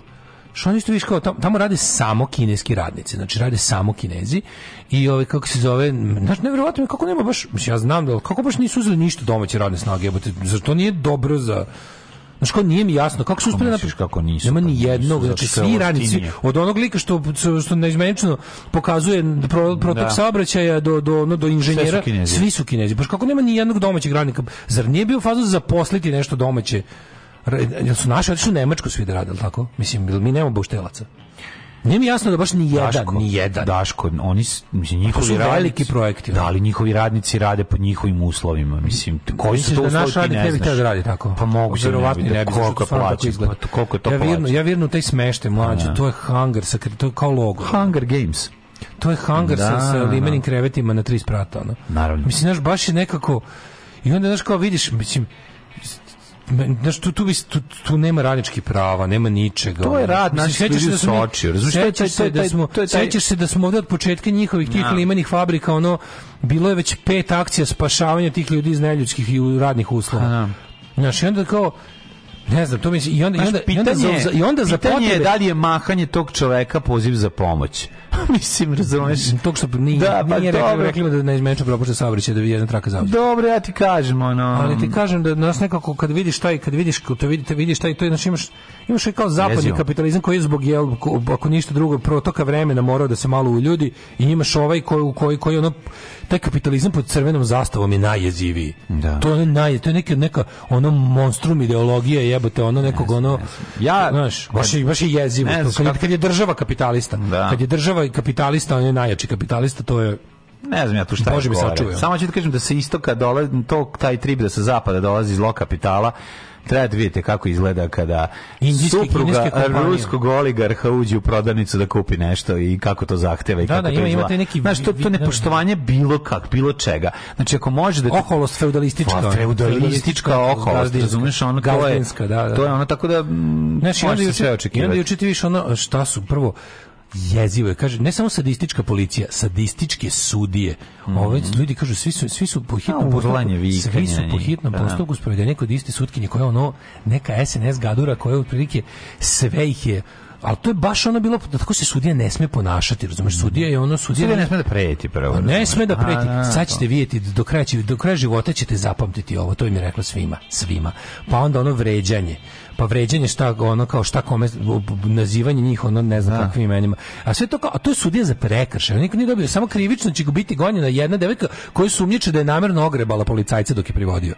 što oni isto viš kao tamo, tamo, rade samo kineski radnici, znači rade samo kinezi i ove, ovaj, kako se zove, znaš nevjerovatno kako nema baš, mislim, ja znam da kako baš nisu uzeli ništa domaće radne snage, jebote, zar to nije dobro za Znaš, kao nije mi jasno, kako su uspeli napraviti? Kako nisu? Nema pa ni jednog, znači svi radnici, od onog lika što, što neizmenično pokazuje pro, protok da. saobraćaja do, do, no, do inženjera, svi su, svi su kinezi. Baš kako nema ni jednog domaćeg radnika? Zar nije bio fazu zaposliti nešto domaće? Jel su naši otišli u Nemačku svi da rade, tako? Mislim, mi nemamo buštelaca. Nije mi jasno da baš ni jedan, ni jedan. Daško, oni mislim njihovi su radnici, veliki projekti. Da, ali njihovi radnici rade pod njihovim uslovima, mislim. Koji su to da naš radnik ne, bi da radi tako? Pa mogu se da verovatno ne bi koliko plaća, izgleda. Pa koliko to ja plaća. Ja virno, ja virno taj smešte mlađi, da. to je hunger sa to je kao logo. Hunger Games. To je hunger da, sa, sa da, limenim da. krevetima na tri sprata, ono. Naravno. Mislim, znaš, baš je nekako... I onda, znaš, kao vidiš, mislim, znaš, tu, tu, tu, tu nema radnički prava, nema ničega. To je rad, znači, sećaš se da smo, oči, sećaš se da smo, sećaš se da smo ovde od početka njihovih tih da. limanih fabrika, ono, bilo je već pet akcija spašavanja tih ljudi iz neljudskih i radnih uslova. Znaš, i onda kao, Ne znam, to mislim i onda, i onda, pitanje, i onda, za, i onda za pitanje potrebe... je da li je mahanje tog čoveka poziv za pomoć. <laughs> Mislim, razumeš? To što nije, da, pa nije rekli, rekli da ne izmeča propušta saobraćaj da vidi jedna traka zauzme. Dobro, ja ti kažem, ono... Ali ti mm. kažem da nas nekako, kad vidiš taj, kad vidiš, kad to vidite, vidiš taj, to je, znači imaš, imaš kao zapadni Jezio. kapitalizam koji je zbog, jel, ako ništa drugo, protoka vremena morao da se malo u ljudi i imaš ovaj koji, koji, koji ono, taj kapitalizam pod crvenom zastavom je najjeziviji. Da. To je, naj, to je neka, neka ono monstrum ideologije je jebote, ono nekog ono ja znaš, baš je baš je jezivo. kad, kad je država kapitalista, da. kad je država kapitalista, on je najjači kapitalista, to je ne znam ja tu šta Bože je mi Samo ću da kažem da se istoka dolazi, to, taj trip da se zapada dolazi iz lokapitala, Treba da vidite kako izgleda kada Indijski, supruga ruskog oligarha uđe u prodavnicu da kupi nešto i kako to zahteva i da, kako da, to ima, imate neki Znaš, to, to da, da. nepoštovanje bilo kak, bilo čega. Znači, ako može da... Ti... Oholost feudalistička. Pa, feudalistička oholost, razumiješ, ono to je, da, da. to je ono tako da... Mm, Znaš, i onda juče ti više ono, šta su prvo, jezivo je. Kaže, ne samo sadistička policija, sadističke sudije. Mm Ove ljudi kažu, svi su, svi su po hitnom postupku, svi su po hitnom da. postupku sprovedeni kod iste sutkinje koja ono neka SNS gadura koja je otprilike sve ih je ali to je baš ono bilo da tako se sudija ne sme ponašati razumeš sudija je ono sudija, sudija ne sme da preti pravo pa ne, sme da preti da, sad ćete vidjeti do kraja do kraja života ćete zapamtiti ovo to im je rekla svima svima pa onda ono vređanje pa vređanje šta ono kao šta kome nazivanje njih ono ne znam da. kakvim imenima a sve to kao a to je sudija za prekršaj niko nije dobio samo krivično će biti gonjena jedna devojka koja sumnjiči da je namerno ogrebala policajca dok je privodio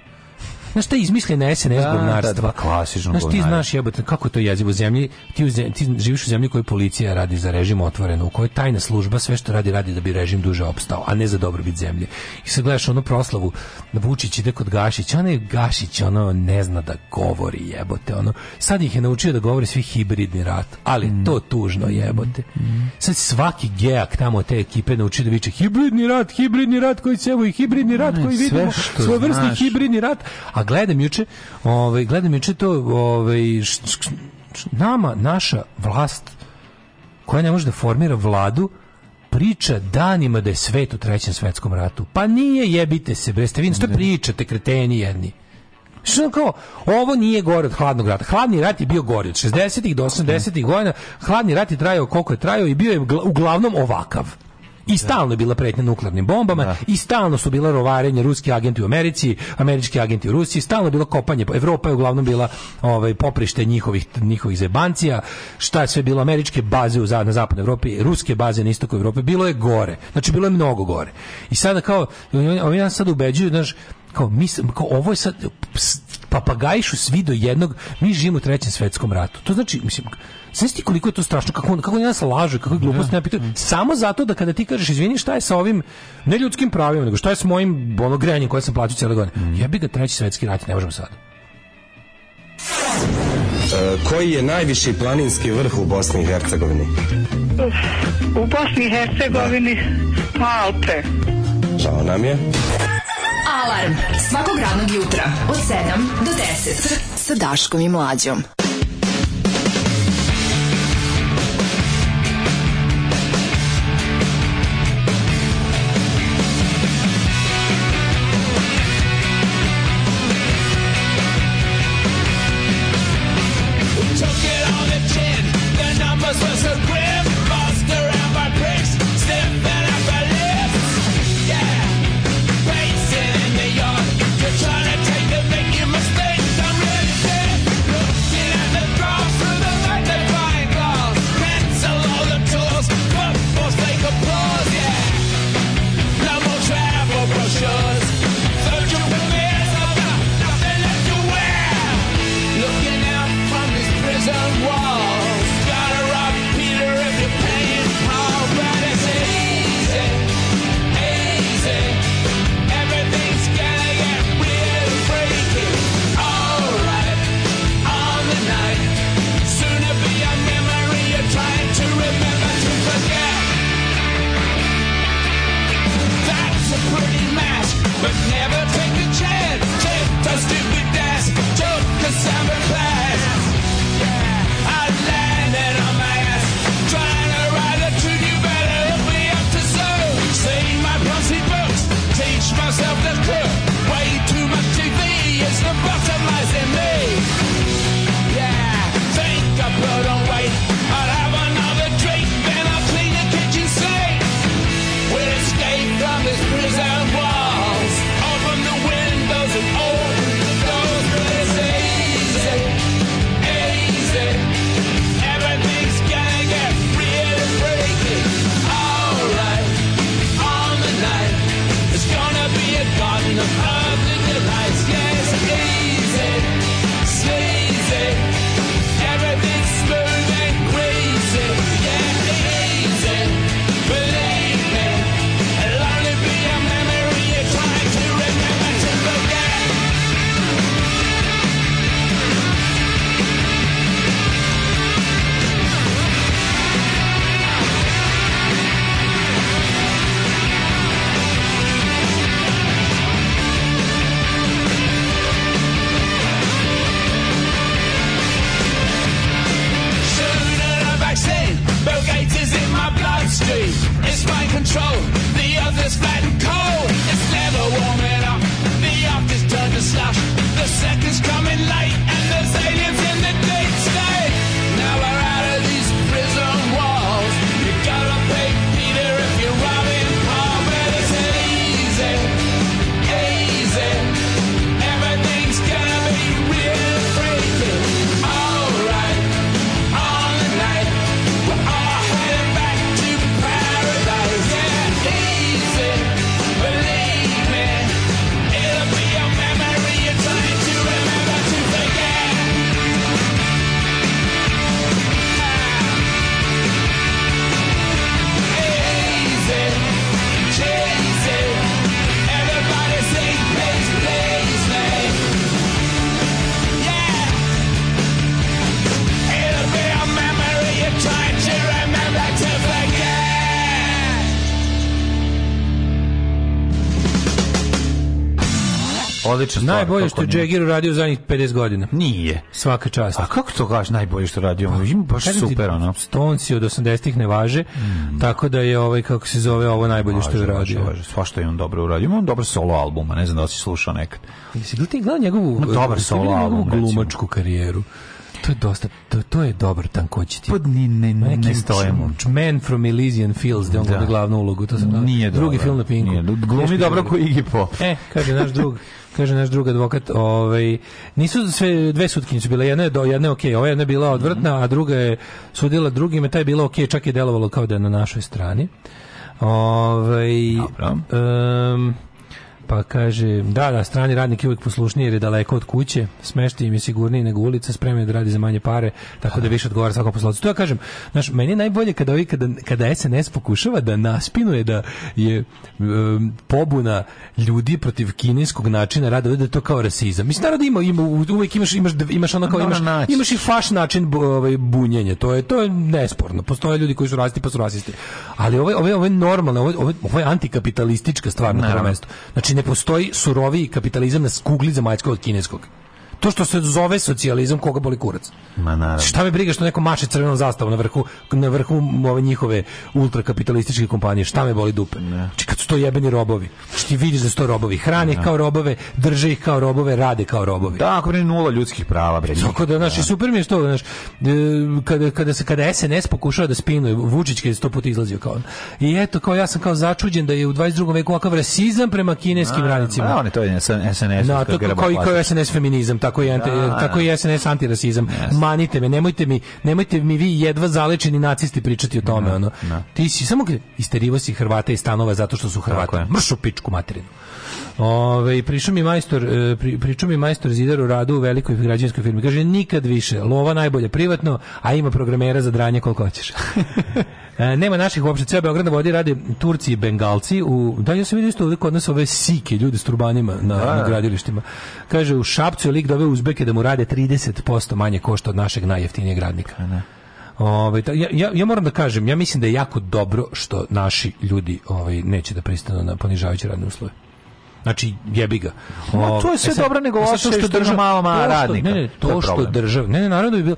Znaš šta je izmišljena da, SNS da, da, govnarstva? Da, klasično Znaš ti znaš jebote, kako to jezivo u zemlji, ti, u zemlji, ti živiš u zemlji kojoj policija radi za režim otvoreno, u kojoj tajna služba sve što radi, radi da bi režim duže opstao, a ne za dobrobit zemlje. I sad gledaš onu proslavu, Vučić ide kod Gašića, ona je Gašić, ono ne zna da govori jebote, ono. Sad ih je naučio da govori svi hibridni rat, ali mm. to tužno jebote. Mm. Sad svaki geak tamo te ekipe naučio da viče hibridni rat, hibridni rat koji se evo i hibridni rat koji vidimo, svojevrsni hibridni rat, a gledam juče, ovaj, gledam juče to, ovaj, nama, naša vlast, koja ne može da formira vladu, priča danima da je svet u trećem svetskom ratu. Pa nije, jebite se, bre, ste vi što pričate, kreteni jedni. Što kao, ovo nije gore od hladnog rata. Hladni rat je bio gore od 60-ih do 80-ih godina. Hladni rat je trajao koliko je trajao i bio je uglavnom ovakav. I stalno je bila pretnja nuklearnim bombama da. i stalno su bila rovarenje ruski agenti u Americi, američki agenti u Rusiji, stalno je bilo kopanje. Evropa je uglavnom bila ovaj poprište njihovih njihovih zebancija. Šta je sve bilo američke baze u na zapadnoj Evropi, ruske baze na istoku Evrope, bilo je gore. Znači bilo je mnogo gore. I sada kao oni nas sad ubeđuju, znaš, kao, mi, kao ovo je sad papagajšu svi do jednog, mi živimo u trećem svetskom ratu. To znači, mislim, Znaš koliko je to strašno, kako, kako nas laže, kako je glupost, da. ne pitaju. Mm. Samo zato da kada ti kažeš, izvini, šta je sa ovim neljudskim ljudskim pravima, nego šta je s mojim ono koje sam plaćao cijele godine. Mm. Ja ga treći svetski rat, ne možemo sad. E, koji je najviši planinski vrh u Bosni i Hercegovini? U Bosni i Hercegovini da. Alpe. Žao nam je. Alarm svakog radnog jutra od 7 do 10 sa Daškom i Mlađom. odlična stvar. Najbolje što je Jagger uradio u zadnjih 50 godina. Nije. Svaka čast. A kako to kažeš najbolje što radio? Pa, Ima baš super ono. Stonci od 80-ih ne važe, mm. tako da je ovaj kako se zove ovo najbolje važe, što je uradio. Važe, važe. Svašta je on dobro uradio. Ima on dobro solo album, a ne znam da li si slušao nekad. Jesi gledao njegovu no, dobar solo album, glumačku karijeru? To je dosta, to, to je dobar tankoći ti. Pod pa ni ne, ne, ne stojimo. Man from Elysian Fields, gde on da. glavnu ulogu, to sam da. Nije drugi film na Pinku. Nije, glumi dobro ko Iggy Pop. E, kaže naš drug, <laughs> kaže naš drug advokat, ovaj nisu sve dve sutkinje su bile, jedna je do jedne okej, okay, ova jedna je bila odvrtna, mhm. a druga je sudila drugima, taj je bila okej, okay, čak je delovalo kao da je na našoj strani. Ovaj um, Pa kaže, da, da, strani radnik je uvijek poslušniji jer je daleko od kuće, smešti im je sigurniji nego ulica, spremni je da radi za manje pare, tako da više odgovara svakom poslovcu. To ja kažem, znaš, meni je najbolje kada, ovi, kada, kada SNS pokušava da naspinuje da je um, pobuna ljudi protiv kineskog načina rada, da je to kao rasizam. Mislim, naravno da ima, ima, uvijek imaš, imaš, imaš ono kao, imaš, imaš i faš način ovaj, bunjenja, to je, to je nesporno. Postoje ljudi koji su rasisti pa su rasisti. Ali ovo, ovo, ovo je normalno, ovo, ovo, je antikapitalistička stvar na prvom mestu. Znači, Znači, ne postoji suroviji kapitalizam na kugli zemaljskog od kineskog. To što se zove socijalizam, koga boli kurac? Ma naravno. Šta me briga što neko maše crvenom zastavom na vrhu, na vrhu ove njihove ultrakapitalističke kompanije? Šta me boli dupe? Ne. Znači, kad su to jebeni robovi. Što znači, ti vidiš da su to robovi. Hrane ih kao robove, drže ih kao robove, rade kao robovi. Da, ako bre nula ljudskih prava, bre. Tako da, naši da. super mi je što, znaš, e, kada, kada, se, kada SNS pokušava da spinuje, Vučić kad je sto puta izlazio kao I eto, kao ja sam kao začuđen da je u 22. veku ovakav rasizam prema kineskim radnicima. Da, on je to SNS. Na, da, to kao i kao SNS feminizam tako i anti, da, da. tako i SNS antirasizam. Yes. Manite me, nemojte mi, nemojte mi vi jedva zalečeni nacisti pričati o da, tome, da. ono. Ti si samo isterivo si Hrvata i stanova zato što su Hrvati. Mršu pičku materinu. Ove, prišao mi majstor, e, pri, pričao mi majstor Zidar u radu u velikoj građevinskoj firmi. Kaže, nikad više, lova najbolje privatno, a ima programera za dranje koliko hoćeš. <laughs> E, nema naših uopšte, ceo Beograd vodi radi Turci i Bengalci. U, da, ja sam vidio isto ovdje kod nas ove sike, ljudi s turbanima na, da. na gradilištima. Kaže, u Šapcu je lik dove Uzbeke da mu rade 30% manje košta od našeg najjeftinijeg radnika. Da. Ove, ta, ja, ja, moram da kažem, ja mislim da je jako dobro što naši ljudi ovaj, neće da pristanu na ponižavajuće radne uslove. Znači, jebi ga. No, to je e sve e, sad, dobro nego ovo e što, što država malo ma radnika. Ne, ne, to, to što država, ne, ne, naravno bi da bilo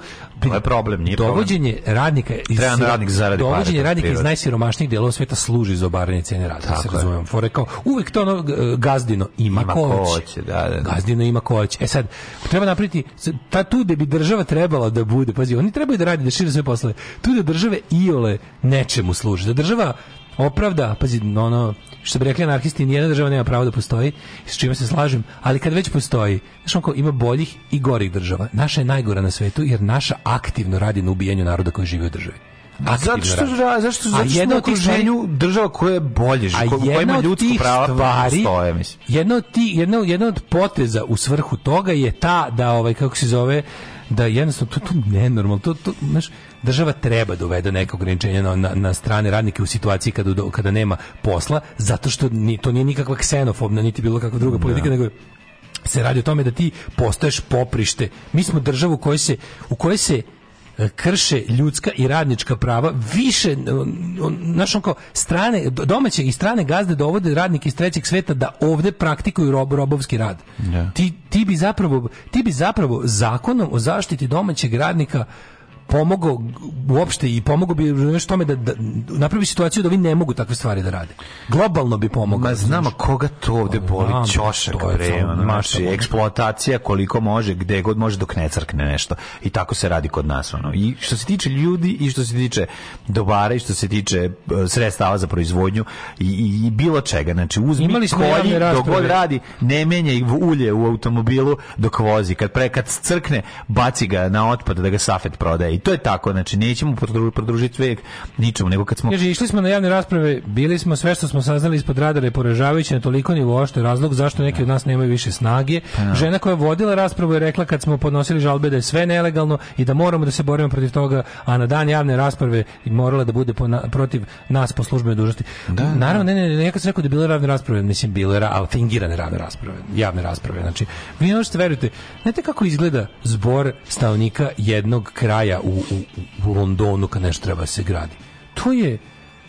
to je problem, nije dovođenje problem. radnika iz Treba radnik zaradi dovođenje radnika iz najsiromašnijih delova sveta služi za obaranje cene rada, da se razumem. Fore kao uvek to ono gazdino ima, ima ko hoće, da, da, da. Gazdino ima ko hoće. E sad treba napraviti ta tu da bi država trebala da bude, pazi, oni trebaju da rade da šire sve poslove. Tu da države iole nečemu služi. Da država opravda, pazi, ono, što bi rekli anarhisti, nijedna država nema pravo da postoji, s čime se slažem, ali kad već postoji, znaš onko, ima boljih i gorih država. Naša je najgora na svetu, jer naša aktivno radi na ubijanju naroda koji živi u državi. Zato što, Ra, zašto, zašto, zašto na okruženju stvari, država koja je bolje, a koja, koja ima ljudsko prava pa stvari, stoje, mislim. Jedna od, ti, jedna, jedna od poteza u svrhu toga je ta da, ovaj, kako se zove, da jednostavno to, to nenormalno, to, to, znaš, država treba da uvede neka ograničenja na, na, na, strane radnike u situaciji kada, kada nema posla, zato što ni, to nije nikakva ksenofobna, niti bilo kakva druga da. politika, nego se radi o tome da ti postaješ poprište. Mi smo država u kojoj se, u kojoj se krše ljudska i radnička prava više naš kao strane domaće i strane gazde dovode radnike iz trećeg sveta da ovde praktikuju rob, robovski rad. Yeah. Da. Ti, ti bi zapravo ti bi zapravo zakonom o zaštiti domaćeg radnika pomogao uopšte i pomogao bi nešto tome da, da napravi situaciju da vi ne mogu takve stvari da rade. Globalno bi pomogao. Ma znamo koga to ovde boli znam, ćošak bre, znači eksploatacija koliko može, gde god može dok ne crkne nešto. I tako se radi kod nas ono. I što se tiče ljudi i što se tiče dobara i što se tiče e, sredstava za proizvodnju i, i, i bilo čega, znači uzmi Imali smo koji dok god radi, ne menja i ulje u automobilu dok vozi. Kad pre kad crkne, baci ga na otpad da ga Safet prodaje I to je tako, znači nećemo produžiti vek ničemu, nego kad smo Kaže išli smo na javne rasprave, bili smo sve što smo saznali ispod radara je poražavajuće na toliko nivoa što je razlog zašto neki od nas nemaju više snage. Pa da. Žena koja je vodila raspravu je rekla kad smo podnosili žalbe da je sve nelegalno i da moramo da se borimo protiv toga, a na dan javne rasprave morala da bude po na, protiv nas po službenoj dužnosti. Da, da. Naravno, ne, ne, ne, nekad se rekao da je bile ravne rasprave, mislim bilo je ali fingirane ravne rasprave, javne rasprave. Znači, vi ono što verujete, znate kako izgleda zbor stavnika jednog kraja u, u, u Londonu kad nešto treba da se gradi. To je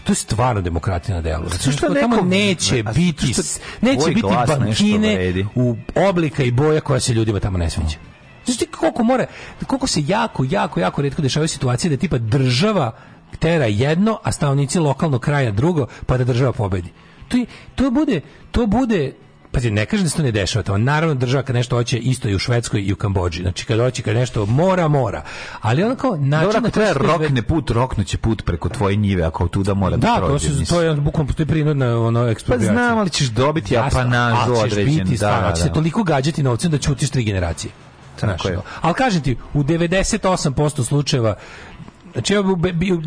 to je stvarno demokratija na delu. Zato što neko, tamo neće a, biti što, neće biti bankine u oblika i boja koja se ljudima tamo ne sviđa. Znači koliko mora, koliko se jako, jako, jako redko dešavaju situacije da tipa država tera jedno, a stanovnici lokalnog kraja drugo, pa da država pobedi. To, je, to bude, to bude pa Pazi, ne kažem da se to ne dešava, to naravno država kad nešto hoće isto i u Švedskoj i u Kambodži. Znači kad hoće kad nešto mora, mora. Ali ono kao način Dobro, ako treba rokne put, roknuće put preko tvoje njive ako tu da mora da, prođe. Da, to, je to je bukvalno to je prinudna ono pa eksproprijacija. Pa znam, ali ćeš dobiti Jasno, apanažu određen. Biti, da, da, da. Će se toliko gađati novcem da ćutiš tri generacije. Tako je. Ali kažem ti, u 98% slučajeva Znači,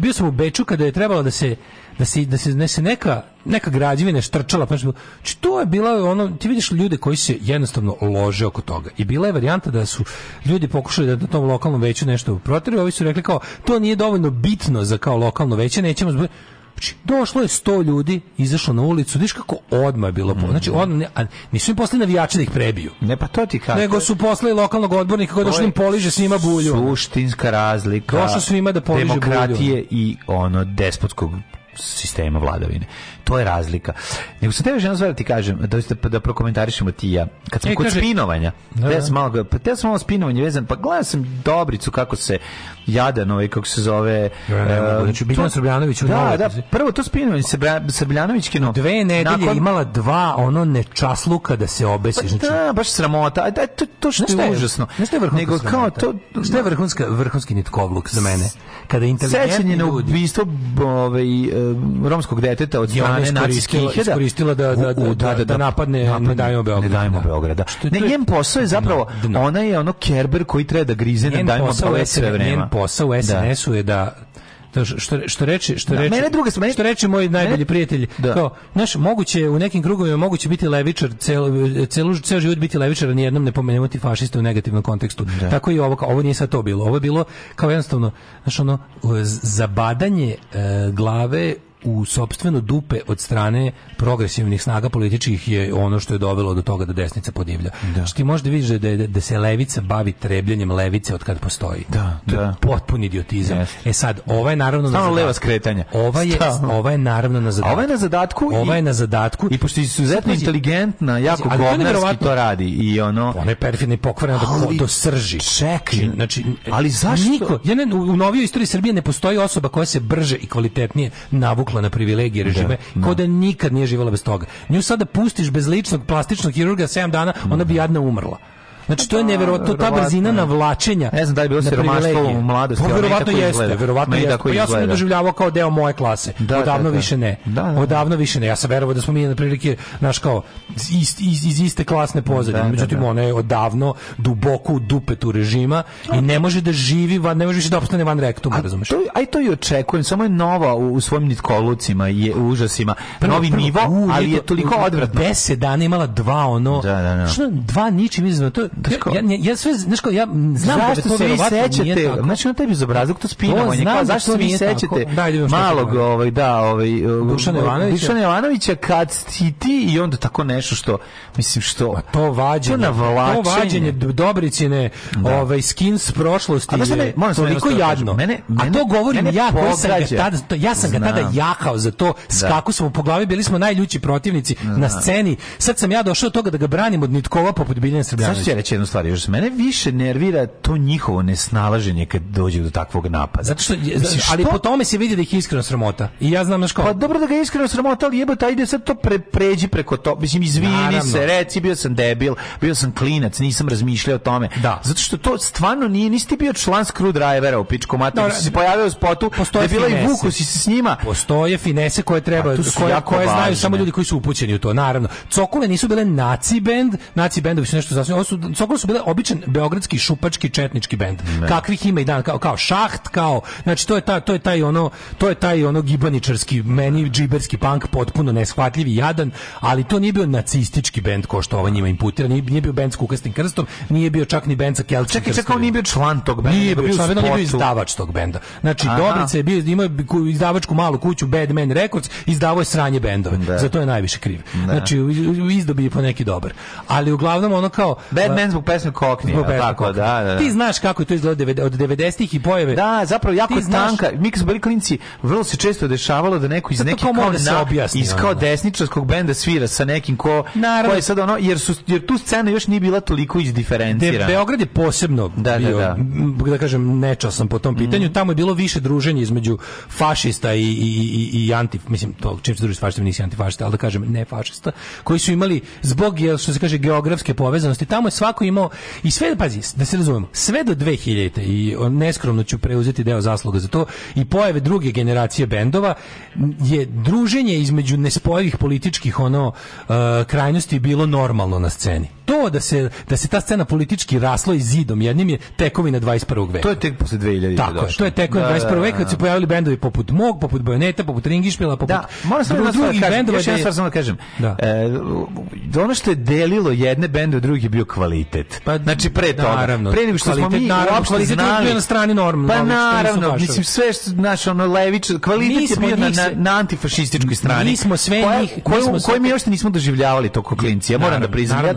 bio sam u Beču kada je trebalo da se da se da se, ne, da se neka neka građevina štrčala pa znači, to je bila ono ti vidiš ljude koji se jednostavno lože oko toga i bila je varijanta da su ljudi pokušali da na da tom lokalnom veću nešto proteraju ovi su rekli kao to nije dovoljno bitno za kao lokalno veće nećemo zbog... Znači, došlo je 100 ljudi, izašlo na ulicu, vidiš kako odma je bilo. Po... Mhm. Znači, odma, a nisu im posle navijači da ih prebiju. Ne, pa to ti kako. Nego su posle lokalnog odbornika koji došli da im poliže svima bulju. Suštinska razlika. Došlo svima da poliže bulju. Demokratije i ono despotskog sistema vladavine. To je razlika. Nego sam tebe želim da ti kažem, da, da prokomentarišemo ti ja. Kad sam e, kod kaže, spinovanja, da, da. sam malo, pa te sam malo spinovanje vezan, pa gledam sam Dobricu kako se jadan ovaj, kako se zove... Ja, ne, uh, znači, Biljana u da, da, da, prvo to spinovanje Srbljanović kino. Dve nedelje nakon, imala dva ono nečasluka da se obesiš. Pa znači- da, baš sramota. Da, to, to što je, je užasno. Nešto je vrhunska Nego, kao to, što je vrhunska, vrhunski nitkovluk za mene? Kada inteligentni ljudi... Sećanje na ubistvo ovaj, eh, romskog deteta od strane nacijskih iheda iskoristila da- da-, da da, da, da, da, da napadne, napadne ne dajemo Beograd. Ne dajemo Beograda. Ne, njen posao je zapravo, ona je ono Kerber koji treba da grize da ne dajemo Beograd sve vreme. Njen posao u SNS-u je da da, što što reče, što da, reče. Mene druge su, mene, što reče moj najbolji mene, prijatelj, da. kao, znaš, moguće u nekim krugovima moguće biti levičar, cel celu ceo život biti levičar, a ni jednom ne pomenuti fašiste u negativnom kontekstu. Da. Tako i ovo, kao, ovo nije sad to bilo. Ovo je bilo kao jednostavno, znaš, ono zabadanje e, glave u sobstveno dupe od strane progresivnih snaga političkih je ono što je dovelo do toga da desnica podivlja. Da. Što ti možeš da vidiš da, da, se levica bavi trebljanjem levice od kad postoji. Da, to da. Je potpun idiotizam. Yes. E sad, ova je naravno Stano na zadatku. leva skretanja. Ova je, Stano. ova je naravno na zadatku. Ova je na zadatku. I, Ova je na zadatku. I, i pošto je izuzetno inteligentna, jako govnarski to radi. I ono... Ona je perfidna i pokvarena do, do srži. Čekaj. Znači, znači, ali zašto? Niko, ja ne, u novijoj istoriji Srbije ne postoji osoba koja se brže i kvalitetnije navukla poklana privilegije da, režime, da, kao da nikad nije živjela bez toga. Nju sada pustiš bez ličnog plastičnog hirurga 7 dana, da. ona bi jadna umrla. Znači to je pa da, neverovatno ta brzina navlačenja. Ne znam da je bilo siromaštvo u mladosti, pa ali verovatno jeste, verovatno jeste. Pa ja sam doživljavao kao deo moje klase. Da, da Odavno da, više ne. Da, odavno više ne. Ja sam verovao da smo mi na prilike naš kao iz, iz, iz iste klasne pozadine. Međutim ona je odavno duboko u dupetu režima i ne može da živi van, ne može više da opstane van rektuma, razumeš? To, aj to i očekujem, samo je nova u, u svojim nitkolucima i u užasima. Prvo, Novi prvo, nivo, u, ali je toliko odvratno. 10 dana imala dva ono, da, da, da. Što, dva ničim izazvano, to ja, ja, ja sve, znaš kao, ja znam zašto da se vi sećate, znači on tebi izobrazio to spinovanje, kao da zašto se vi sećate da malog, ovaj, da, ovaj, ovaj, Dušana Jovanovića. Dušana Jovanovića kad ti ti i onda tako nešto što, mislim što, A pa to vađenje, to navlačenje. To vađenje Dobricine, da. ovaj, skins prošlosti A je moram toliko da jadno. Mene, mene, A to govorim ja, koji sam ga tada, to, ja sam znam. ga tada jahao za to, skaku smo po glavi, bili smo najljući protivnici na sceni. Sad sam ja došao do toga da ga branim od nitkova poput Biljana Srbljanovića reći jednu stvar, još mene više nervira to njihovo nesnalaženje kad dođe do takvog napada. Zato što, Mislim, ali po tome se vidi da ih iskreno sramota. I ja znam na školu. Pa dobro da ga iskreno sramota, ali jebote, ajde sad to pre, pređi preko to. Mislim, izvini Naravno. se, reci, bio sam debil, bio sam klinac, nisam razmišljao o tome. Da. Zato što to stvarno nije, nisi ti bio član Screwdrivera u pičku mater, no, se da. pojavio u spotu, da je bila finese. i Vuku, si se s njima. Postoje finese koje treba, pa, koje, koje znaju samo ljudi koji su upućeni u to, naravno. Cokule nisu bile naci bend, naci bendovi su nešto sasvim, ovo su Sokol su bile običan beogradski šupački četnički bend. Kakvih ima i dan kao kao Šaht, kao znači to je ta to je taj ono to je taj ono gibaničarski meni džiberski punk potpuno neshvatljiv jadan, ali to nije bio nacistički bend ko što ova njima imputira, nije, nije bio bend s kukastim krstom, nije bio čak ni bend sa kelčkim Čekaj, čekao nije bio član tog benda, nije bio, bio član, on je bio izdavač tog benda. Znači Aha. Dobrica je bio imao izdavačku malu kuću Bad Man Records, izdavao je sranje bendove. Da. Zato je najviše kriv. Da. Znači izdobi po neki dobar. Ali uglavnom ono kao Bad men zbog pesme Kokni. Zbog pesme tako, da, da, da, Ti znaš kako je to izgledalo od 90-ih i pojave. Da, zapravo jako Ti znaš... tanka. Mi kad bili klinci, vrlo se često dešavalo da neko iz Zato nekih kao, da se objasni, iz kao da. desničarskog benda svira sa nekim ko, Naravno. ko je sad ono, jer, su, jer tu scena još nije bila toliko izdiferencirana. De, Beograd je posebno da, da bio, da, da. da kažem, nečasan po tom pitanju. Mm. Tamo je bilo više druženja između fašista i, i, i, i anti, mislim, to, čim se druži s fašistom nisi antifašista, ali da kažem ne fašista, koji su imali zbog, što se kaže, geografske povezanosti, tamo je sva svako imao i sve pazi, da se razumemo, sve do 2000 i neskromno ću preuzeti deo zasluga za to i pojave druge generacije bendova je druženje između nespojivih političkih ono uh, krajnosti bilo normalno na sceni to da se da se ta scena politički raslo i zidom jednim je tekovina 21. veka. To je tek posle 2000 Tako došlo. to je tekovina da, 21. Da, da, veka kad da. su pojavili bendovi poput Mog, poput Bajoneta, poput Ringišpila, poput Da, moram samo da drugih bendova još jedna stvar da kažem. Da. E, ono što je delilo jedne bende od drugi bio kvalitet. Pa, znači pre toga, naravno, pre nego što smo mi naravno, kvalitet znali, bio na strani normalno. Pa naravno, mislim sve što naš ono levič, kvalitet je bio na, na, antifašističkoj strani. Mi smo sve njih, koji mi još nismo doživljavali to klinci. Ja moram da priznam, ja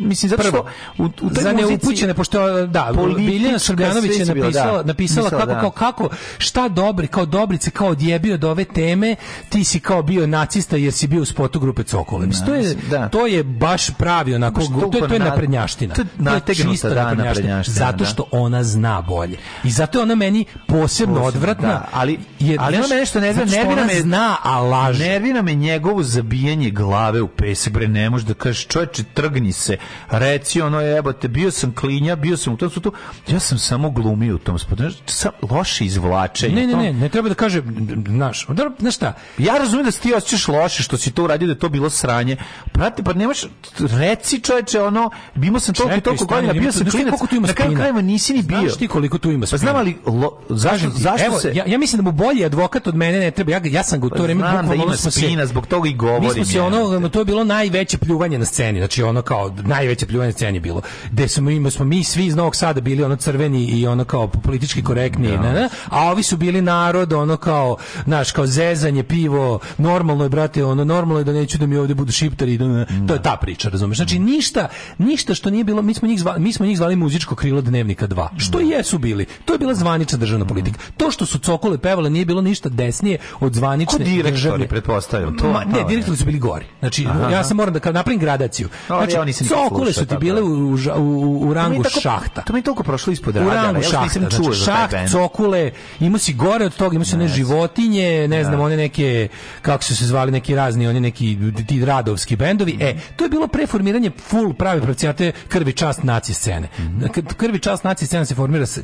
mislim zato što u, u toj za neupućene pošto da Biljana Srbljanović je napisala da, napisala misla, kako da. kao kako šta dobri kao dobrice kao odjebio do ove teme ti si kao bio nacista jer si bio u spotu grupe Cokole. Mislim, to da, je da. to je baš pravi onako to je to je naprednjaština. To je, nategnuta, da, naprednjaština, naprednjaština, zato da. što ona zna bolje. I zato je ona meni posebno odvratna, da, ali jer, ali ona nešto ne zna, nervira me zna, a laže. Nervira me njegovo zabijanje glave u pesak, bre, ne može da kaže čoveče trgni se se reci ono jebote bio sam klinja bio sam u tom tu ja sam samo glumio u tom spotu sam loše izvlačenje ne ne ne ne treba da kaže znaš znaš šta ja razumem da si ti osjećaš loše što si to uradio da je to bilo sranje prati pa nemaš reci čoveče ono bimo sam toliko toliko godina bio sam klinac koliko tu ima na kraju krajeva nisi ni bio znaš ti koliko tu ima spina. pa znam ali lo, zašto zašto Evo, se ja, ja mislim da mu bolji advokat od mene ne treba ja ja sam ga u to pa vreme da bukvalno da ima spina zbog toga i govorim mi smo se ono to je bilo najveće pljuvanje na sceni znači ono kao najveće pljuvanje sceni bilo. Da smo, ima, smo mi svi iz Novog Sada bili ono crveni i ono kao politički korektni, ja. Da. ne, ne, a ovi su bili narod, ono kao, znaš, kao zezanje, pivo, normalno je, brate, ono, normalno je da neću da mi ovdje budu šiptari, da, ne, to je da. ta priča, razumeš? Znači, ništa, ništa što nije bilo, mi smo njih zvali, mi smo njih zvali muzičko krilo dnevnika 2, što i da. jesu bili. To je bila zvanična državna politika. To što su cokole pevale nije bilo ništa desnije od zvanične Ko direktori, državne. pretpostavljam. To, Ma, ne, pa, direktori su bili gori. Znači, Aha. ja se moram da napravim gradaciju. Znači, mislim Cokule su ti bile da. u, u, u rangu to tako, šahta. To mi je toliko prošlo ispod radara. U rangu ja šahta. Nisam čuo znači, šaht, cokule, ima si gore od toga, ima si ne, životinje, ne znam, da. one neke, kako su se zvali, neki razni, oni neki ti radovski bendovi. E, to je bilo preformiranje full pravi pravcijate krvi čast nacije scene. Mhm. Krvi čast nacije scene se formira s,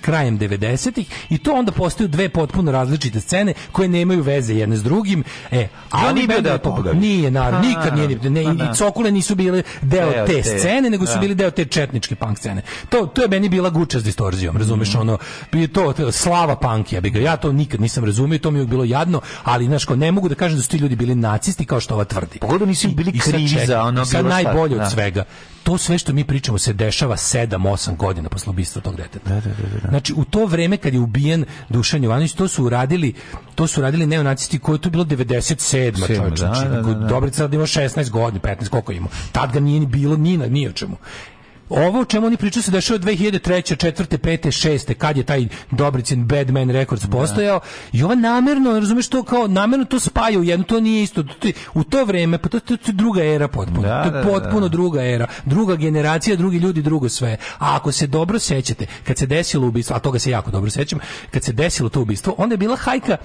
krajem 90-ih i to onda postaju dve potpuno različite scene koje nemaju veze jedne s drugim. E, ali, ali nije, da, nije, naravno, nikad nije, ne, pa i da. cokule nisu bile deo deo te, te scene, nego su da. bili deo te četničke punk scene. To, to je meni bila guča s distorzijom, razumeš, mm. ono, to, to, slava punk, ja bi ga, ja to nikad nisam razumio, to mi je bilo jadno, ali, znaš, ko, ne mogu da kažem da su ti ljudi bili nacisti, kao što ova tvrdi. Pogotovo pa nisu bili krivi za ono, sad najbolje od da. svega to sve što mi pričamo se dešava 7-8 godina posle ubistva tog deteta. Da, da, da, da, da. Znači u to vreme kad je ubijen Dušan Jovanović, to su uradili, to su radili neonacisti koji je to bilo 97. čovjek. Da, znači, da, da, da. Dobrica da ima 16 godina, 15 koliko ima. Tad ga nije ni bilo ni na ni o čemu ovo o čemu oni pričaju se dešava 2003. 4. 5. 6. kad je taj Dobricin Badman Records da. postojao da. i ova namerno, razumeš to kao namerno to spaja u jedno, to nije isto to, u to vreme, pa to, to, to je druga era potpuno, da, to je da, da, potpuno druga era druga generacija, drugi ljudi, drugo sve a ako se dobro sećate, kad se desilo ubistvo, a toga se jako dobro sećam kad se desilo to ubistvo, onda je bila hajka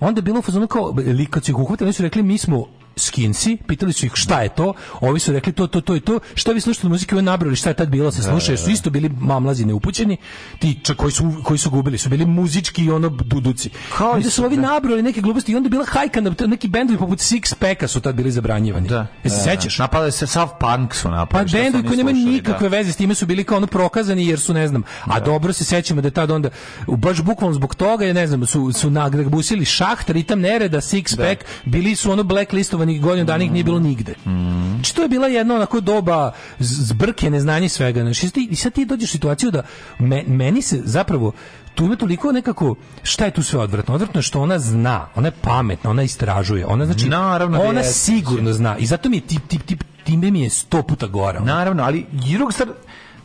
onda je bilo u fazonu kao, kad su ih uhvatili, su rekli mi smo skinci, pitali su ih šta je to, ovi su rekli to, to, to i to, šta vi slušate od muzike, ovo nabrali, šta je tad bilo, se da, slušaju, da, su da. isto bili mamlazi neupućeni, ti čak, koji, su, koji su gubili, su bili muzički ono duduci. Kao onda su ovi da. nabrali neke gluposti i onda bila hajka, na, neki bendovi poput Six Packa su tad bili zabranjivani. Da. Jesi se sećaš? Napadali se South Punk su napali. Pa bendovi koji nema nikakve da. veze s time su bili kao ono prokazani jer su ne znam, a da. dobro se sećamo da tad onda baš bukvalno zbog toga, ja ne znam, su su nagrabusili šaht, ritam nereda, Six Pack, bili su ono blacklistovani prethodnih godina dana ih nije bilo nigde. Mm. Znači, je bila jedno onako doba zbrke, neznanje svega. Znači, i sad ti dođeš u situaciju da me, meni se zapravo tu ima toliko nekako šta je tu sve odvratno odvratno je što ona zna ona je pametna ona istražuje ona znači Naravno ona je, sigurno zna i zato mi je tip tip tip time mi je sto puta gore ona. naravno ali drug sad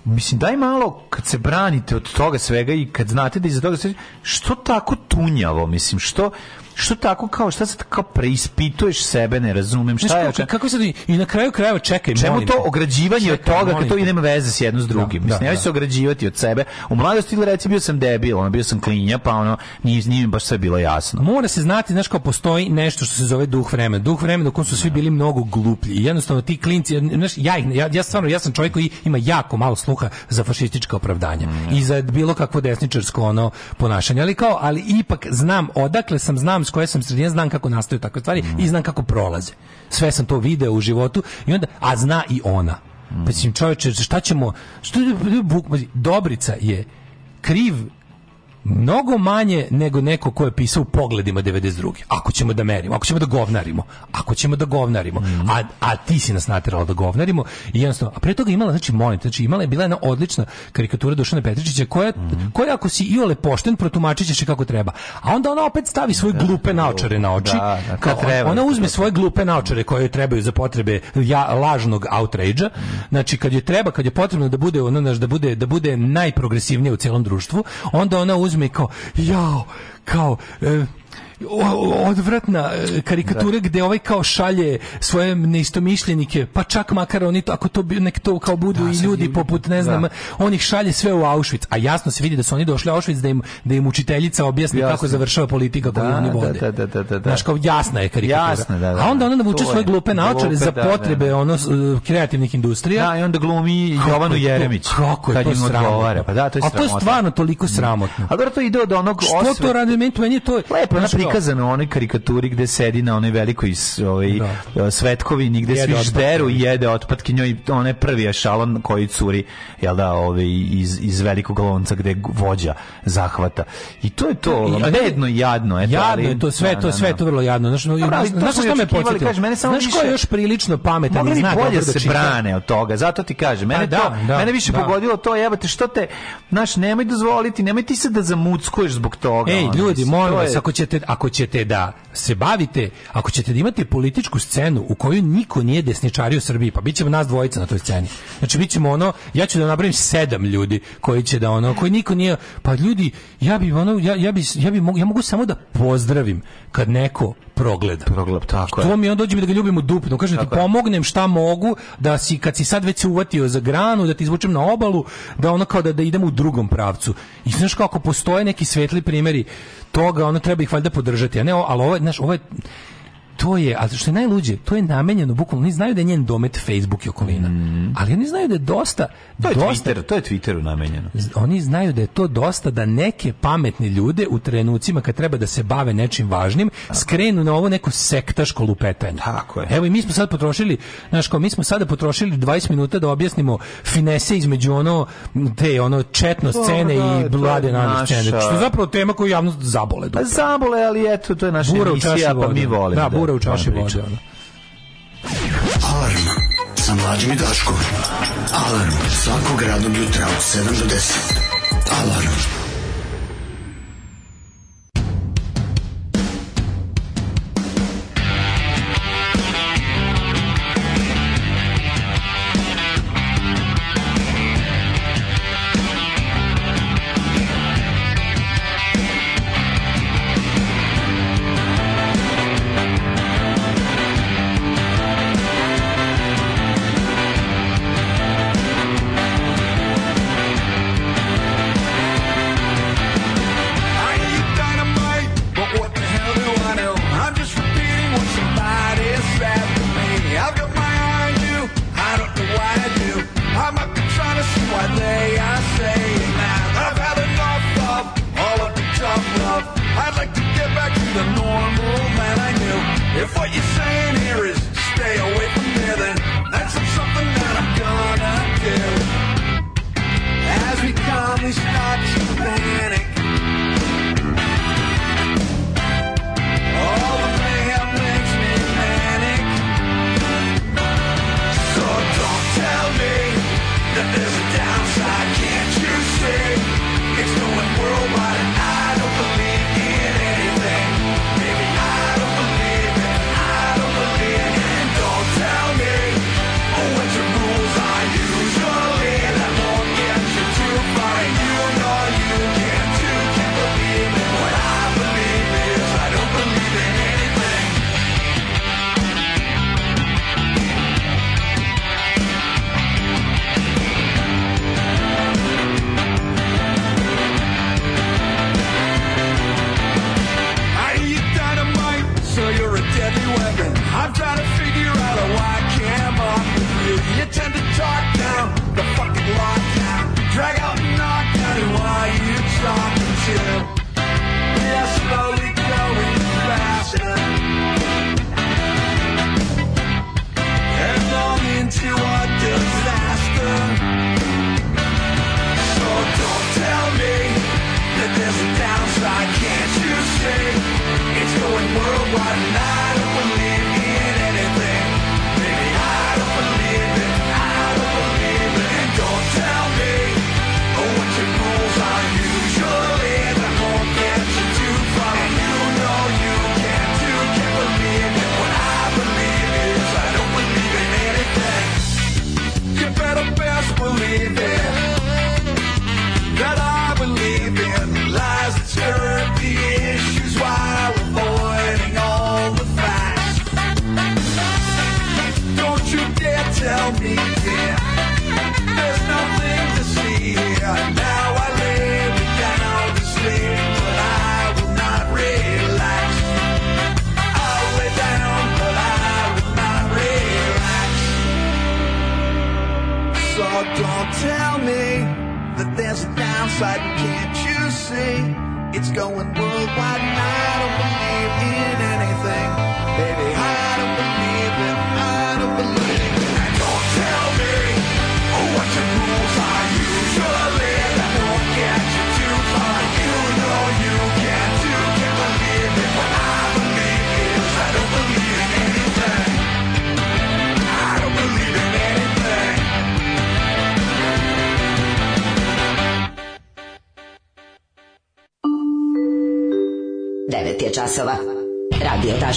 mislim daj malo kad se branite od toga svega i kad znate da iza toga sve što tako tunjavo mislim što što tako kao šta se tako preispituješ sebe ne razumem šta je kako, se sad i na kraju krajeva čekaj čemu to ograđivanje od toga molim. kad to i nema veze s jedno s da, drugim da, mislim da, ja da. se ograđivati od sebe u mladosti ili reci bio sam debil ono bio sam klinja pa ono nije nije baš sve bilo jasno mora se znati znaš kao postoji nešto što se zove duh vremena duh vremena u su svi bili mnogo gluplji jednostavno ti klinci znaš ja ih ja, ja stvarno ja sam čovjek koji ima jako malo sluha za fašistička opravdanja mm. i za bilo kakvo desničarsko ono ponašanje ali kao ali ipak znam odakle sam znam s koje sam sredine, znam kako nastaju takve stvari mm. i znam kako prolaze. Sve sam to video u životu i onda, a zna i ona. Mm. Pa mislim, čovječe, šta ćemo, što, Dobrica je kriv mnogo manje nego neko ko je pisao u pogledima 92. Ako ćemo da merimo, ako ćemo da govnarimo, ako ćemo da govnarimo, mm. a, a ti si nas naterala da govnarimo i jednostavno, a pre toga imala, znači, molim, znači, imala je bila jedna odlična karikatura Dušana Petričića koja, mm. koja ako si iole pošten, protumačit ćeš je kako treba. A onda ona opet stavi svoje da. glupe naočare na oči. Da, da, kao, treba, ona da uzme svoje glupe naočare koje joj trebaju za potrebe ja, lažnog outrage-a. Mhm. Znači, kad joj treba, kad je potrebno da bude, ono, da bude, da bude najprogresivnija u celom društvu, onda ona uzme uzme i kao, jao, kao... E, odvratna e, karikatura da. gde ovaj kao šalje svoje neistomišljenike, pa čak makar oni to, ako to nek to kao budu da, i ljudi poput ne da. znam, da. on šalje sve u Auschwitz, a jasno se vidi da su oni došli u Auschwitz da im da im učiteljica objasni jasno. kako završava politika koju da, oni da, vode. Da, da, da, da, da. Znaš, kao jasna je karikatura. Jasna, da, da, a onda ona navuče svoje glupe naočare za da, potrebe ono e, kreativnih industrija. Da, i onda glumi Jovanu Jeremić. Kako je to sramotno. Pa da, to je sramotno. A to je stvarno toliko sramotno. A to ide od onog Što to radi meni to je to lepo, prikazano u onoj karikaturi gde sedi na onoj velikoj ovaj, da. svetkovini gde svi šteru i jede otpadke njoj onaj prvi ešalon koji curi jel da, ovaj, iz, iz velikog lonca gde vođa zahvata i to je to, da, I, bedno i jadno eto, jadno ali, je to, sve na, da, to, da, sve na, to vrlo jadno znaš, no, pa znaš što me početilo znaš ko je još prilično pametan mogli bi bolje se brane od toga zato ti kažem, mene, pa da, to, mene više pogodilo to jebate, što te, znaš, nemoj dozvoliti nemoj ti se da zamuckuješ zbog toga ej ljudi, molim vas, ako ćete ako ćete da se bavite, ako ćete da imate političku scenu u kojoj niko nije desničario u Srbiji, pa bit ćemo nas dvojica na toj sceni. Znači, bit ćemo ono, ja ću da napravim sedam ljudi koji će da ono, koji niko nije, pa ljudi, ja bi ono, ja, ja, bi, ja, bi, ja mogu samo da pozdravim kad neko progleda. Progled, tako je. To mi on dođe mi da ga ljubimo dupno. Kaže ti pomognem šta mogu da si kad si sad već se uvatio za granu, da ti izvučem na obalu, da ono kao da, da idemo u drugom pravcu. I znaš kako postoje neki svetli primeri toga, ono treba ih valjda podržati. A ne, ali ovo, znaš, ovo je to je, a što je najluđe, to je namenjeno bukvalno, oni znaju da je njen domet Facebook i okolina. Mm. Ali oni znaju da je dosta... To je, dosta, Twitter, to je Twitteru namenjeno. Oni znaju da je to dosta da neke pametne ljude u trenucima kad treba da se bave nečim važnim, Tako. skrenu na ovo neko sektaško lupetanje. Tako je. Evo i mi smo sad potrošili, znaš kao, mi smo sada potrošili 20 minuta da objasnimo finese između ono, te ono četno scene to, i blade na scene. Što je zapravo tema koju javnost zabole. Dupe. Zabole, ali eto, to je naša Bura emisija, pa mi volimo. Da, da fura u čaši vode. Ono. Alarm sa mlađim i Daškom. Alarm svakog radnog jutra od 7 do 10. Alarm.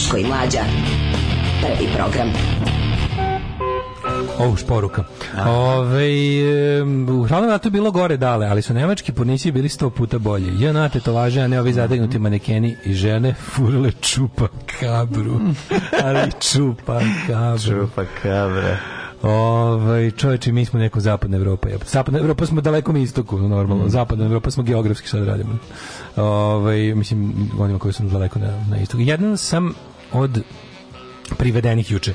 Daško i Mlađa. Prvi program. Ovo oh, poruka. Ove, u hranom ratu bilo gore dale, ali su nemački pornici bili sto puta bolje. JNA tetovaže, a ne ovi zategnuti mhm. manekeni i žene furle čupa kabru. <laughs> ali čupa kabru. čupa kabra. Ovaj čoveče mi smo neko zapadna Evropa. Zapadna Evropa smo daleko mi istoku normalno. Mm. Zapadna Evropa smo geografski sad radimo. Ovaj mislim onima koji su daleko na na istoku. Jedan sam od privedenih juče.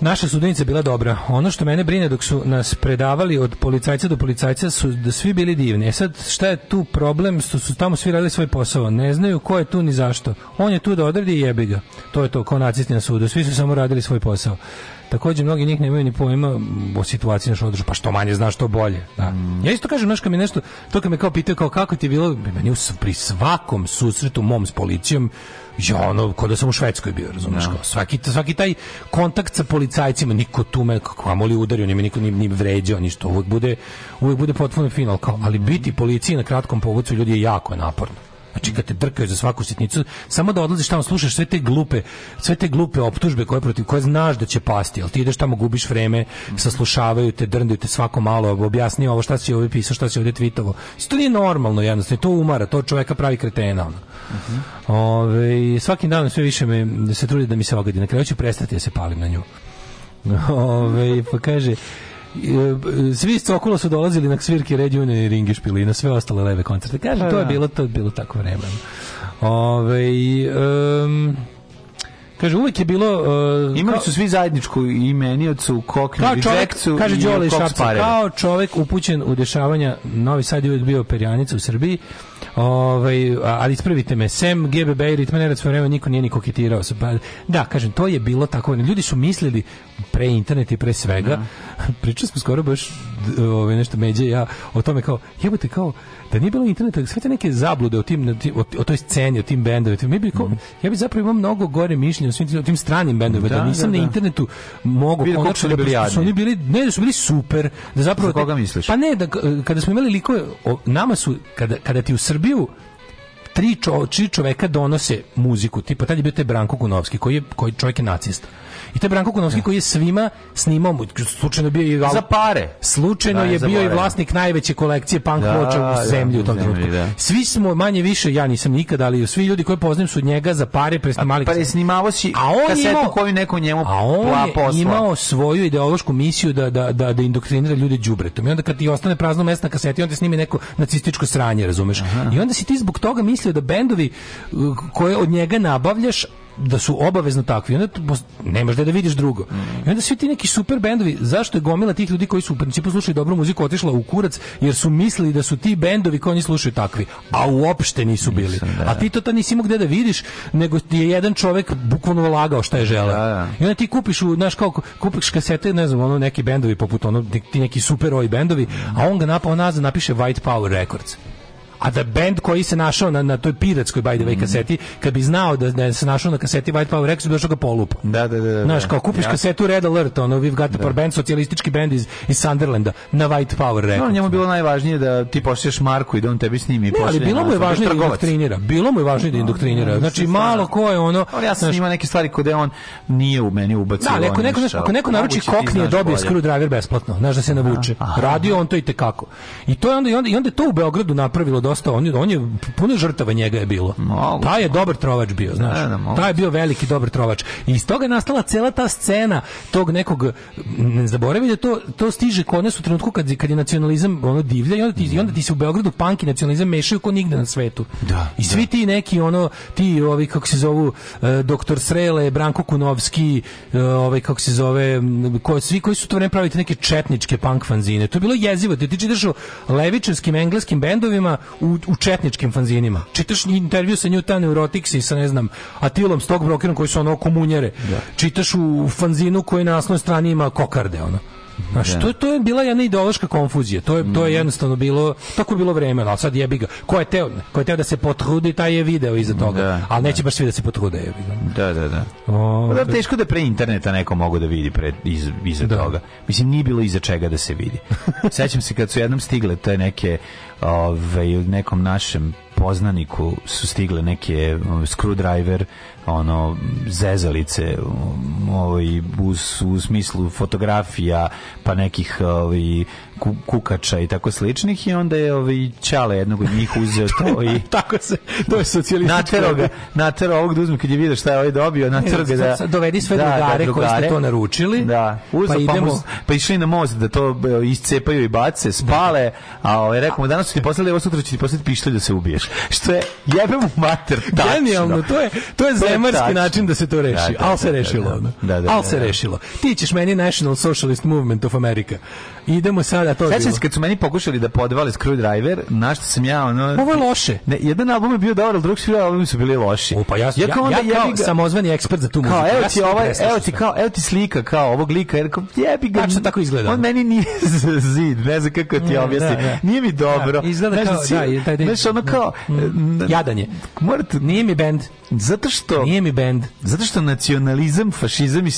Naša sudnica bila dobra. Ono što mene brine dok su nas predavali od policajca do policajca su da svi bili divni. E sad šta je tu problem što su tamo svi radili svoj posao? Ne znaju ko je tu ni zašto. On je tu da odredi i jebi ga. To je to, kao nacisti na sudu. Svi su samo radili svoj posao. Takođe, mnogi njih nemaju ni pojma o situaciji našoj odružu, pa što manje znaš, što bolje. Da. Mm. Ja isto kažem, znači kad mi nešto, to kad me kao pitao, kao kako ti je bilo, meni pri svakom susretu mom s policijom, ja ono, kao da sam u Švedskoj bio, razumiješ, no. Da. kao svaki, svaki taj kontakt sa policajcima, niko tu me, kako li udario, nije me niko ni, ni vređao, ništa, uvijek bude, uvijek bude potpuno final, kao, ali biti policiji na kratkom povucu ljudi je jako naporno. Znači kad te drkaju za svaku sitnicu, samo da odlaziš tamo, slušaš sve te glupe, sve te glupe optužbe koje protiv koje znaš da će pasti, ali ti ideš tamo, gubiš vreme, saslušavaju te, drndaju te svako malo, objasni ovo šta si ovde pisao, šta si ovde tvitovo. To nije normalno, jednostavno, to umara, to čoveka pravi kretena. Ono. Uh -huh. Ove, svakim danom sve više me, se trudi da mi se ogadi. Na kraju ću prestati da ja se palim na nju. <laughs> Ove, pa kaže, E, svi iz okolo su dolazili na svirke Red Union i Ringe Špili na sve ostale leve koncerte. Kaže, pa to je da. bilo, to je bilo tako vremena. Ove, um, Kaže, uvek je bilo... Uh, Imali su svi zajedničku imenicu, koknu, džekcu kaže i Đole Kao čovek upućen u dešavanja, Novi Sad je uvek bio perjanica u Srbiji, Ovaj, ali ispravite me, sem GBB i ritma nerad svoje vreme niko nije ni koketirao. Pa, da, kažem, to je bilo tako. Ljudi su mislili pre interneta i pre svega. Da. <laughs> Pričali smo skoro baš ove, ovaj, nešto međe ja o tome kao, jebote kao, da nije bilo interneta, sve te neke zablude o tim o, o toj sceni, o tim bendovima. Bi mm. ja bi zapravo imao mnogo gore mišljenje o svim o tim stranim bendovima, da, da, nisam da, na da. internetu mogu konačno da bili su oni bili ne da su bili super, da zapravo Za koga misliš? Pa ne, da kada smo imali likove, o, nama su kada kada ti u Srbiju tri, čo, čoveka donose muziku, tipa tad je bio taj Branko Kunovski, koji je, koji čovjek je nacista. I to Branko Kunovski da. koji je svima snimao, slučajno bio i za pare. Slučajno da, je bio i vlasnik najveće kolekcije punk ploča da, u da, zemlji u tom trenutku. Svi smo manje više, ja nisam nikada, ali svi ljudi koje poznajem su njega za pare presnimali. Pa presnimavao si a on kasetu imao, koju neko njemu a on je posla. imao svoju ideološku misiju da, da, da, da indoktrinira ljude đubretom. I onda kad ti ostane prazno mesto na kaseti, onda snimi neko nacističko sranje, razumeš? Aha. I onda si ti zbog toga mislio da bendovi uh, koje od njega nabavljaš da su obavezno takvi. Onda ne možeš da vidiš drugo. I onda svi ti neki super bendovi, zašto je gomila tih ljudi koji su u principu slušaju dobru muziku otišla u kurac jer su mislili da su ti bendovi koji oni slušaju takvi, a uopšte nisu bili. Mislim, da. A ti to tad nisi imao gde da vidiš, nego ti je jedan čovek bukvalno lagao šta je želeo. Da, da. I onda ti kupiš, u, znaš kao, kupiš kasete, ne znam, ono neki bendovi poput ono ti neki super oj bendovi, a on ga napao nazad napiše White Power Records a da bend koji se našao na, na toj piratskoj by the way mhm. kaseti, kad bi znao da, da se našao na kaseti White Power Rex, bi došao ga polup. Da, da, da, da. da Znaš, kao kupiš ja. kasetu Red Alert, ono, we've got da. band, socijalistički bend iz, iz Sunderlanda, na White Power Rex. No, njemu bilo da. najvažnije da ti pošlješ Marku i da on tebi snimi. Ne, ali bilo mu je važnije da indoktrinira. Bilo mu je važnije da, da indoktrinira. Znači, malo ko je ono... Ali ja sam neke stvari kod on nije u meni ubacio. Da, neko, neko, ako neko naruči koknije, dobije screwdriver besplatno. Znaš da se navuče. Radio on to i tekako. I to je onda, i onda, i onda to u Beogradu napravilo dosta on, on je puno žrtava njega je bilo. Mogu, taj je dobar trovač bio, znaš. Ne, da, da, ne, taj je bio veliki dobar trovač. I iz toga je nastala cela ta scena tog nekog ne zaboravi da to to stiže kod nas u trenutku kad kad je nacionalizam ono divlja i onda ti, mm. i onda ti se u Beogradu panki nacionalizam mešaju ko nigde na svetu. Da, I svi da. ti neki ono ti ovi kako se zovu e, doktor Srele, Branko Kunovski, e, ovaj kako se zove, ko, svi koji su to vreme pravili neke četničke punk fanzine. To je bilo jezivo, ti ti čitaš levičarskim engleskim bendovima u, u četničkim fanzinima. Čitaš intervju sa Newton Neurotics i sa, ne znam, Atilom Stockbrokerom koji su ono komunjere. Da. Čitaš u fanzinu koji na nasnoj strani ima kokarde, ono. Znaš, da. to, to, je bila jedna ideološka konfuzija. To je, to je mhm. jednostavno bilo, tako je bilo vreme, ali sad jebi ga. Ko je teo, ko je teo da se potrudi, taj je video iza da, toga. Da, ali neće da. baš svi da se potrude. Jebi ga. Da, da, da. O, pa da, da teško da pre interneta neko mogu da vidi pre, iz, iza da. toga. Mislim, nije bilo iza čega da se vidi. <laughs> Sećam se kad su jednom stigle te neke ovaj, nekom našem poznaniku su stigle neke um, screwdriver ono zezalice ovaj u, u smislu fotografija pa nekih ovaj kukača i tako sličnih i onda je ovaj čale jednog od njih uzeo <laughs> to i tako se to je socijalistički naterao ga naterao ovog da uzme kad je video šta je ovaj dobio naterao ga da dovedi sve da, da drugare, da, koji ste to naručili da uzeo pa, pa idemo... pa, pa išli na most da to iscepaju i bace spale da. a ovaj rekao danas ću ti poslati ovo sutra ću ti poslati pištolj da se ubiješ što je jebem mater tačno genijalno to je to je kremarski način da se to reši. Da, da, al se da, da, rešilo. Da, da, da, al da, se rešilo. Ti ćeš meni National Socialist Movement of America. Idemo sada to. Sećam se kad su meni pokušali da podvale driver, na što sam ja ono Ovo je loše. Ne, jedan album je bio dobar, drugi su albumi su bili loši. O, pa ja, ja, kao, onda, ja, kao ga... samozvani ekspert za tu muziku. Kao, ovaj- evo ti ovaj, evo ti kao, evo ti slika kao ovog lika, jer kao jebi ga. Tačno tako izgleda. On meni nije <laughs> zid, ne znam kako ti da, objasnim. Da. Nije mi dobro. Da, izgleda kao, da, taj Znaš, ono kao mm. e, jadanje. Morate, nije mi bend. Zato što nije mi bend. Zato što nacionalizam, fašizam i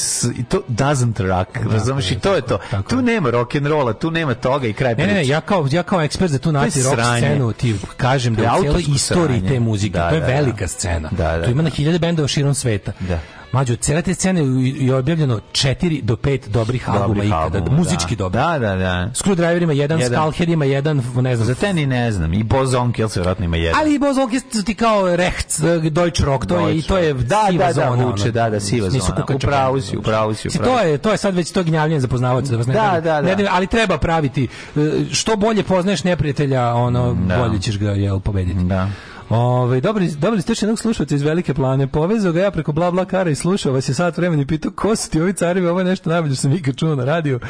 to doesn't rock. Razumeš i to je to. Tu nema rock and rock'n'rolla, tu nema toga i kraj priče. Ne, ne, ja kao, ja kao ekspert za tu nati rock scenu ti kažem da je cela istorija te muzike, da, to je da, velika da. scena. Da, da, tu ima na da. hiljade bendova širom sveta. Da. Mađo, cele te scene je objavljeno 4 do 5 dobrih Dobri albuma ikada, album, da. muzički da. dobri. Da, da, da. Screwdriver ima jedan, jedan. Skalher ima jedan, ne znam. Za te ni ne znam. I Boz Onkel se vjerojatno ima jedan. Ali i Boz Onkel ti kao Rechts, eh, Deutsch Rock, to Deutsch je, i to je da, siva da, da zona. Da, da, da, da, da, siva nisu zona. Upravo si, upravo si, upravo. To je, to je sad već to gnjavljenje za poznavaoce. Da, da, da, da, da. da. ali treba praviti. Eh, što bolje poznaješ neprijatelja, ono, da. bolje ćeš ga, jel, pobediti. Da. Ove, dobri, dobili ste još jednog slušalca iz Velike plane. Povezao ga ja preko bla bla kara i slušao vas je sat vremena i pitao ko su ti ovi carevi, ovo je nešto najbolje što sam ikad čuo na radiju.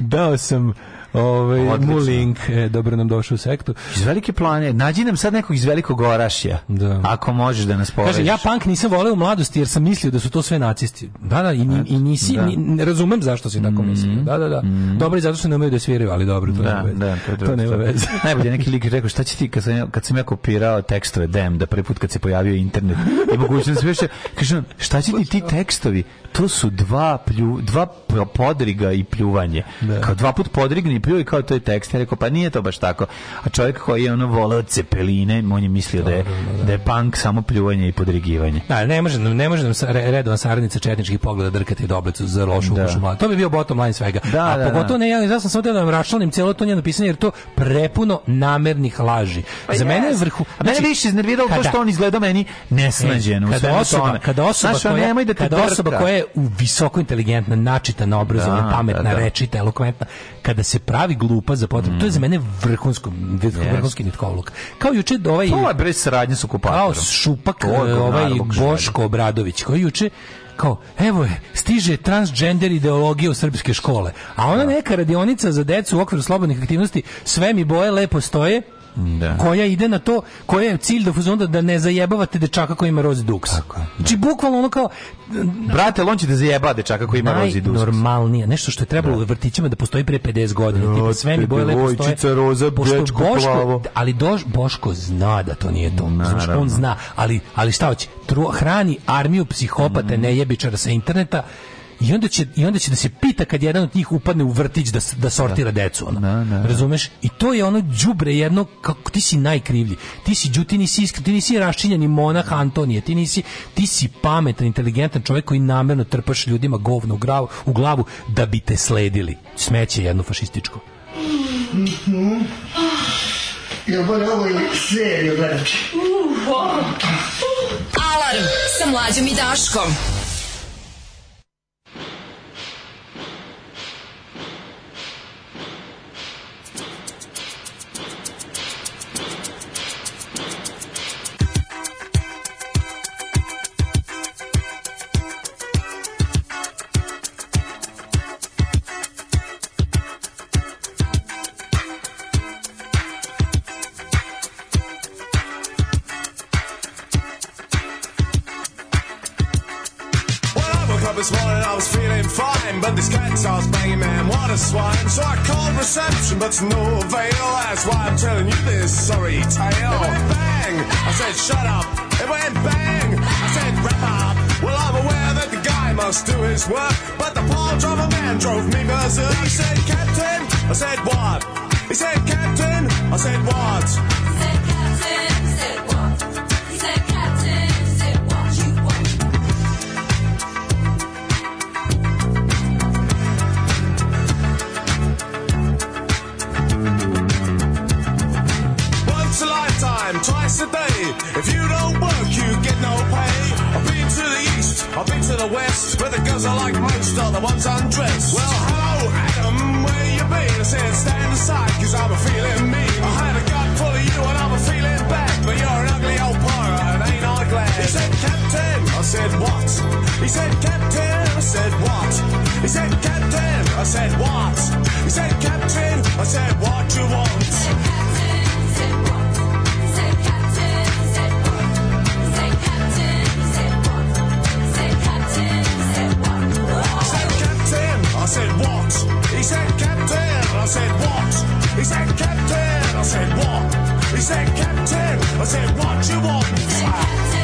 Dao sam Ovaj Mulink, e, dobro nam došao u sektu. Iz Velike plane, nađi nam sad nekog iz Velikog Orašja. Da. Ako možeš da nas poveš. Kaže ja punk nisam voleo u mladosti jer sam mislio da su to sve nacisti. Da, da, i, i nisi da. Ni, razumem zašto si tako mm. mislio. Da, da, da. Mm. Dobro je zato što ne umeju da sviraju, ali dobro, to da, nema da, to, to nema veze. <laughs> Najbolje neki lik rekao šta će ti kad sam, kad sam ja kopirao tekstove dem da prvi put kad se pojavio internet. I mogućnost da više kaže šta će ti ti tekstovi? To su dva plju, dva podriga i pljuvanje. Da. Kao dva put podrigne i pljuje kao to je tekst. Ja rekao, pa nije to baš tako. A čovjek koji je ono voleo cepeline, on je mislio da, je, da, da, da, da, je punk samo pljuvanje i podrigivanje. Da, ne može, ne može nam redovan saradnica četničkih pogleda drkati doblicu za lošu da. mladu. To bi bio bottom line svega. Da, A da, pogotovo ne, ja, ja sam samo da vam raščlanim cijelo to njeno pisanje, jer to prepuno namernih laži. Pa za yes. mene je vrhu... A mene znači, više iznerviralo to što on izgleda meni nesnađeno. E, kada, kada osoba, kada osoba, Znaš, koja, kada osoba koja je u visoko inteligentna, načita vaspitana, obrazovana, da, pametna, da, da. rečita, elokventna, kada se pravi glupa za potrebu, mm. to je za mene vrhunsko, vrhunski yes. nitkovluk. Kao juče ovaj... To je brez saradnje s okupatorom. Kao šupak, eh, ovaj Boško Obradović, koji juče kao, evo je, stiže transgender ideologija u srpske škole. A ona da. neka radionica za decu u okviru slobodnih aktivnosti, sve mi boje lepo stoje, da. koja ide na to, koja je cilj da fuzonda da ne zajebavate dečaka koji ima rozi duks. Tako, da. Znači, bukvalno ono kao... Brate, on će da zajeba dečaka koji ima rozi duks. Najnormalnije, nešto što je trebalo da. u vrtićima da postoji pre 50 godina. No, sve mi boje lepo stoje. Vojčica, roza, dečko, plavo. Ali doš, Boško zna da to nije to. Znači, on zna, ali, ali šta hoće? Tru, hrani armiju psihopata, mm. nejebičara sa interneta, I onda će i onda će da se pita kad jedan od njih upadne u vrtić da da sortira da. decu ona. Da, da, Razumeš? I to je ono đubre jedno kako ti si najkrivlji. Ti si đuti nisi iskri, ti nisi raščinjeni monah Antonije, ti nisi ti si pametan, inteligentan čovjek koji namerno trpaš ljudima govno u glavu, u glavu da bi te sledili. Smeće jedno fašističko. Mm Ja bar ovo je serio, gledajte. Alarm sa mlađom i Daškom. was wanted, I was feeling fine. But these cats I was banging, man, what a swine. So I called reception, but to no avail. That's why I'm telling you this sorry tale. It went bang. I said, shut up. It went bang. I said, wrap up. Well, I'm aware that the guy must do his work. But the poor driver man drove me berserk. He said, Captain. I said, what? He said, Captain. I said, what? 'Cause I like most the ones undressed. Well, hello, Adam, where you been? I said, stand aside, cause I'm a feeling mean. I had a gut full of you and I'm a feeling bad. But you're an ugly old pirate, and ain't I glad? He said, Captain, I said, what? He said, Captain, I said, what? He said, Captain, I said, what? He said, Captain, I said, what you want? Captain, said, what? I said, what? He said, Captain. I said, what? He said, Captain. I said, what? He said, Captain. I said, what you want?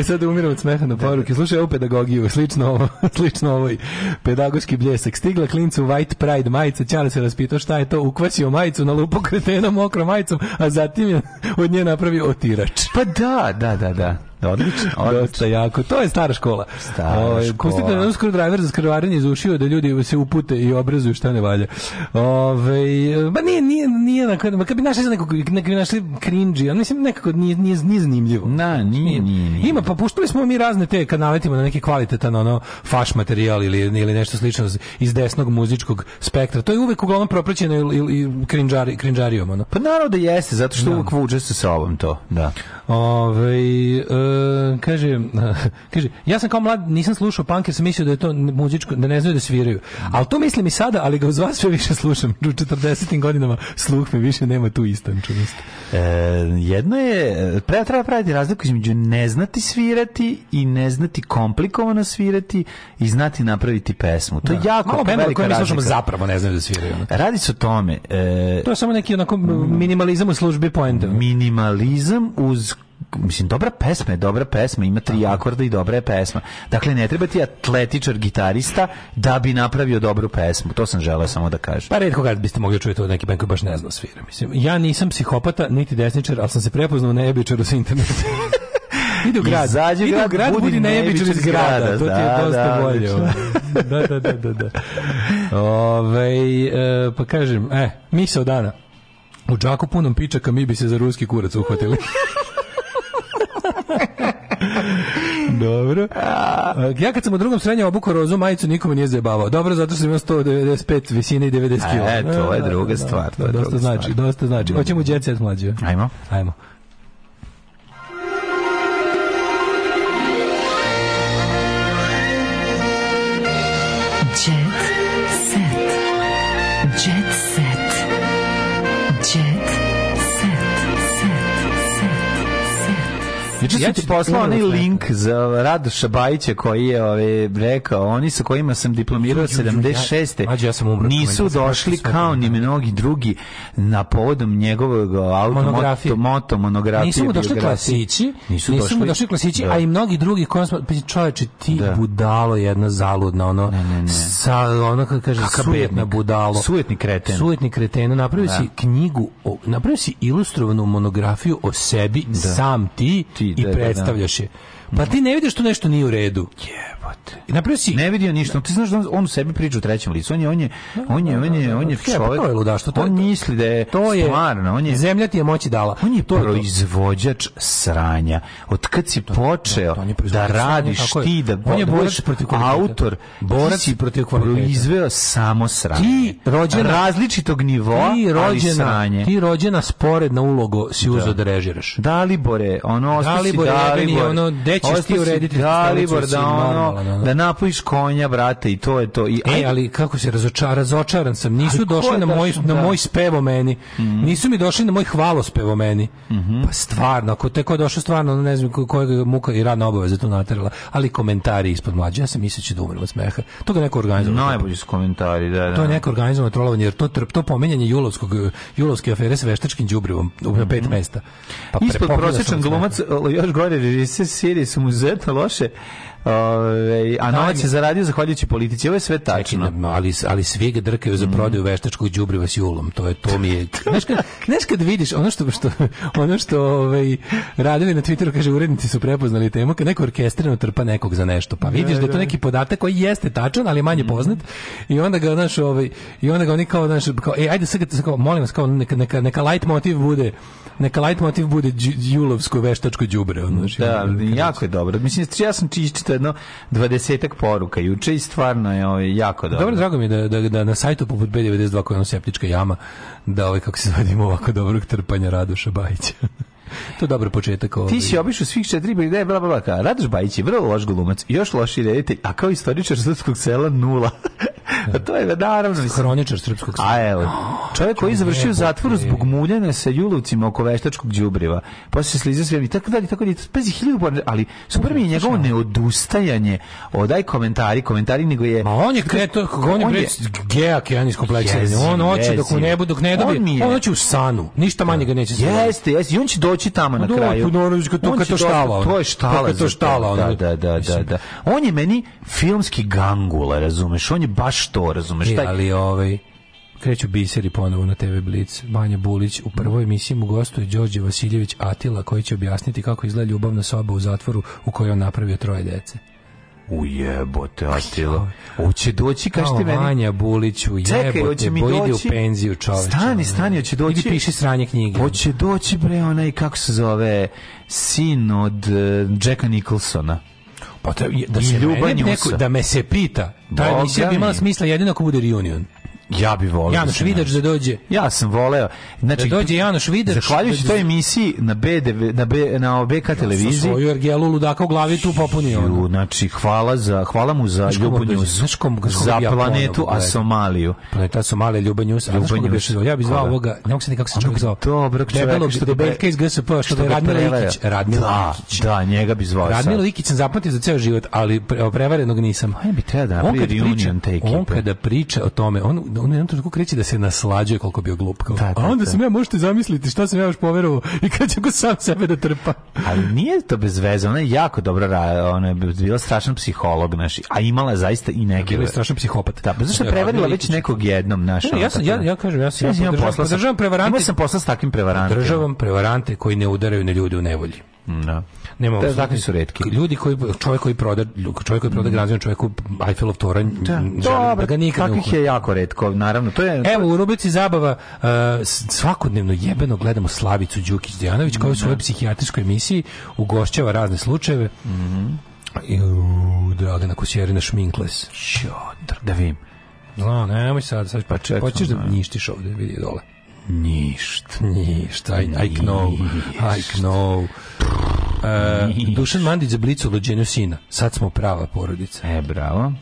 E sad umiram od smeha na poruke. Slušaj, evo pedagogiju, slično ovo, <laughs> slično ovoj pedagoški bljesak. Stigla klincu White Pride majica, Ćale se raspitao šta je to, ukvaćio majicu na lupu kretena mokrom majicom, a zatim je od nje napravio otirač. Pa da, da, da, da. E, odlično, odlično. jako. To je stara škola. Stara Ove, ovaj, škola. Pustite na skoro driver za skrvarenje iz ušiju da ljudi se upute i obrazuju šta ne valja. Ove, ovaj, ba nije, nije, nije, na, kad bi našli za nekog, nekog našli cringy, ali mislim nekako nije, nije, nije zanimljivo. Na, nije, nije, nije. Ima, pa puštali smo mi razne te, kad naletimo na neki kvalitetan ono, faš materijal ili, ili nešto slično iz desnog muzičkog spektra. To je uvek uglavnom propraćeno i, i, i krinđari, krinđarijom. Ono. Pa naravno da jeste, zato što da. uvek vuče sa sobom to. Da. Ove, ovaj, e, kaže, <laughs> kaže, ja sam kao mlad, nisam slušao punk jer sam mislio da je to muzičko, da ne znaju da sviraju. Ali to mislim i sada, ali ga uz vas sve više slušam. U 40. godinama sluh mi više nema tu istančunost. E, jedno je, pre, treba praviti razliku između ne znati svirati i ne znati komplikovano svirati i znati napraviti pesmu. To da. je jako Malo bendova koje mi slušamo zapravo ne znaju da sviraju. Radi se o tome. E, to je samo neki onako minimalizam u službi poenta. Minimalizam uz mislim dobra pesma je dobra pesma ima tri akorda i dobra je pesma dakle ne treba ti atletičar gitarista da bi napravio dobru pesmu to sam želeo samo da kažem pa retko kad biste mogli da čuti od neki band koji baš ne zna da svira mislim ja nisam psihopata niti desničar ali sam se prepoznao na jebičaru sa interneta <laughs> Idu grad, izađi idu grad, grad, budi nejebičan iz grada. grada. To ti je da, dosta da, bolje. da, da, da, da, da. Ove, e, pa kažem, e, misao dana. U džaku punom pičaka mi bi se za ruski kurac uhvatili. <laughs> <laughs> Dobro. Ja kad sam u drugom srednjem obukao rozu majicu, nikome nije zajebavao. Dobro, zato što sam imao 195 visine i 90 kg. E, to je da, da, druga da, stvar. To je dosta znači, stvar. dosta znači. Hoćemo jet set mlađe. Ajmo. Ajmo. Znači, ja sam ti poslao onaj link za Radoša Bajića koji je ove, rekao, oni sa kojima sam diplomirao ju, ju, ju, 76. Ja, ja sam umrat, nisu ja došli kao ni mnogi drugi na povodom njegovog auto, moto, monografije. Nisu mu došli klasići, nisu, nisu mu došli klasići, da. a i mnogi drugi koji smo, čovječe, ti da. budalo jedna zaludna, ono, ne, ne, ne. sa, ono, kako kaže, Kaka sujetna budalo. Sujetni kreten. Sujetni kreten, napravio da. si knjigu, napravio si ilustrovanu monografiju o sebi, da. sam ti, ti i da, da. predstavljaš je. Pa ti ne vidiš tu nešto nije u redu. Yeah. Jebote. I napravio si. Ne vidio ništa. Ti znaš da on, on u sebi priča u trećem licu. On je on je da, on je da, on je da, on je čovjek. Pa to je ludaštvo. On misli da je to je stvarno, on je zemlja ti je moći dala. On je proizvođač sranja. Od kad si počeo da radiš ti da on je borac autor, borac i protiv kvaliteta. Proizveo samo sranje. Ti rođen različitog nivoa, ti rođena, ti rođena sporedna ulogo si uzeo da režiraš. Dalibore, ono ostali Dalibor, Dalibor, ono dećeš ti urediti Dalibor, da ono da, da. da napojiš konja, brate, i to je to. I, e, ali kako se razočara, razočaran sam. Nisu došli na moj, na da. moj spevo meni. Mm. Nisu mi došli na moj hvalospevo meni. Mm -hmm. Pa stvarno, ako teko došo stvarno, ne znam kojeg muka i radna obaveza tu naterala, ali komentari ispod mlađe, ja misle da će da umrem od smeha. To ga neko organizovao Najbolji su komentari, da, da. To je neko organizovalo trolovanje, jer to, to pominjanje julovskog, julovske afere s veštačkim đubrivom u mm -hmm. pet mhm. mesta. Pa ispod prosečan glumac, još gore režiser serije su mu loše, Ove, a novac je zaradio zahvaljujući politici. Ovo je sve tačno. ali, ali svi ga drkaju za mm. prodaju mm. veštačkog đubriva s julom. To je to mi je. <laughs> Znaš kad, znaš kad vidiš ono što što ono što ovaj radovi na Twitteru kaže urednici su prepoznali temu kad neko orkestrino trpa nekog za nešto. Pa da, vidiš da je to da. neki podatak koji jeste tačan, ali je manje mhm. poznat. I onda ga naš ovaj i onda ga oni kao naš kao ej ajde sad kao molim vas kao neka neka neka light motiv bude neka light motiv bude julovsko veštačko đubre ono. Da, jako je dobro. Mislim ja sam čista jedno dvadesetak poruka juče i stvarno je ovaj, jako dobro. Dobro, drago mi je da, da, da na sajtu poput B92 koja je ono septička jama, da ovaj, kako se zvedimo ovako dobrog trpanja Radoša Bajića. <laughs> To je dobar početak. Ovaj. Ti si obišao svih četiri brigade, pa bla, bla, bla. Radoš Bajić je vrlo loš glumac, još loši reditelj, a kao istoričar srpskog sela nula. <laughs> to je da, naravno mislim. Hroničar srpskog. A evo. Čovjek koji je završio zatvor zbog muljanja sa julovcima oko veštačkog đubriva. Posle se slizao sve i tako dalje, tako dalje. Pazi hiljadu ali super mi je njegovo neodustajanje. Odaj komentari, komentari nego je. Ma on je kreto, on je bre geak jedan iz kompleksa. On hoće dok ne bude, dok ne dobije. On hoće u sanu. Ništa manje ga neće. Jeste, jeste. I on će doći tamo pa na kraju. Pa to to štala. To je štala. To je štala. Da, da, da, da, da. On je meni filmski gangula, razumeš? On je baš to, razumeš? E, Taj... Ali ovaj kreću biseri ponovo na TV Blic. Banja Bulić u prvoj emisiji mu gostuje Đorđe Vasiljević Atila koji će objasniti kako izgleda ljubavna soba u zatvoru u kojoj on napravio troje dece. Ujebote, pa Atila. Hoće doći, kaži ti meni. Vanja Buliću, jebote, hoće mi u penziju, čoveče. Stani, stani, hoće doći. Idi piši sranje knjige. Hoće doći, bre, onaj, kako se zove, sin od uh, Jacka Nicholsona. Pa da, da se ljubanju neko, da me se pita, ta emisija bi imala smisla jedino ako bude reunion. Ja bi voleo. Da Janoš da Vidač da dođe. Ja sam voleo. Znači da dođe Janoš Vidač. Zahvaljujući da toj emisiji na B na B na OBK televiziji. Ja svoju Ergelu ludaka u glavi tu popunio. Ju, znači hvala za hvala mu za Ljubanju za planetu ja Asomaliju. Planeta Somalija Ljubanju. Ja bih zvao ovoga, ne mogu se nikako se čovjek zvao. Dobro, čovjek što debeljka iz GSP, što da je Radmilo Ikić, Radmilo Ikić. Da, njega bih zvao. Radmilo Ikić sam zapamtio za ceo život, ali prevarenog nisam. Aj pa bi treba da reunion take. On kada priča o tome, on Da on jednom trenutku kreće da se naslađuje koliko bio glup. Kao. Da, da, a onda da. sam ja, možete zamisliti šta sam ja još poverovao i kad će go sam sebe da trpa. Ali nije to bez veze, ona je jako dobra, ona je bila strašan psiholog, naš, a imala zaista i neke... Bila je strašan psihopat. Da, pa zašto je da, prevarila već nekog jednom, naš. Ne, ja, sam, ja, da. ja kažem, ja sam, ja, ja podržavam, podržavam prevarante. Imao sam posla s takvim prevarantima. Podržavam prevarante koji ne udaraju na ljude u nevolji. Da nema da, zakoni su retki. Ljudi koji čovjek koji proda čovjek koji proda mm. građan čovjeku Eiffelov toranj da, želim, da ga nikad takvih je jako retko, naravno. To je Evo u rubrici zabava uh, svakodnevno jebeno gledamo Slavicu Đukić Dejanović koja u mm, svojoj da. psihijatrijskoj emisiji ugošćava razne slučajeve. Mhm. Mm Dragana Kusjerina Šminkles. Šodr, da vidim. No, nemoj sad, sad pa čekam. Hoćeš da ništiš ovde, vidi dole. Ništa. Ništa, I, I know, I know. Uh, Dušan Mandić za blicu rođenju sina. Sad smo prava porodica. E, bravo.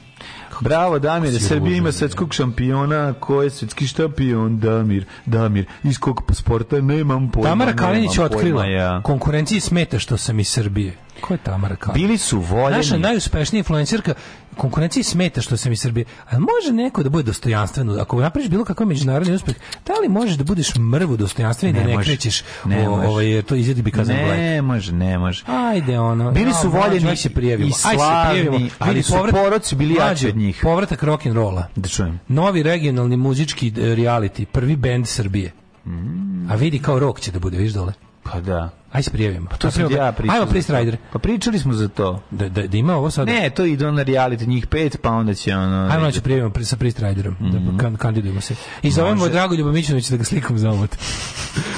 Bravo Damir, Srbija ima svetskog šampiona, ko je svetski šampion Damir, Damir, iz kog sporta nemam pojma. Tamara Kalinić otkrila, pojma, ja. konkurenciji smeta što sam iz Srbije. Ko je Tamara Karić? Bili su voljeni. Naša najuspešnija influencerka konkurenciji smeta što sam iz Srbije. A može neko da bude dostojanstveno? Ako napraviš bilo kakav međunarodni uspeh, da li možeš da budeš mrvu dostojanstveni i da ne može, krećeš ne o, ovaj, to izjedi bi kazan Ne može, ne može. Ajde, ono. Bili su voljeni aj se prijavimo. i slavni, ali su povrat, poroci bili jači od njih. Povratak rock'n'rolla. Da čujem. Novi regionalni muzički reality. Prvi band Srbije. Mm. A vidi kao rock će da bude, viš dole. Pa da. Aj se prijavimo. Pa to sam ja pričao. Ajmo Priest Rider. Pa pričali smo za to. Da, da, da ima ovo sad. Ne, to ide na reality njih pet, pa onda će ono... Ajmo će prijavimo pri, sa Priest Riderom. Mm -hmm. da, mhm. kan, kandidujemo se. I zovemo Drago Ljubomićnović da ga slikom za omot. <laughs>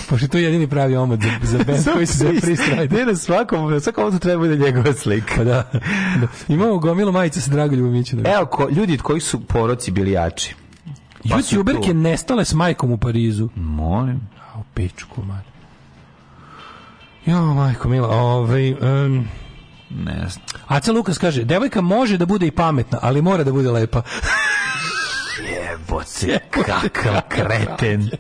Pošto to je jedini pravi omot za, za band <laughs> koji se zove Priest Rider. Ne, na svakom, na svakom omotu treba bude njegova slika. Pa da. da. Imamo gomilu majice sa Drago Ljubomićnović. Evo, ko, ljudi koji su poroci bilijači. Pa YouTuberke nestale s majkom u Parizu. Molim. A u pičku, mali. Jo, majko mila, ovaj... Um, ne znam. Aca Lukas kaže, devojka može da bude i pametna, ali mora da bude lepa. Jebote, <laughs> kakav kreten.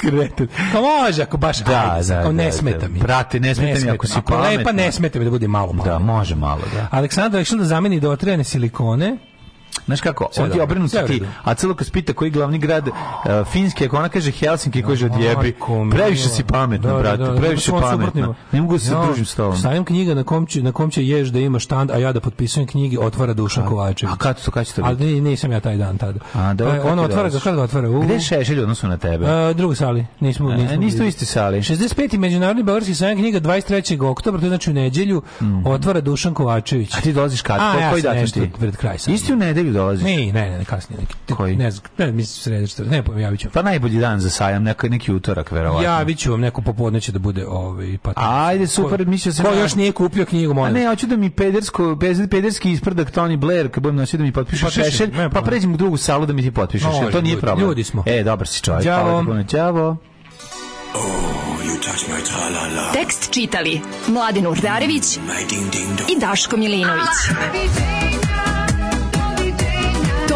kreten. Pa može, ako baš, da, ajde, da, ako da, ne da, smeta da, mi. Brate, ne smeta, ne smeta mi ako si ako pametna. Lepa, ne smeta mi da bude malo pametna. Da, može malo, da. Aleksandar je da zameni dotrejane silikone Znaš kako, Sve on ti obrnuti ti, a Celukas pita koji je glavni grad uh, Finske, ako ona kaže Helsinki, koji je od odjebi. Previše si pametna, da, brate, da, da, previše pametna. Ne mogu se ja, družim s tobom. Stavim knjiga na kom će, na kom će ješ da ima štand, a ja da potpisujem knjige, otvara Dušan Kovačević. A kada su, kada će to biti? Ali nisam ja taj dan tada. A, da, e, ona otvara, ga, kada ga otvara? U... Gde je Šešelj odnosno na tebe? A, drugu sali, nismo, nismo. A, nismo isti sali. 65. Međunarodni Beogradski sajam knjiga 23. oktobra, to je znači u nedelju, otvara Dušan Kovačević. A ti dolaziš kad? A, ja sam nešto pred kraj sam. Isti u nedelju nedelju dolaziš? Ne, ne, ne, kasnije neki. Koji? Ne znam, ne, mislim sreda što, ne, pojem, javit ću. Pa najbolji dan za sajam, neki, neki utorak, verovatno. Javit ću vam neko popodne će da bude ovaj, pa Ajde, super, mislio se... Ko da- još nije kupio knjigu, molim? A ne, hoću da mi pedersko, bez, pederski isprdak Tony Blair, kad budem nosio da mi potpišeš pa, šešelj, pa pređem u drugu salu da mi ti potpišeš, no, to nije problem. Ljudi smo. E, dobar si čovjek. -la oh, -la. Tekst čitali Mladin Urdarević i Daško Milinović